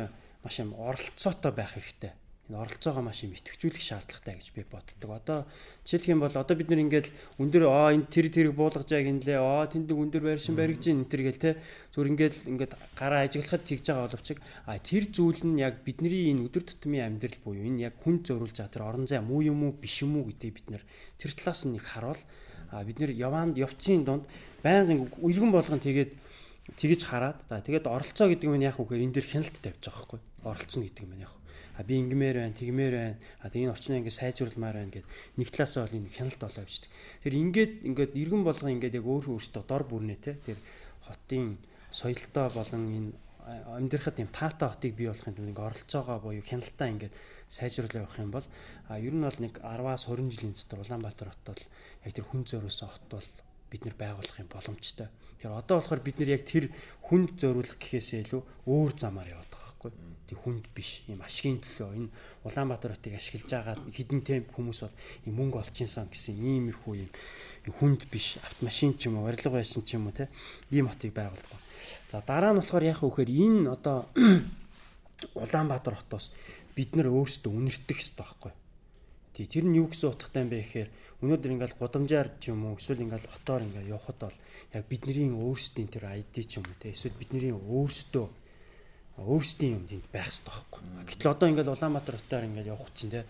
маш юм оролцоотой байх хэрэгтэй энэ оролцоогоо маш юм итгэвчүүлэх шаардлагатай гэж би боддог. Одоо жишээлх юм бол одоо бид нэр ингээд өндөр аа энэ тэр тэрэг буулгаж яг энэ лээ аа тэндэг өндөр байршин баригж ин төр гэл те зүр ингээд ингээд гараа ажиглахад тэгж байгаа боловч а тэр зүйл нь яг бидний энэ өдөр тутмын амьдрал буюу энэ яг хүн зөөрүүлж байгаа тэр орон зай муу юм уу биш юм уу гэдгийг бид нэр тэр талаас нь нэг харуул. А бид нэр яваанд явцын донд байнгын иргэн болгон тэгээд тэгэж хараад да тэгээд оролцоо гэдэг нь яг үхээр энэ дэр хяналт тавьж байгаа хгүй оролцсон гэдэг нь яг а би ингэмээр байна, тэгмээр байна. А тэгээ энэ орчноо ингээд сайжруулмаар байна гэд нэг талаасаа бол энэ хяналт болоо явждаг. Тэр ингээд ингээд иргэн болгон ингээд яг өөрөө өөртөө дор бүрнэ те. Тэр хотын соёлтой болон энэ амьдрахад юм таатай хотыг бий болохын тулд ингээд оролцоогоо буюу хяналтаа ингээд сайжруулах явах юм бол а ер нь бол нэг 10-аас 20 жилийн дотор Улаанбаатар хот бол яг тэр хүн зөөрөөсөн хот бол бид нэр байгуулах юм боломжтой. Тэгэхээр одоо болохоор бид нэр яг тэр хүнд зөөрүүлэх гэхээсээ илүү өөр замаар яваад байхгүй. Тэг хүнд биш. Ийм ашигын төлөө энэ Улаанбаатар хотыг ашиглаж байгаа хідэн темп хүмүүс бол ийм мөнгө олчихсан гэсэн иймэрхүү ийм хүнд биш автомашин ч юм уу, барилга байсан ч юм уу те ийм хотыг байгуулдаг. За дараа нь болохоор яах вэ гэхээр энэ одоо Улаанбаатар хотоос бид нэр өөрсдөө үнэртэх хэрэгтэй байхгүй. Тий тэр нь юу гэсэн утгатай юм бэ гэхээр өнөөдөр ингээл гудамжаар ч юм уу эсвэл ингээл отоор ингээл явхад бол яг бидний өөрсдийн тэр ID ч юм уу те эсвэл бидний өөрсдөө өөрсдийн юм тэнд байх хэрэгтэй байхгүй. Гэтэл одоо ингээл Улаанбаатар хотоор ингээл явах чинь те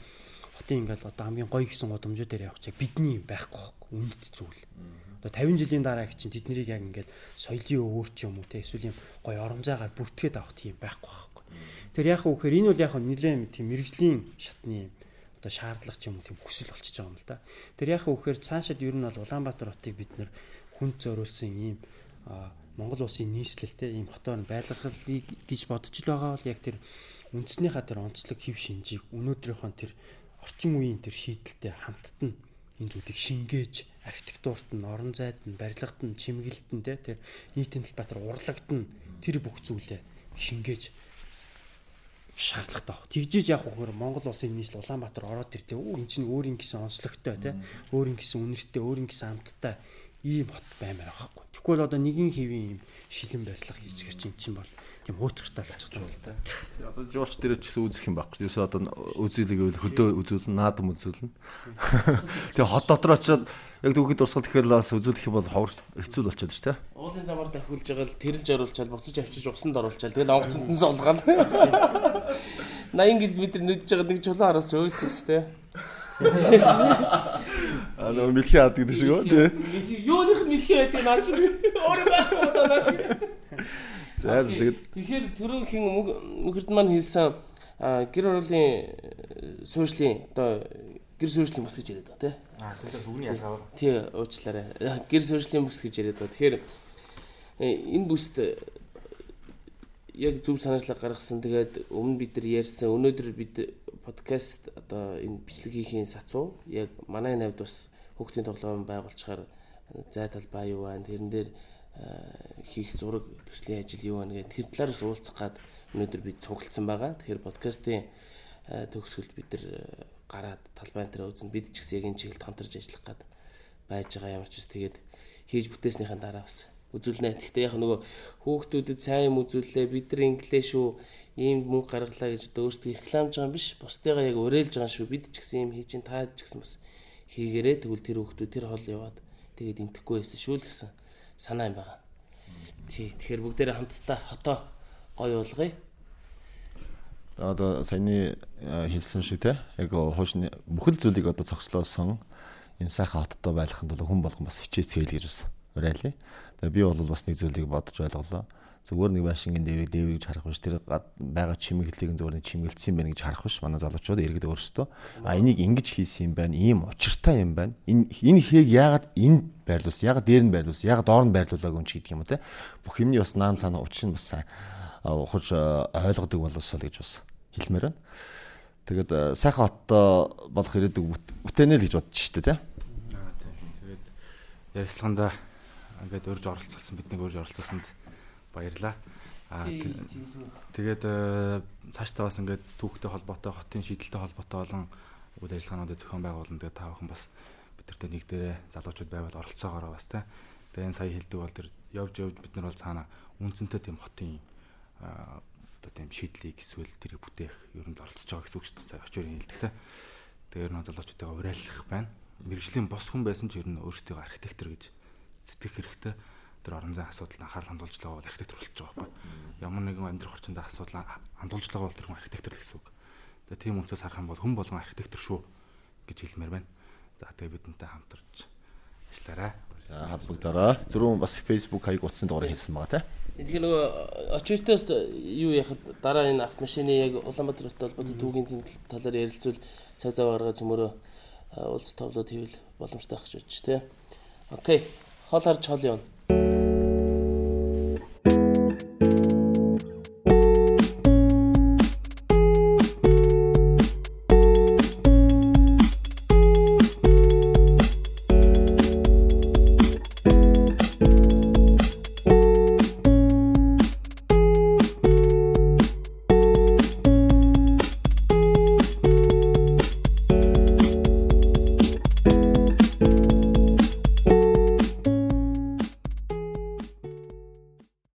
хотын ингээл одоо хамгийн гоё гэсэн гудамжууд дээр явах чинь бидний юм байхгүй байхгүй. Үнэт зүйл. Одоо 50 жилийн дараа их чинь тэднийг яг ингээл соёлын өвөр ч юм уу те эсвэл юм гоё орон зайгаар бүртгээд авах тийм байхгүй байхгүй. Тэр яг үхээр энэ бол яг нэлээд тийм мэрэгжлийн шатны одоо шаардлага ч юм уу тийм хүсэл болчихж байгаа юм л да. Тэр яг үхээр цаашид ер нь бол Улаанбаатар хотыг бид нэр хүнд зориулсан ийм Монгол улсын нийслэлтэй ийм хотоор байлгахыг гэж бодож л байгаа бол яг тэр үндснийхаа тэр онцлог хэв шинжийг өнөөдрийнхөө тэр орчин үеийн тэр шийдэлтэй хамтд нь энэ зүйлийг шингээж архитектурт нь орон зайд нь барилгад нь чимэглэлт нь тэр нийтийн талбай тэр урлагт нь тэр бүх зүйлээ шингээж шаардлагатай баг. Тэгжиж явах хөөр Монгол улсын нийслэл Улаанбаатар ороод ир тэ өө эн чинь өөрийн гэсэн онцлогтой тэ өөрийн гэсэн үнэртэй өөрийн гэсэн амттай ийм хот баймаар байгаа хгүй. Тэгвэл одоо нэгэн хэвийн ийм шилэн барилга хийж гэр чинь чинь бол тийм уучртай болчих юм л да. Одоо жуулч дээр ч гэсэн үзэх юм байхгүй. Ерөөсөө одоо үзүүлэг гэвэл хөдөө үзүүлнэ, наадам үзүүлнэ. Тэгээ хот дотор очиод яг дүүхэд урсгал тэгэхээр бас үзүүлэх юм бол ховор хэцүү л болчиход ш тэ. Уулын замаар дахиулж байгаа л тэрэлж оруулчаал буцаж авчиж усанд оруулчаал тэгэл онгоцонд нь солгаал. 80 км нүдж байгаа нэг чулуун араас өөсөс тэ. Аа нөө мэлхий хаад гэдэг шиг үү тий. Юуных мэлхий байдаг наа чи өөрөө байхгүй наа. За тэгээд Тэгэхээр төрөөхин мөхөрд маань хэлсэн гэр оролын суурьшлийн одоо гэр суурьшлийн бус гэж яриад байгаа тий. Аа тэгэхээр бүгний ялгаа. Тий уучлаарай. Гэр суурьшлийн бус гэж яриад байгаа. Тэгэхээр энэ бүст яг зөв санаачлаг гаргасан. Тэгээд өмнө бид нар ярьсан өнөөдөр бид подкаст одоо энэ бичлэгийн сацуу яг манай навд бас хүүхдийн тоглоом байгуулчихаар зай талбай юу байна тэрэн дээр хийх зураг төслийн ажил юу байна гэдэг тэр талаараас уулзах гад өнөөдөр бид цуглдсан байгаа. Тэгэхээр подкастын төгсгөлд бид нар гараад талбай дээр үзэн бид ч гэсэн яг энэ чиглэлд хамтарч ажиллах гад байж байгаа ямар ч үс тэгээд хийж бүтээснийхэн дараа бас үзүүлнэ. Гэхдээ яг нөгөө хүүхдүүдэд сайн юм үзүүллээ. Бид нар инглээ шүү. Ийм мөнгө гаргалаа гэж өөрсдөө рекламж байгаа юм биш. Бусдыгаа яг уриалж байгаа шүү. Бид ч гэсэн юм хийж ин таад ч гэсэн бас хийгээрээ тэгвэл тэр хүүхдүүд тэр хол яваад тэгээд интэхгүй байсан шүү л гэсэн санаа юм байгаа. Тий. Тэгэхээр бүгдээрээ хамтдаа хотоо гоё уулгая. одоо саяны хэлсэн шиг те яг хуушны бүхэл зүйлийг одоо цогцлоосон энэ сайхан хоттой байханд бол хүн болгон бас хичээцгээл гэж бас уриалъя. Тэгээ би бол бас нэг зүйлийг бодож ойлголоо. Зүгээр нэг машингийн дээврийг дээврийг харах биш тэр байгаа чимэглэлийг зүгээр нэг чимгэлцсэн байх гэж харах биш. Манай залуучууд иргэд өөрсдөө а энийг ингэж хийсэн юм байна. Ийм учиртай юм байна. Энэ энэ хээг яагаад энд байрлуус, яагаад дээр нь байрлуус, яагаад доор нь байрлуулаагүй юм чи гэдэг юм те. Бүх юмний бас наан цаана учир нь бас ухаж ойлгодог болосоо гэж бас хэлмээр байна. Тэгээд сайхан хоттой болох ирээдүг бүтээнэ л гэж бодчих штэ те. Аа тийм. Тэгээд ярилцлаганда ингээд урьж оролцсон биднийг урьж оролцсонд баярлаа. Аа тэгээд цаашдаа бас ингээд түүхтэй холбоотой, хотын шийдэлтэй холбоотой олон үйл ажиллагаануудыг зохион байгуулна. Тэгээд та бүхэн бас бидэртээ нэг дээрээ залуучууд байвал оролцоогоороо бас тэ. Тэгээд энэ сая хэлдэг бол тэр явж явж бид нар бол цаана үнцэнтэй тийм хотын одоо тийм шийдлийг эсвэл тэрийг бүтээх ер нь оролцож байгаа гэсэн үг шүү дээ. Сая очиорын хэлдэг тэ. Тэгээд ер нь залуучуудаа уриаллах байна. Мэргэжлийн бос хүн байсан ч ер нь өөрсдөө архитектор гэж сэтгэх хэрэгтэй. Тэр орон зайн асуудал анхаарал хандуулж байгаа бол архитектор болчих жоох байхгүй. Ямар нэгэн амьдрах орчинд асуудал хандуулж байгаа бол тэр хүн архитектор л гэсэн үг. Тэгээ тийм өнцгөөс харах юм бол хүн болгон архитектор шүү гэж хэлмээр байна. За тэгээ бидэнтэй хамтарч ажиллаарай. За холбогдороо. Зүрүүн бас Facebook хаяг утасны дугаар хэлсэн байгаа тийм. Тэгэхээр нөгөө очиртоос юу яхад дараа энэ автомашины яг Улаанбаатар хотод холбоотой түүхийн талаар ярилцвал цаг зав гаргаад зөмөрөө уулз товлоод хийвэл боломжтой байх гэж бодчих тий. Окей. Хол харж хол явна.